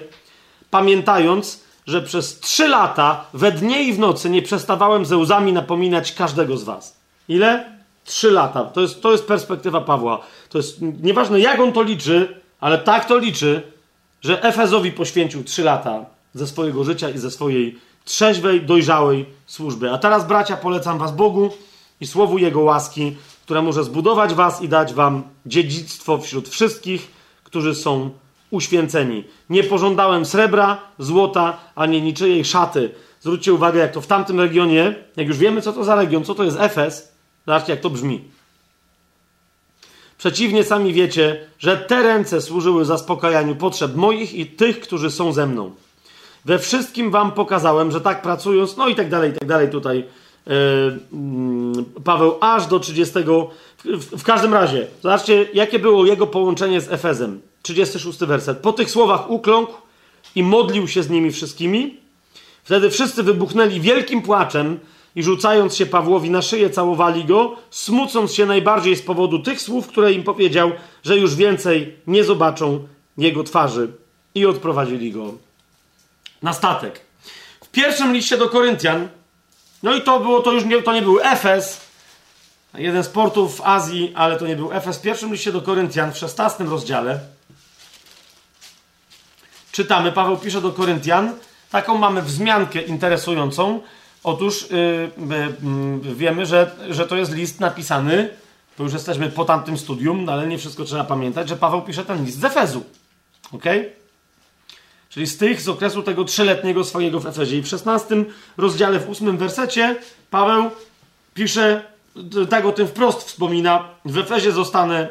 pamiętając, że przez trzy lata we dnie i w nocy nie przestawałem ze łzami napominać każdego z was. Ile? Trzy lata. To jest, to jest perspektywa Pawła. To jest nieważne, jak on to liczy, ale tak to liczy, że Efezowi poświęcił trzy lata ze swojego życia i ze swojej trzeźwej, dojrzałej służby. A teraz, bracia, polecam was Bogu i słowu Jego łaski, które może zbudować was i dać wam dziedzictwo wśród wszystkich, którzy są uświęceni. Nie pożądałem srebra, złota, ani niczyjej szaty. Zwróćcie uwagę, jak to w tamtym regionie, jak już wiemy, co to za region, co to jest Efes, zobaczcie, jak to brzmi. Przeciwnie, sami wiecie, że te ręce służyły zaspokajaniu potrzeb moich i tych, którzy są ze mną. We wszystkim wam pokazałem, że tak pracując, no i tak dalej, i tak dalej tutaj yy, Paweł aż do 30. W, w każdym razie, zobaczcie, jakie było jego połączenie z Efezem. 36 werset. Po tych słowach ukląkł, i modlił się z nimi wszystkimi. Wtedy wszyscy wybuchnęli wielkim płaczem i rzucając się Pawłowi na szyję, całowali go, smucąc się najbardziej z powodu tych słów, które im powiedział, że już więcej nie zobaczą jego twarzy. I odprowadzili go na statek. W pierwszym liście do Koryntian, no i to było, to już nie, to nie był Efes, jeden z portów w Azji, ale to nie był Efes. W pierwszym liście do Koryntian, w 16 rozdziale, czytamy, Paweł pisze do Koryntian, taką mamy wzmiankę interesującą. Otóż yy, yy, wiemy, że, że to jest list napisany, to już jesteśmy po tamtym studium, no ale nie wszystko trzeba pamiętać, że Paweł pisze ten list z Efezu. ok? Czyli z tych z okresu tego trzyletniego swojego w Efezie. I w 16 rozdziale, w 8 wersecie, Paweł pisze, tak o tym wprost wspomina, w Efezie zostanę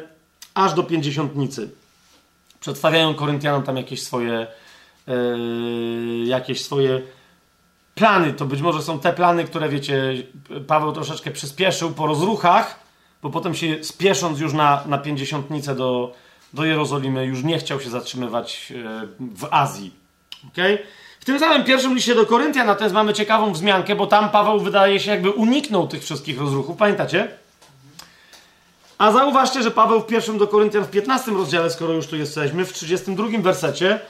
aż do pięćdziesiątnicy. Przedstawiają Koryntianom tam jakieś swoje, yy, jakieś swoje plany. To być może są te plany, które wiecie, Paweł troszeczkę przyspieszył po rozruchach, bo potem się spiesząc już na, na pięćdziesiątnicę do, do Jerozolimy, już nie chciał się zatrzymywać e, w Azji. Okay? W tym samym pierwszym liście do Koryntia natomiast mamy ciekawą wzmiankę, bo tam Paweł wydaje się jakby uniknął tych wszystkich rozruchów. Pamiętacie? A zauważcie, że Paweł w pierwszym do Koryntian w 15 rozdziale, skoro już tu jesteśmy, w 32 wersecie,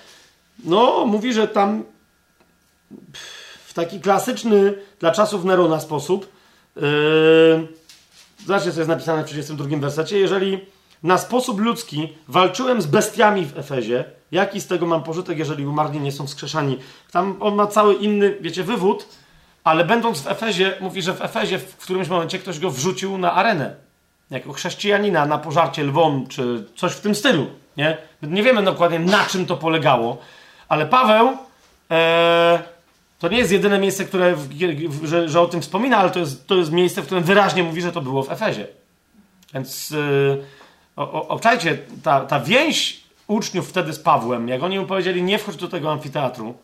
no, mówi, że tam w taki klasyczny dla czasów Nerona sposób, yy, zobaczcie, co jest napisane w 32 wersecie, jeżeli na sposób ludzki walczyłem z bestiami w Efezie, jaki z tego mam pożytek, jeżeli umarli nie są wskrzeszani? Tam on ma cały inny, wiecie, wywód, ale będąc w Efezie, mówi, że w Efezie w którymś momencie ktoś go wrzucił na arenę. Jako chrześcijanina na pożarcie lwom, czy coś w tym stylu. Nie, nie wiemy dokładnie na czym to polegało, ale Paweł e, to nie jest jedyne miejsce, które, w, w, że, że, o tym wspomina, ale to jest, to jest miejsce, w którym wyraźnie mówi, że to było w Efezie. Więc e, obczajcie, ta, ta więź uczniów wtedy z Pawłem, jak oni mu powiedzieli, nie wchodź do tego amfiteatru,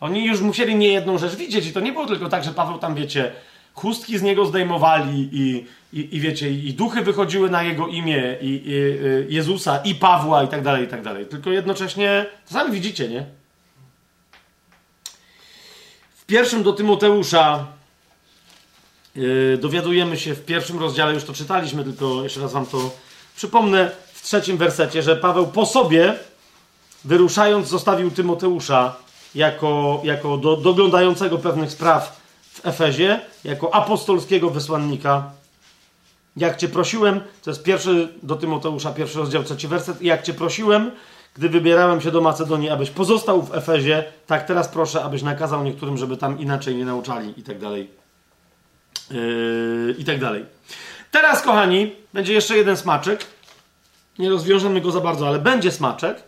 oni już musieli nie jedną rzecz widzieć i to nie było tylko tak, że Paweł tam, wiecie, chustki z niego zdejmowali i, i, i wiecie, i duchy wychodziły na jego imię, i, i, y, Jezusa, i Pawła, i tak dalej, i tak dalej. Tylko jednocześnie, to sami widzicie, nie? W pierwszym do Tymoteusza yy, dowiadujemy się w pierwszym rozdziale, już to czytaliśmy, tylko jeszcze raz wam to przypomnę, w trzecim wersecie, że Paweł po sobie, wyruszając, zostawił Tymoteusza jako, jako do, doglądającego pewnych spraw w Efezie, jako apostolskiego wysłannika. Jak cię prosiłem, to jest pierwszy do Tymoteusza, pierwszy rozdział, trzeci werset, jak cię prosiłem, gdy wybierałem się do Macedonii, abyś pozostał w Efezie, tak teraz proszę, abyś nakazał niektórym, żeby tam inaczej nie nauczali i tak dalej. Yy, I tak dalej. Teraz, kochani, będzie jeszcze jeden smaczek. Nie rozwiążemy go za bardzo, ale będzie smaczek.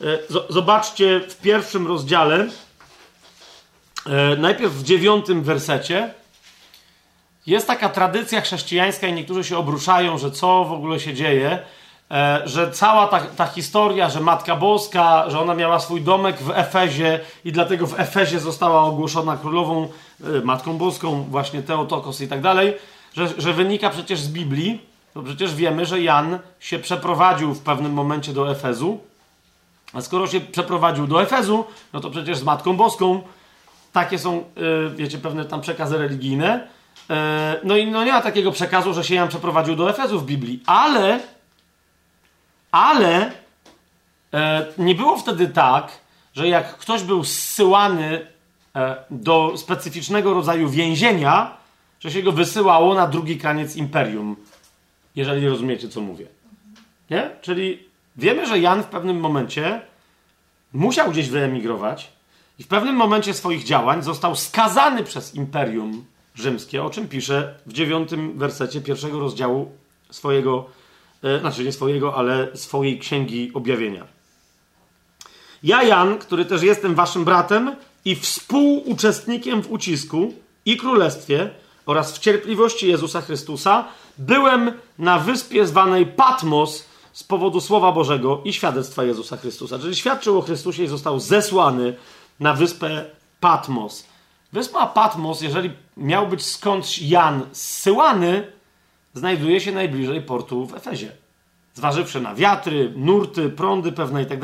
Yy, zobaczcie w pierwszym rozdziale, yy, najpierw w dziewiątym wersecie. Jest taka tradycja chrześcijańska i niektórzy się obruszają, że co w ogóle się dzieje, e, że cała ta, ta, historia, że Matka Boska, że ona miała swój domek w Efezie i dlatego w Efezie została ogłoszona królową e, Matką Boską, właśnie Teotokos i tak dalej, że, że wynika przecież z Biblii, to przecież wiemy, że Jan się przeprowadził w pewnym momencie do Efezu, a skoro się przeprowadził do Efezu, no to przecież z Matką Boską. Takie są, e, wiecie, pewne tam przekazy religijne, E, no i no nie ma takiego przekazu, że się Jan przeprowadził do Efezu w Biblii, ale ale e, nie było wtedy tak, że jak ktoś był zsyłany do specyficznego rodzaju więzienia, że się go wysyłało na drugi koniec imperium. Jeżeli rozumiecie, co mówię. Nie? Czyli wiemy, że Jan w pewnym momencie musiał gdzieś wyemigrować i w pewnym momencie swoich działań został skazany przez imperium rzymskie, o czym pisze w dziewiątym wersecie pierwszego rozdziału swojego, e, znaczy nie swojego, ale swojej księgi objawienia. Ja, Jan, który też jestem waszym bratem i współuczestnikiem w ucisku i królestwie oraz w cierpliwości Jezusa Chrystusa, byłem na wyspie zwanej Patmos z powodu Słowa Bożego i świadectwa Jezusa Chrystusa. Czyli świadczył o Chrystusie i został zesłany na wyspę Patmos. Wyspa Patmos, jeżeli miał być skądś Jan zsyłany, znajduje się najbliżej portu w Efezie. Zważywszy na wiatry, nurty, prądy pewne i tak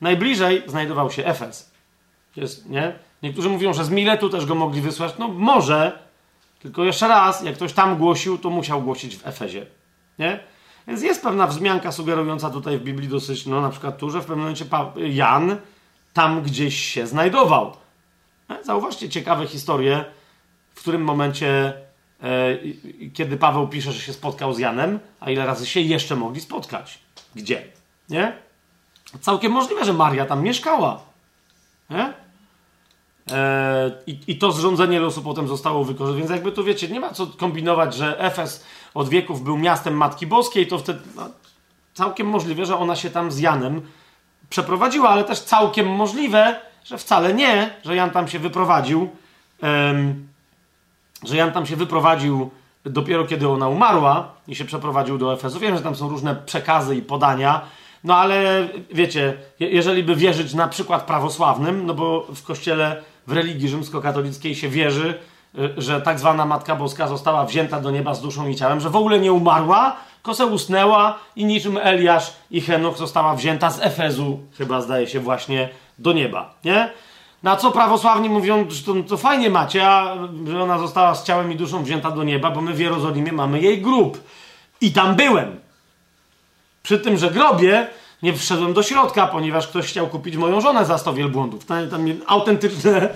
Najbliżej znajdował się Efes. Jest, nie? Niektórzy mówią, że z Miletu też go mogli wysłać. No może, tylko jeszcze raz, jak ktoś tam głosił, to musiał głosić w Efezie. Nie? Więc jest pewna wzmianka sugerująca tutaj w Biblii dosyć, no na przykład tu, że w pewnym momencie Jan tam gdzieś się znajdował. Zauważcie ciekawe historie, w którym momencie, e, kiedy Paweł pisze, że się spotkał z Janem, a ile razy się jeszcze mogli spotkać. Gdzie? Nie? Całkiem możliwe, że Maria tam mieszkała. Nie? E, i, I to zrządzenie losu potem zostało wykorzystane. Więc jakby tu wiecie, nie ma co kombinować, że Efes od wieków był miastem Matki Boskiej, to wtedy no, całkiem możliwe, że ona się tam z Janem przeprowadziła, ale też całkiem możliwe, że wcale nie, że Jan tam się wyprowadził, że Jan tam się wyprowadził dopiero kiedy ona umarła i się przeprowadził do Efesu. Wiem, że tam są różne przekazy i podania, no ale wiecie, jeżeli by wierzyć na przykład prawosławnym, no bo w kościele, w religii rzymskokatolickiej się wierzy, y, że tak zwana Matka Boska została wzięta do nieba z duszą i ciałem, że w ogóle nie umarła, tylko usnęła i niczym Eliasz i Henoch została wzięta z Efezu, chyba zdaje się właśnie, do nieba, nie? Na co prawosławni mówią, że to, to fajnie macie, a że ona została z ciałem i duszą wzięta do nieba, bo my w Jerozolimie mamy jej grób. I tam byłem. Przy tym, że grobie nie wszedłem do środka, ponieważ ktoś chciał kupić moją żonę za 100 wielbłądów. Tam, tam autentyczne,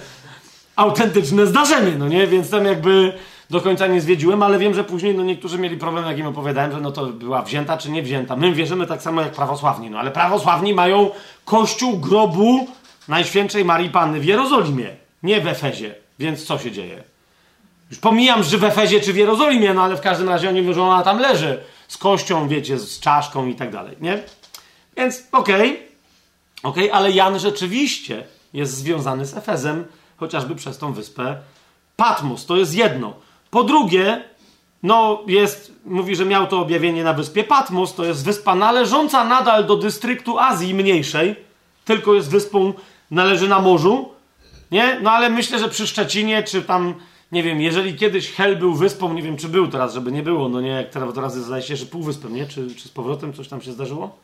autentyczne zdarzenie, no nie? Więc tam jakby do końca nie zwiedziłem, ale wiem, że później no niektórzy mieli problem, jak im opowiadałem, że no to była wzięta czy nie wzięta. My wierzymy tak samo jak prawosławni, no ale prawosławni mają kościół grobu Najświętszej Marii Panny w Jerozolimie, nie w Efezie. Więc co się dzieje? Już pomijam, że w Efezie czy w Jerozolimie, no ale w każdym razie oni mówią, że ona tam leży z kością, wiecie, z czaszką i tak dalej, nie? Więc okej, okay, okej, okay, ale Jan rzeczywiście jest związany z Efezem, chociażby przez tą wyspę Patmos. To jest jedno. Po drugie, no jest, mówi, że miał to objawienie na wyspie Patmos, to jest wyspa należąca nadal do dystryktu Azji Mniejszej, tylko jest wyspą, należy na morzu, nie? No ale myślę, że przy Szczecinie, czy tam, nie wiem, jeżeli kiedyś Hel był wyspą, nie wiem, czy był teraz, żeby nie było, no nie, jak teraz, teraz zdaje się, że półwyspem, nie? Czy, czy z powrotem coś tam się zdarzyło?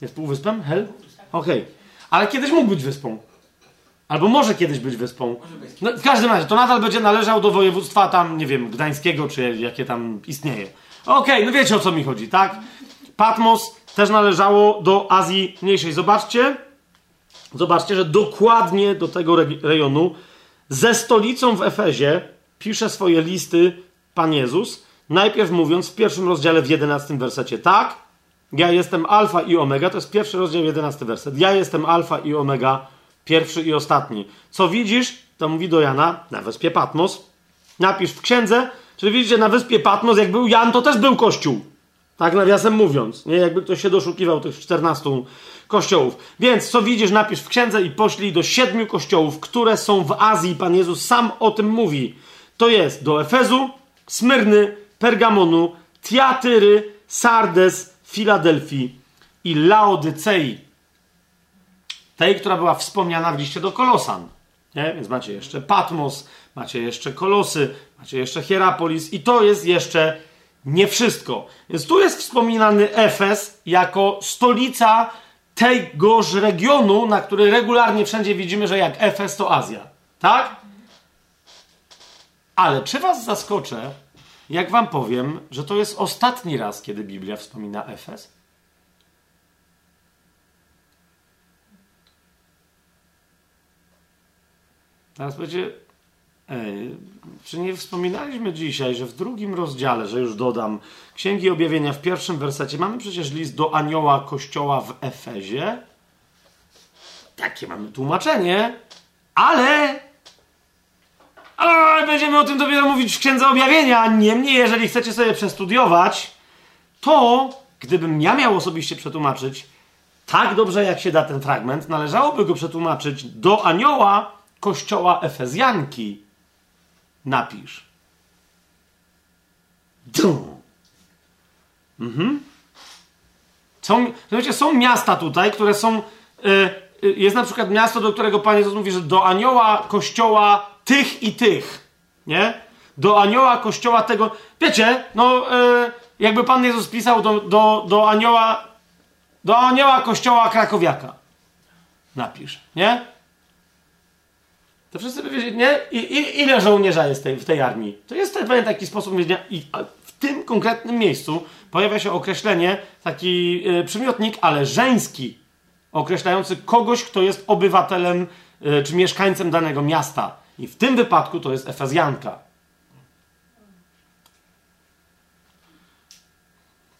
Jest półwyspem? Hel? Okej. Okay. Ale kiedyś mógł być wyspą. Albo może kiedyś być wyspą. No, w każdym razie, to nadal będzie należał do województwa tam, nie wiem, gdańskiego, czy jakie tam istnieje. Okej, okay, no wiecie o co mi chodzi, tak? Patmos też należało do Azji Mniejszej. Zobaczcie, zobaczcie, że dokładnie do tego rejonu ze stolicą w Efezie pisze swoje listy Pan Jezus, najpierw mówiąc w pierwszym rozdziale w jedenastym wersecie tak, ja jestem alfa i omega, to jest pierwszy rozdział, jedenasty werset. Ja jestem alfa i omega, pierwszy i ostatni. Co widzisz, to mówi do Jana, na wyspie Patmos, napisz w księdze, czyli widzicie, na wyspie Patmos, jak był Jan, to też był kościół. Tak nawiasem mówiąc, nie? Jakby ktoś się doszukiwał tych 14 kościołów. Więc co widzisz, napisz w księdze i poślij do siedmiu kościołów, które są w Azji. Pan Jezus sam o tym mówi. To jest do Efezu, Smyrny, Pergamonu, Tiatyry, Sardes, Filadelfii i Laodycei. Tej, która była wspomniana w liście do Kolosan. Nie? Więc macie jeszcze Patmos, macie jeszcze Kolosy, macie jeszcze Hierapolis i to jest jeszcze nie wszystko. Więc tu jest wspominany Efes jako stolica tegoż regionu, na który regularnie wszędzie widzimy, że jak Efes to Azja. Tak? Ale czy was zaskoczę, jak wam powiem, że to jest ostatni raz, kiedy Biblia wspomina Efes? Teraz będzie. Czy nie wspominaliśmy dzisiaj, że w drugim rozdziale, że już dodam, Księgi Objawienia w pierwszym wersecie mamy przecież list do anioła kościoła w Efezie? Takie mamy tłumaczenie, ale a będziemy o tym dopiero mówić w Księdze Objawienia. Niemniej, jeżeli chcecie sobie przestudiować, to gdybym ja miał osobiście przetłumaczyć tak dobrze, jak się da ten fragment, należałoby go przetłumaczyć do anioła kościoła Efezjanki. Napisz. Dum. Mhm. Są, wiecie, są miasta tutaj, które są. Yy, jest na przykład miasto, do którego Pan Jezus mówi, że do anioła kościoła tych i tych, nie? Do anioła kościoła tego. Wiecie, no, e, jakby Pan Jezus pisał do, do, do anioła, do anioła kościoła krakowiaka. napisz, nie? To wszyscy by wiedzieli, nie? I, i, ile żołnierza jest tej, w tej armii? To jest pewien taki sposób myślenia. I w tym konkretnym miejscu pojawia się określenie, taki y, przymiotnik, ale żeński, określający kogoś, kto jest obywatelem y, czy mieszkańcem danego miasta. I w tym wypadku to jest Efezjanka.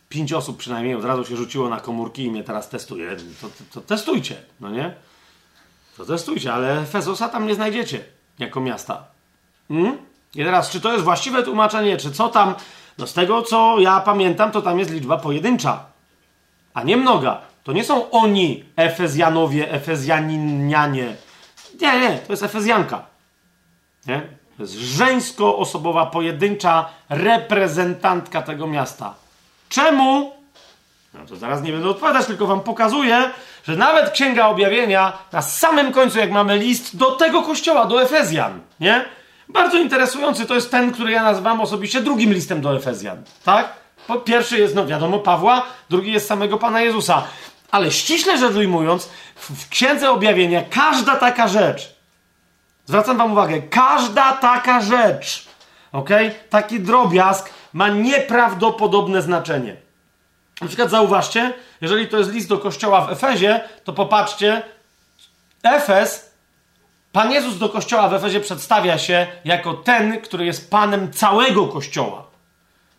Pięć osób przynajmniej od razu się rzuciło na komórki i mnie teraz testuje. To, to, to testujcie, no nie? To testujcie, ale Efezosa tam nie znajdziecie jako miasta. Hmm? I teraz, czy to jest właściwe tłumaczenie, czy co tam? No z tego, co ja pamiętam, to tam jest liczba pojedyncza, a nie mnoga. To nie są oni, Efezjanowie, Efezjaninianie. Nie, nie, to jest Efezjanka. Nie? To jest żeńsko-osobowa, pojedyncza reprezentantka tego miasta. Czemu? No to zaraz nie będę odpowiadać, tylko wam pokazuję, że nawet Księga Objawienia na samym końcu, jak mamy list do tego kościoła, do Efezjan, nie? Bardzo interesujący to jest ten, który ja nazywam osobiście drugim listem do Efezjan, tak? Bo pierwszy jest, no wiadomo, Pawła, drugi jest samego Pana Jezusa. Ale ściśle rzecz ujmując, w Księdze Objawienia każda taka rzecz, zwracam wam uwagę, każda taka rzecz, ok? Taki drobiazg ma nieprawdopodobne znaczenie. Na przykład zauważcie, jeżeli to jest list do kościoła w Efezie, to popatrzcie, Efes, Pan Jezus do kościoła w Efezie przedstawia się jako ten, który jest panem całego kościoła.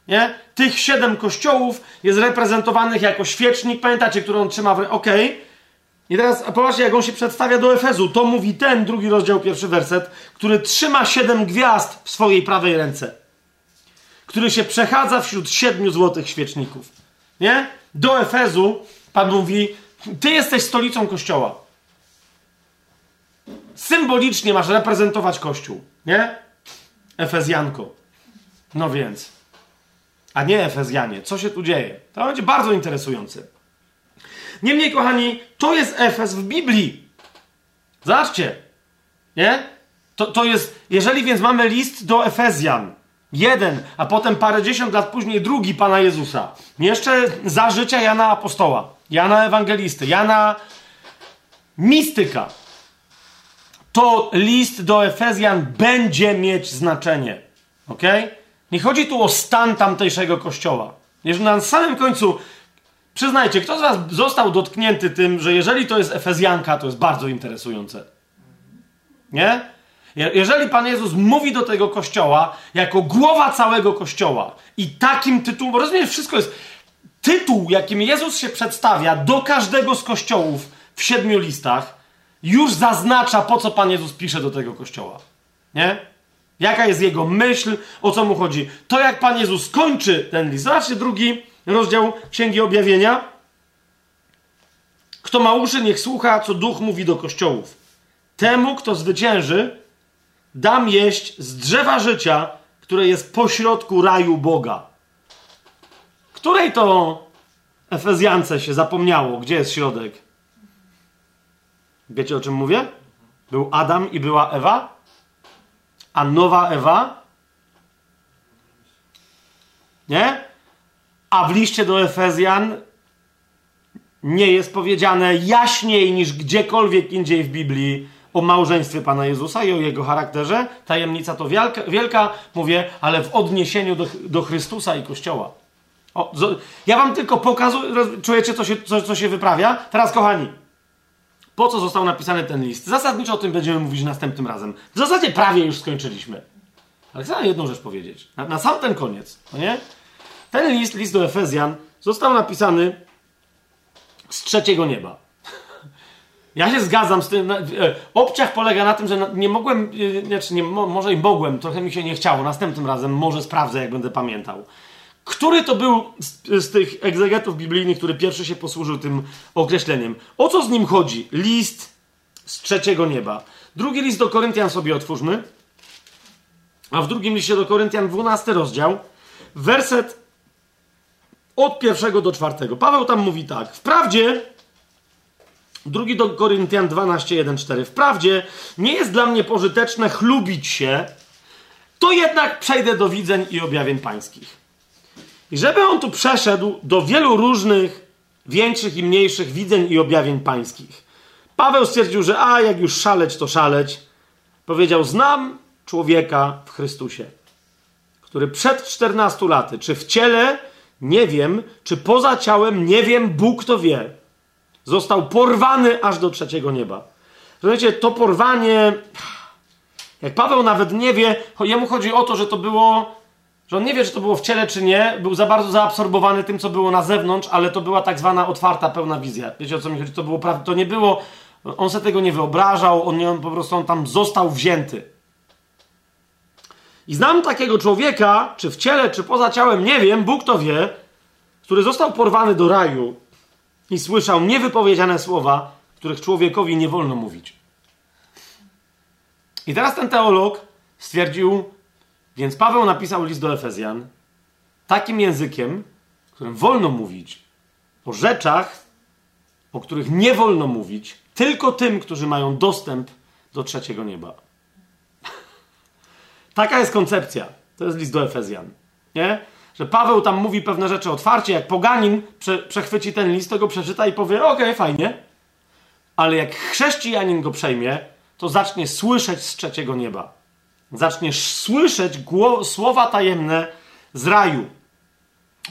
Nie? Tych siedem kościołów jest reprezentowanych jako świecznik, pamiętacie, który on trzyma w ręku. Okej. Okay. I teraz popatrzcie, jak on się przedstawia do Efezu. To mówi ten, drugi rozdział, pierwszy werset, który trzyma siedem gwiazd w swojej prawej ręce. Który się przechadza wśród siedmiu złotych świeczników. Nie? Do Efezu Pan mówi, ty jesteś stolicą Kościoła. Symbolicznie masz reprezentować Kościół. Nie? Efezjanko. No więc. A nie Efezjanie. Co się tu dzieje? To będzie bardzo interesujące. Niemniej, kochani, to jest Efez w Biblii. Zobaczcie. Nie? To, to jest, jeżeli więc mamy list do Efezjan, Jeden, a potem parę dziesiąt lat później drugi Pana Jezusa. Jeszcze za życia Jana Apostoła, Jana Ewangelisty, Jana Mistyka. To list do Efezjan będzie mieć znaczenie. Ok? Nie chodzi tu o stan tamtejszego kościoła. Jeżeli na samym końcu, przyznajcie, kto z Was został dotknięty tym, że jeżeli to jest Efezjanka, to jest bardzo interesujące. Nie? Jeżeli Pan Jezus mówi do tego kościoła jako głowa całego kościoła i takim tytułem, bo rozumiesz, wszystko jest tytuł, jakim Jezus się przedstawia do każdego z kościołów w siedmiu listach, już zaznacza, po co Pan Jezus pisze do tego kościoła. Nie? Jaka jest jego myśl, o co mu chodzi. To, jak Pan Jezus kończy ten list. Zobaczcie drugi rozdział Księgi Objawienia. Kto ma uszy, niech słucha, co Duch mówi do kościołów. Temu, kto zwycięży, dam jeść z drzewa życia, które jest pośrodku raju Boga. Której to Efezjance się zapomniało? Gdzie jest środek? Wiecie o czym mówię? Był Adam i była Ewa? A nowa Ewa? Nie? A w liście do Efezjan nie jest powiedziane jaśniej niż gdziekolwiek indziej w Biblii, o małżeństwie Pana Jezusa i o jego charakterze. Tajemnica to wielka, wielka mówię, ale w odniesieniu do, do Chrystusa i Kościoła. O, ja wam tylko pokazuję, czujecie, co się, co, co się wyprawia? Teraz, kochani, po co został napisany ten list? Zasadniczo o tym będziemy mówić następnym razem. W zasadzie prawie już skończyliśmy. Ale chcę jedną rzecz powiedzieć. Na, na sam ten koniec, no nie? Ten list, list do Efezjan, został napisany z trzeciego nieba. Ja się zgadzam z tym. E, obciach polega na tym, że nie mogłem, e, znaczy nie, może i mogłem, trochę mi się nie chciało. Następnym razem może sprawdzę, jak będę pamiętał. Który to był z, z, tych egzegetów biblijnych, który pierwszy się posłużył tym określeniem? O co z nim chodzi? List z trzeciego nieba. Drugi list do Koryntian sobie otwórzmy. A w drugim liście do Koryntian, 12 rozdział, werset od pierwszego do czwartego. Paweł tam mówi tak. Wprawdzie Drugi do Koryntian 12, 1, 4. Wprawdzie nie jest dla mnie pożyteczne chlubić się, to jednak przejdę do widzeń i objawień pańskich. I żeby on tu przeszedł do wielu różnych, większych i mniejszych widzeń i objawień pańskich. Paweł stwierdził, że a jak już szaleć, to szaleć. Powiedział: Znam człowieka w Chrystusie, który przed 14 laty, czy w ciele, nie wiem, czy poza ciałem, nie wiem, Bóg to wie, został porwany aż do trzeciego nieba. Rozumiecie, to porwanie, jak Paweł nawet nie wie, jemu chodzi o to, że to było, że on nie wie, czy to było w ciele, czy nie, był za bardzo zaabsorbowany tym, co było na zewnątrz, ale to była tak zwana otwarta, pełna wizja. Wiecie o co mi chodzi? To było to nie było, on sobie tego nie wyobrażał, on, nie, on po prostu on tam został wzięty. I znam takiego człowieka, czy w ciele, czy poza ciałem, nie wiem, Bóg to wie, który został porwany do raju i słyszał niewypowiedziane słowa, których człowiekowi nie wolno mówić. I teraz ten teolog stwierdził, więc Paweł napisał list do Efezjan takim językiem, którym wolno mówić o rzeczach, o których nie wolno mówić, tylko tym, którzy mają dostęp do trzeciego nieba. Taka jest koncepcja. To jest list do Efezjan. Nie? Że Paweł tam mówi pewne rzeczy otwarcie, jak poganin prze, przechwyci ten list, to go przeczyta i powie, okej, okay, fajnie. Ale jak chrześcijanin go przejmie, to zacznie słyszeć z trzeciego nieba. Zaczniesz słyszeć słowa tajemne z raju.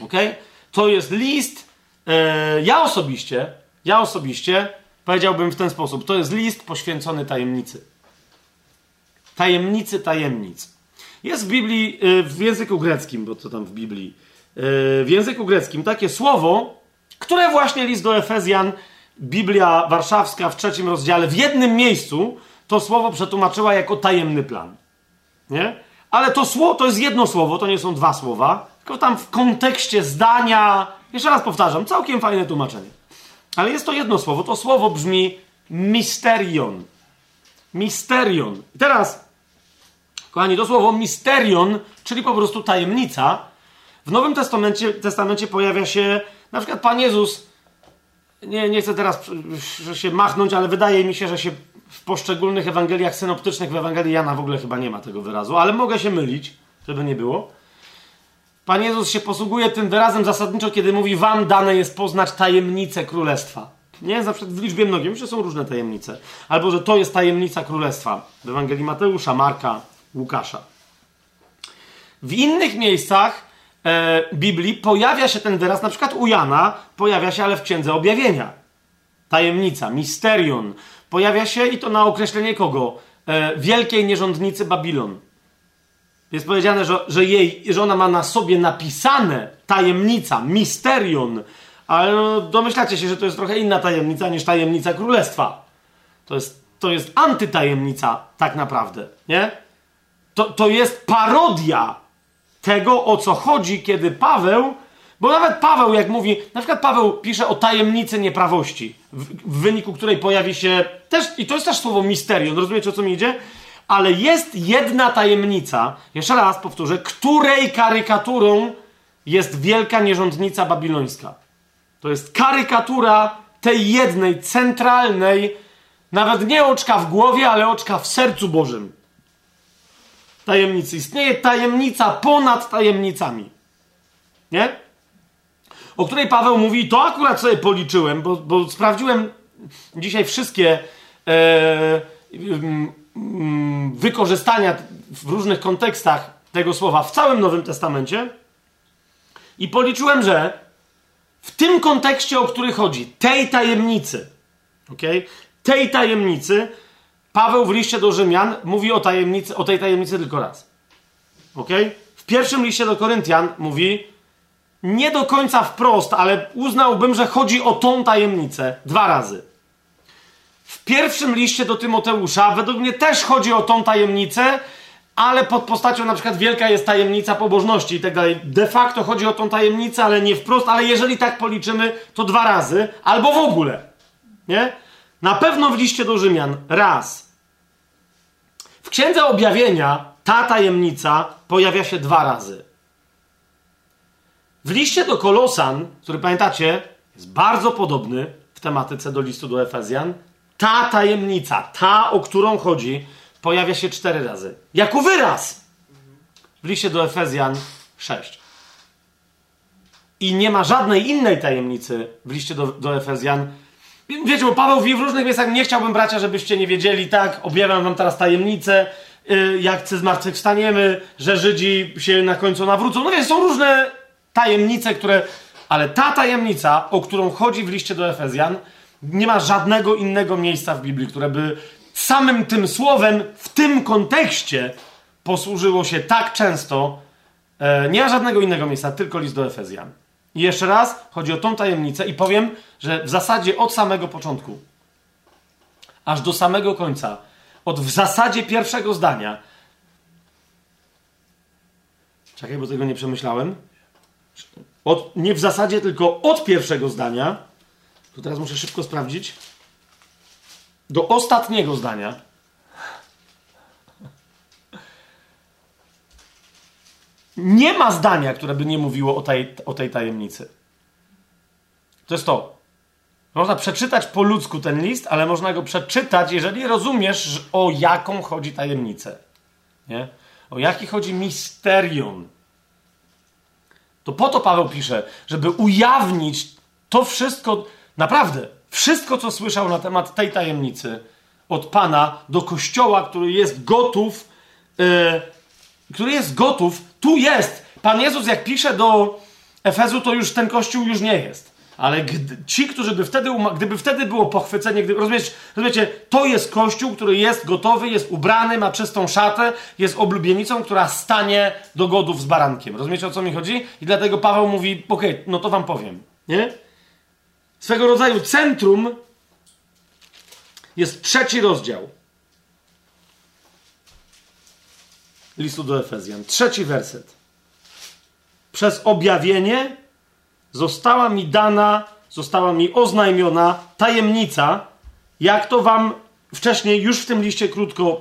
Ok? To jest list. E, ja osobiście, ja osobiście powiedziałbym w ten sposób: to jest list poświęcony tajemnicy. Tajemnicy tajemnic. Jest w Biblii, e, w języku greckim, bo to tam w Biblii, e, w języku greckim takie słowo, które właśnie list do Efezjan, Biblia Warszawska w trzecim rozdziale, w jednym miejscu to słowo przetłumaczyła jako tajemny plan. Nie? Ale to słowo to jest jedno słowo, to nie są dwa słowa, tylko tam w kontekście zdania, jeszcze raz powtarzam, całkiem fajne tłumaczenie. Ale jest to jedno słowo, to słowo brzmi misterion. Misterion. I teraz Kochani, to słowo misterion, czyli po prostu tajemnica, w Nowym Testamencie, Testamencie pojawia się na przykład Pan Jezus. Nie, nie chcę teraz się machnąć, ale wydaje mi się, że się w poszczególnych Ewangeliach synoptycznych, w Ewangelii Jana w ogóle chyba nie ma tego wyrazu, ale mogę się mylić, żeby nie było. Pan Jezus się posługuje tym wyrazem zasadniczo, kiedy mówi: Wam dane jest poznać tajemnicę królestwa. Nie, zawsze w liczbie mnogiej, myślę, są różne tajemnice. Albo że to jest tajemnica królestwa. W Ewangelii Mateusza, Marka, Łukasza. W innych miejscach e, Biblii pojawia się ten wyraz, na przykład u Jana pojawia się, ale w Księdze Objawienia. Tajemnica, misterion. Pojawia się i to na określenie kogo? E, wielkiej nierządnicy Babilon. Jest powiedziane, że, że, jej, że ona ma na sobie napisane tajemnica, misterion, ale no, domyślacie się, że to jest trochę inna tajemnica niż tajemnica królestwa. To jest, to jest antytajemnica tak naprawdę, nie? To, to jest parodia tego, o co chodzi, kiedy Paweł, bo nawet Paweł, jak mówi, na przykład Paweł pisze o tajemnicy nieprawości, w, w wyniku której pojawi się też, i to jest też słowo misterium, rozumiecie o co mi idzie? Ale jest jedna tajemnica, jeszcze raz powtórzę, której karykaturą jest wielka nierządnica babilońska. To jest karykatura tej jednej, centralnej, nawet nie oczka w głowie, ale oczka w sercu Bożym tajemnicy. Istnieje tajemnica ponad tajemnicami. Nie? O której Paweł mówi, to akurat sobie policzyłem, bo, bo sprawdziłem dzisiaj wszystkie e, mm, wykorzystania w różnych kontekstach tego słowa w całym Nowym Testamencie i policzyłem, że w tym kontekście, o który chodzi, tej tajemnicy, okay, tej tajemnicy, Paweł w liście do Rzymian mówi o, tajemnicy, o tej tajemnicy tylko raz. Ok? W pierwszym liście do Koryntian mówi nie do końca wprost, ale uznałbym, że chodzi o tą tajemnicę dwa razy. W pierwszym liście do Tymoteusza według mnie też chodzi o tą tajemnicę, ale pod postacią na przykład wielka jest tajemnica pobożności i tak dalej. De facto chodzi o tą tajemnicę, ale nie wprost, ale jeżeli tak policzymy, to dwa razy, albo w ogóle. Nie? Na pewno w liście do Rzymian raz. W Księdze Objawienia ta tajemnica pojawia się dwa razy. W liście do Kolosan, który pamiętacie, jest bardzo podobny w tematyce do listu do Efezjan, ta tajemnica, ta, o którą chodzi, pojawia się cztery razy. Jako wyraz! W liście do Efezjan sześć. I nie ma żadnej innej tajemnicy w liście do, do Efezjan, Wiecie, bo Paweł w różnych miejscach nie chciałbym, bracia, żebyście nie wiedzieli, tak, objawiam wam teraz tajemnicę, yy, jak zmartwychwstaniemy, że Żydzi się na końcu nawrócą. No wiesz, są różne tajemnice, które... Ale ta tajemnica, o którą chodzi w liście do Efezjan, nie ma żadnego innego miejsca w Biblii, które by samym tym słowem w tym kontekście posłużyło się tak często. E, nie ma żadnego innego miejsca, tylko list do Efezjan. Jeszcze raz chodzi o tą tajemnicę i powiem, że w zasadzie od samego początku, aż do samego końca, od w zasadzie pierwszego zdania. Czekaj, bo tego nie przemyślałem. Od, nie w zasadzie, tylko od pierwszego zdania. To teraz muszę szybko sprawdzić. Do ostatniego zdania. Nie ma zdania, które by nie mówiło o tej, o tej tajemnicy. To jest to. Można przeczytać po ludzku ten list, ale można go przeczytać, jeżeli rozumiesz, o jaką chodzi tajemnicę. Nie? O jaki chodzi misterium. To po to Paweł pisze, żeby ujawnić to wszystko, naprawdę, wszystko, co słyszał na temat tej tajemnicy od Pana do Kościoła, który jest gotów, yy, który jest gotów, tu jest. Pan Jezus, jak pisze do Efezu, to już ten Kościół już nie jest. Ale ci, którzy by wtedy, gdyby wtedy było pochwycenie, gdy, rozumiecie, rozumiecie, to jest Kościół, który jest gotowy, jest ubrany, ma czystą szatę, jest oblubienicą, która stanie do godów z barankiem. Rozumiecie, o co mi chodzi? I dlatego Paweł mówi, okej, okay, no to wam powiem. Nie? Swego rodzaju centrum jest trzeci rozdział listu do Efezjan. Trzeci werset. Przez objawienie została mi dana, została mi oznajmiona tajemnica, jak to wam wcześniej już w tym liście krótko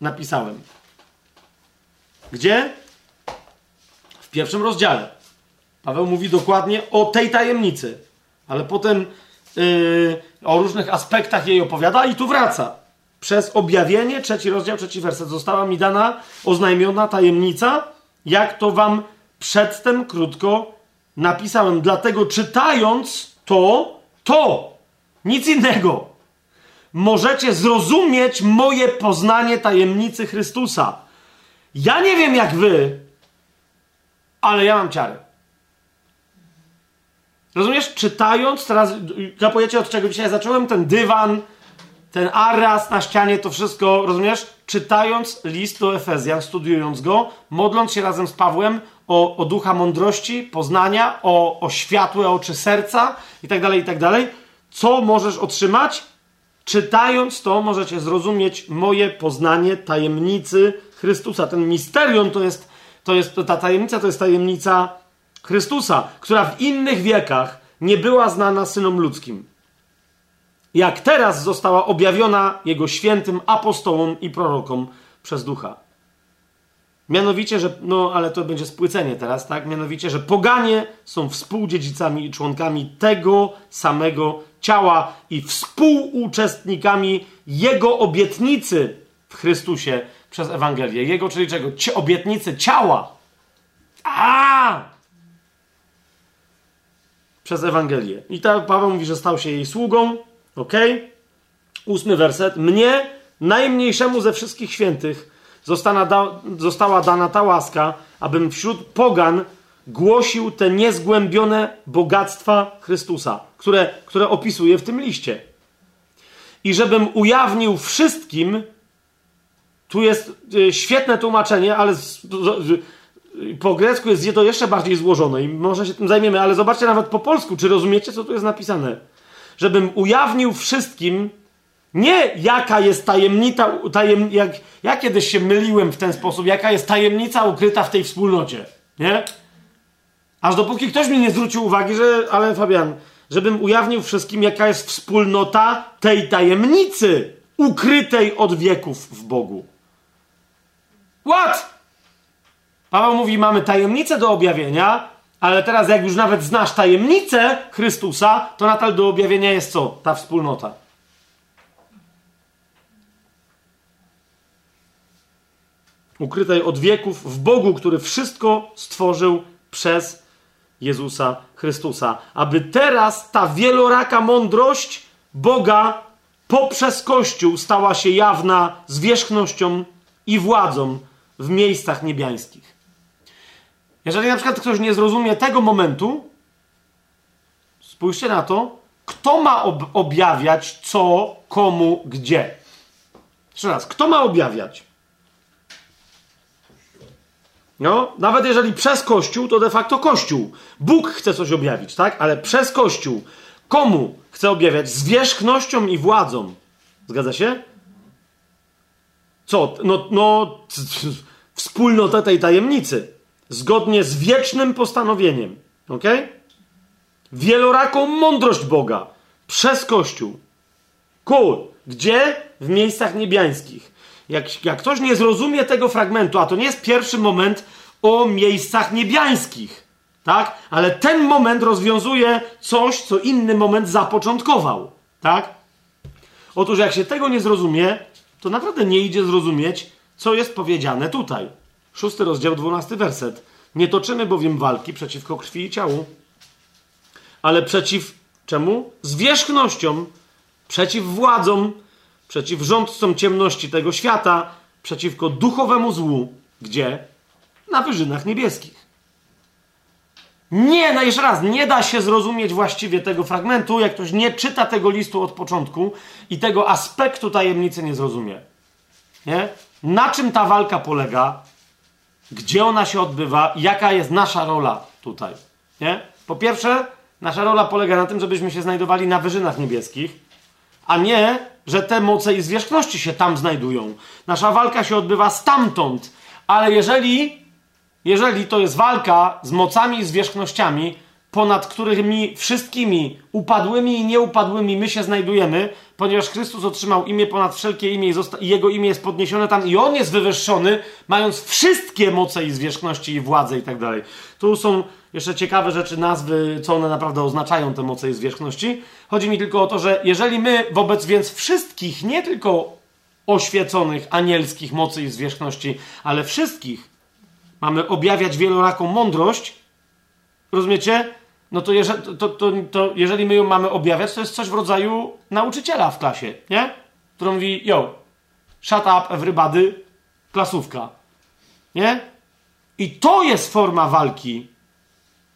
napisałem. Gdzie? W pierwszym rozdziale. Paweł mówi dokładnie o tej tajemnicy, ale potem yy, o różnych aspektach jej opowiada i tu wraca. Przez objawienie, trzeci rozdział, trzeci werset, została mi dana oznajmiona tajemnica, jak to wam przedtem krótko napisałem. Dlatego czytając to, to, nic innego, możecie zrozumieć moje poznanie tajemnicy Chrystusa. Ja nie wiem jak wy, ale ja mam ciarę. Rozumiesz? Czytając, teraz kapujecie od czego dzisiaj zacząłem, ten dywan, ten aras na ścianie, to wszystko, rozumiesz? Czytając list do Efezjan, studiując go, modląc się razem z Pawłem o, o ducha mądrości, poznania, o, o światłe oczy serca itd., tak itd., tak co możesz otrzymać? Czytając to, możecie zrozumieć moje poznanie tajemnicy Chrystusa. Ten misterium to jest, to jest ta tajemnica, to jest tajemnica Chrystusa, która w innych wiekach nie była znana synom ludzkim jak teraz została objawiona Jego świętym apostołom i prorokom przez ducha. Mianowicie, że, no ale to będzie spłycenie teraz, tak? Mianowicie, że poganie są współdziedzicami i członkami tego samego ciała i współuczestnikami Jego obietnicy w Chrystusie przez Ewangelię. Jego, czyli czego? Obietnicy ciała. A! Przez Ewangelię. I tak Paweł mówi, że stał się jej sługą, Ok? Ósmy werset. Mnie, najmniejszemu ze wszystkich świętych, została dana ta łaska, abym wśród pogan głosił te niezgłębione bogactwa Chrystusa, które, które opisuje w tym liście. I żebym ujawnił wszystkim, tu jest y, świetne tłumaczenie, ale z, z, po grecku jest to jeszcze bardziej złożone i może się tym zajmiemy, ale zobaczcie nawet po polsku, czy rozumiecie, co tu jest napisane żebym ujawnił wszystkim, nie jaka jest tajemnica, tajem, jak, ja kiedyś się myliłem w ten sposób, jaka jest tajemnica ukryta w tej wspólnocie, nie? Aż dopóki ktoś mi nie zwrócił uwagi, że, ale Fabian, żebym ujawnił wszystkim, jaka jest wspólnota tej tajemnicy ukrytej od wieków w Bogu. What? Paweł mówi, mamy tajemnicę do objawienia, ale teraz, jak już nawet znasz tajemnicę Chrystusa, to nadal do objawienia jest co? Ta wspólnota. Ukrytej od wieków w Bogu, który wszystko stworzył przez Jezusa Chrystusa. Aby teraz ta wieloraka mądrość Boga poprzez Kościół stała się jawna zwierzchnością i władzą w miejscach niebiańskich. Jeżeli na przykład ktoś nie zrozumie tego momentu, spójrzcie na to, kto ma ob objawiać co, komu, gdzie. Jeszcze raz, kto ma objawiać? No, nawet jeżeli przez Kościół, to de facto Kościół. Bóg chce coś objawić, tak? Ale przez Kościół. Komu chce objawiać? Zwierzchnością i władzą. Zgadza się? Co? No, no wspólnotę tej tajemnicy. Zgodnie z wiecznym postanowieniem. Ok? Wieloraką mądrość Boga przez Kościół. Cool. Gdzie? W miejscach niebiańskich. Jak, jak ktoś nie zrozumie tego fragmentu, a to nie jest pierwszy moment o miejscach niebiańskich, tak? Ale ten moment rozwiązuje coś, co inny moment zapoczątkował, tak? Otóż jak się tego nie zrozumie, to naprawdę nie idzie zrozumieć, co jest powiedziane tutaj. Szósty rozdział, dwunasty werset. Nie toczymy bowiem walki przeciwko krwi i ciału, ale przeciw czemu? Zwierzchnościom, przeciw władzom, przeciw rządcom ciemności tego świata, przeciwko duchowemu złu. Gdzie? Na wyżynach niebieskich. Nie, no jeszcze raz, nie da się zrozumieć właściwie tego fragmentu, jak ktoś nie czyta tego listu od początku i tego aspektu tajemnicy nie zrozumie. Nie? Na czym ta walka polega? Gdzie ona się odbywa? Jaka jest nasza rola tutaj? Nie? Po pierwsze, nasza rola polega na tym, żebyśmy się znajdowali na wyżynach niebieskich, a nie, że te moce i zwierzchności się tam znajdują. Nasza walka się odbywa stamtąd, ale jeżeli jeżeli to jest walka z mocami i zwierzchnościami, ponad którymi wszystkimi upadłymi i nieupadłymi my się znajdujemy, ponieważ Chrystus otrzymał imię ponad wszelkie imię i, Jego imię jest podniesione tam i On jest wywyższony, mając wszystkie moce i zwierzchności i władzę i tak dalej. Tu są jeszcze ciekawe rzeczy, nazwy, co one naprawdę oznaczają, te moce i zwierzchności. Chodzi mi tylko o to, że jeżeli my wobec więc wszystkich, nie tylko oświeconych, anielskich mocy i zwierzchności, ale wszystkich mamy objawiać wieloraką mądrość, rozumiecie? No to, jeżeli, to, to, to jeżeli my ją mamy objawiać, to jest coś w rodzaju nauczyciela w klasie, nie? Który mówi, yo, shut up everybody, klasówka. Nie? I to jest forma walki,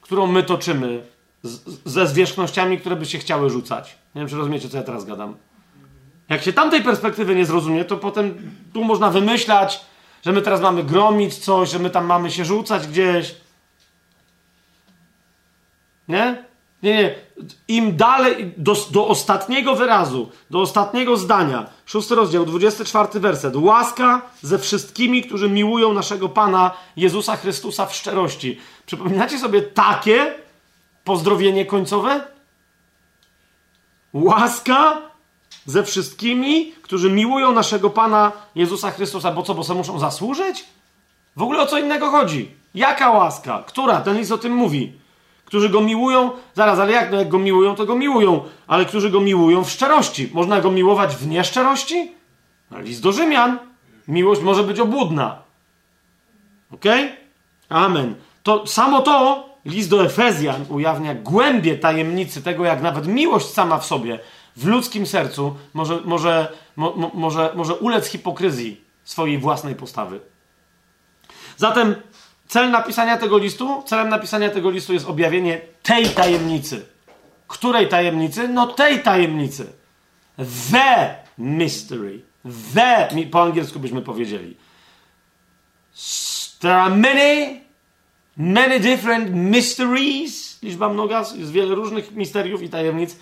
którą my toczymy z, ze zwierzchnościami, które by się chciały rzucać. Nie wiem, czy rozumiecie, co ja teraz gadam. Jak się tamtej perspektywy nie zrozumie, to potem tu można wymyślać, że my teraz mamy gromić coś, że my tam mamy się rzucać gdzieś. Nie? Nie, nie. Im dalej, do, do ostatniego wyrazu, do ostatniego zdania, szósty rozdział, 24 werset. Łaska ze wszystkimi, którzy miłują naszego Pana Jezusa Chrystusa w szczerości. Przypominacie sobie takie pozdrowienie końcowe? Łaska ze wszystkimi, którzy miłują naszego Pana Jezusa Chrystusa, bo co, bo sobie muszą zasłużyć? W ogóle o co innego chodzi? Jaka łaska? Która? Ten list o tym mówi. Którzy go miłują, zaraz, ale jak, no jak go miłują, to go miłują, ale którzy go miłują w szczerości. Można go miłować w nieszczerości? No, list do Rzymian. Miłość może być obłudna. Ok? Amen. To samo to, list do Efezjan ujawnia głębie tajemnicy tego, jak nawet miłość sama w sobie w ludzkim sercu może, może, mo, może, może ulec hipokryzji swojej własnej postawy. Zatem cel napisania tego listu, celem napisania tego listu jest objawienie tej tajemnicy. Której tajemnicy? No tej tajemnicy. The mystery. The, po angielsku byśmy powiedzieli. There are many, many different mysteries. Liczba mnoga, jest wiele różnych misteriów i tajemnic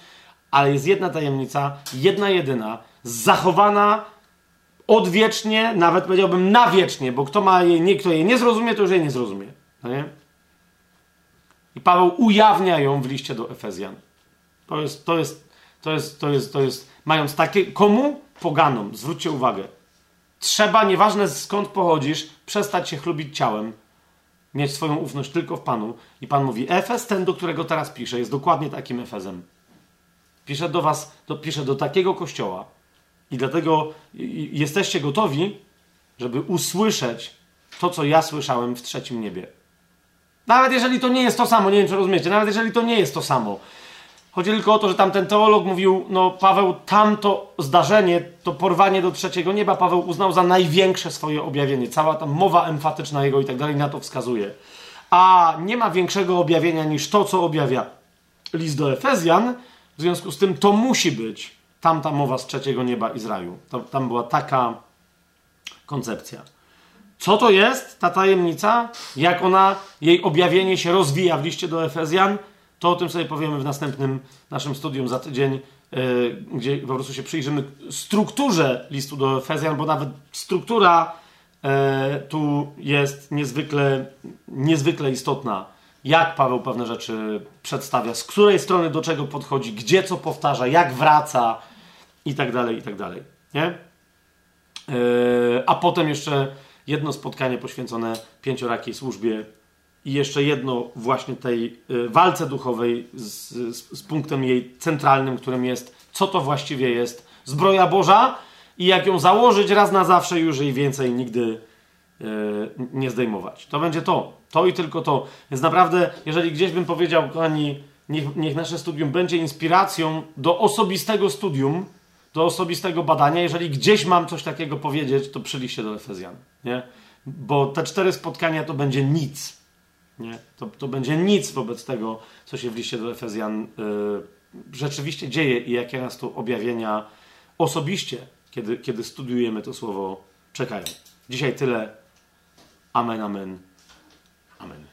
ale jest jedna tajemnica, jedna jedyna, zachowana odwiecznie, nawet powiedziałbym na wiecznie, bo kto ma jej, nie, kto jej nie zrozumie, to już jej nie zrozumie. No nie? I Paweł ujawnia ją w liście do Efezjan. To jest, to jest, to jest, to jest, to jest, mając takie, komu? Poganom. Zwróćcie uwagę. Trzeba, nieważne skąd pochodzisz, przestać się chlubić ciałem, mieć swoją ufność tylko w Panu. I Pan mówi, Efez, ten, do którego teraz piszę, jest dokładnie takim Efezem. Piszę do was, do, piszę do takiego kościoła. I dlatego jesteście gotowi, żeby usłyszeć to, co ja słyszałem w trzecim niebie. Nawet jeżeli to nie jest to samo, nie wiem, czy rozumiecie, nawet jeżeli to nie jest to samo. Chodzi tylko o to, że tamten teolog mówił, no Paweł, tamto zdarzenie, to porwanie do trzeciego nieba, Paweł uznał za największe swoje objawienie. Cała ta mowa emfatyczna jego i tak dalej na to wskazuje. A nie ma większego objawienia niż to, co objawia list do Efezjan. W związku z tym to musi być tamta mowa z trzeciego nieba Izraelu. To, tam była taka koncepcja. Co to jest ta tajemnica? Jak ona, jej objawienie się rozwija w liście do Efezjan? To o tym sobie powiemy w następnym naszym studium za tydzień, yy, gdzie po prostu się przyjrzymy strukturze listu do Efezjan, bo nawet struktura yy, tu jest niezwykle, niezwykle istotna. Jak Paweł pewne rzeczy przedstawia, z której strony do czego podchodzi, gdzie co powtarza, jak wraca i tak dalej, i tak dalej. Nie? Yy, a potem jeszcze jedno spotkanie poświęcone pięciorakiej służbie i jeszcze jedno właśnie tej y, walce duchowej z, z, z, punktem jej centralnym, którym jest, co to właściwie jest zbroja Boża i jak ją założyć raz na zawsze już jej więcej nigdy y, nie zdejmować. To będzie to. To i tylko to. Więc naprawdę, jeżeli gdzieś bym powiedział, kochani, niech, niech nasze studium będzie inspiracją do osobistego studium, do osobistego badania. Jeżeli gdzieś mam coś takiego powiedzieć, to przyliście do Efezjan. Nie? Bo te cztery spotkania to będzie nic. Nie? To, to będzie nic wobec tego, co się w liście do Efezjan yy, rzeczywiście dzieje i jakie nas tu objawienia osobiście, kiedy, kiedy studiujemy to słowo, czekają. Dzisiaj tyle. Amen, amen, amen.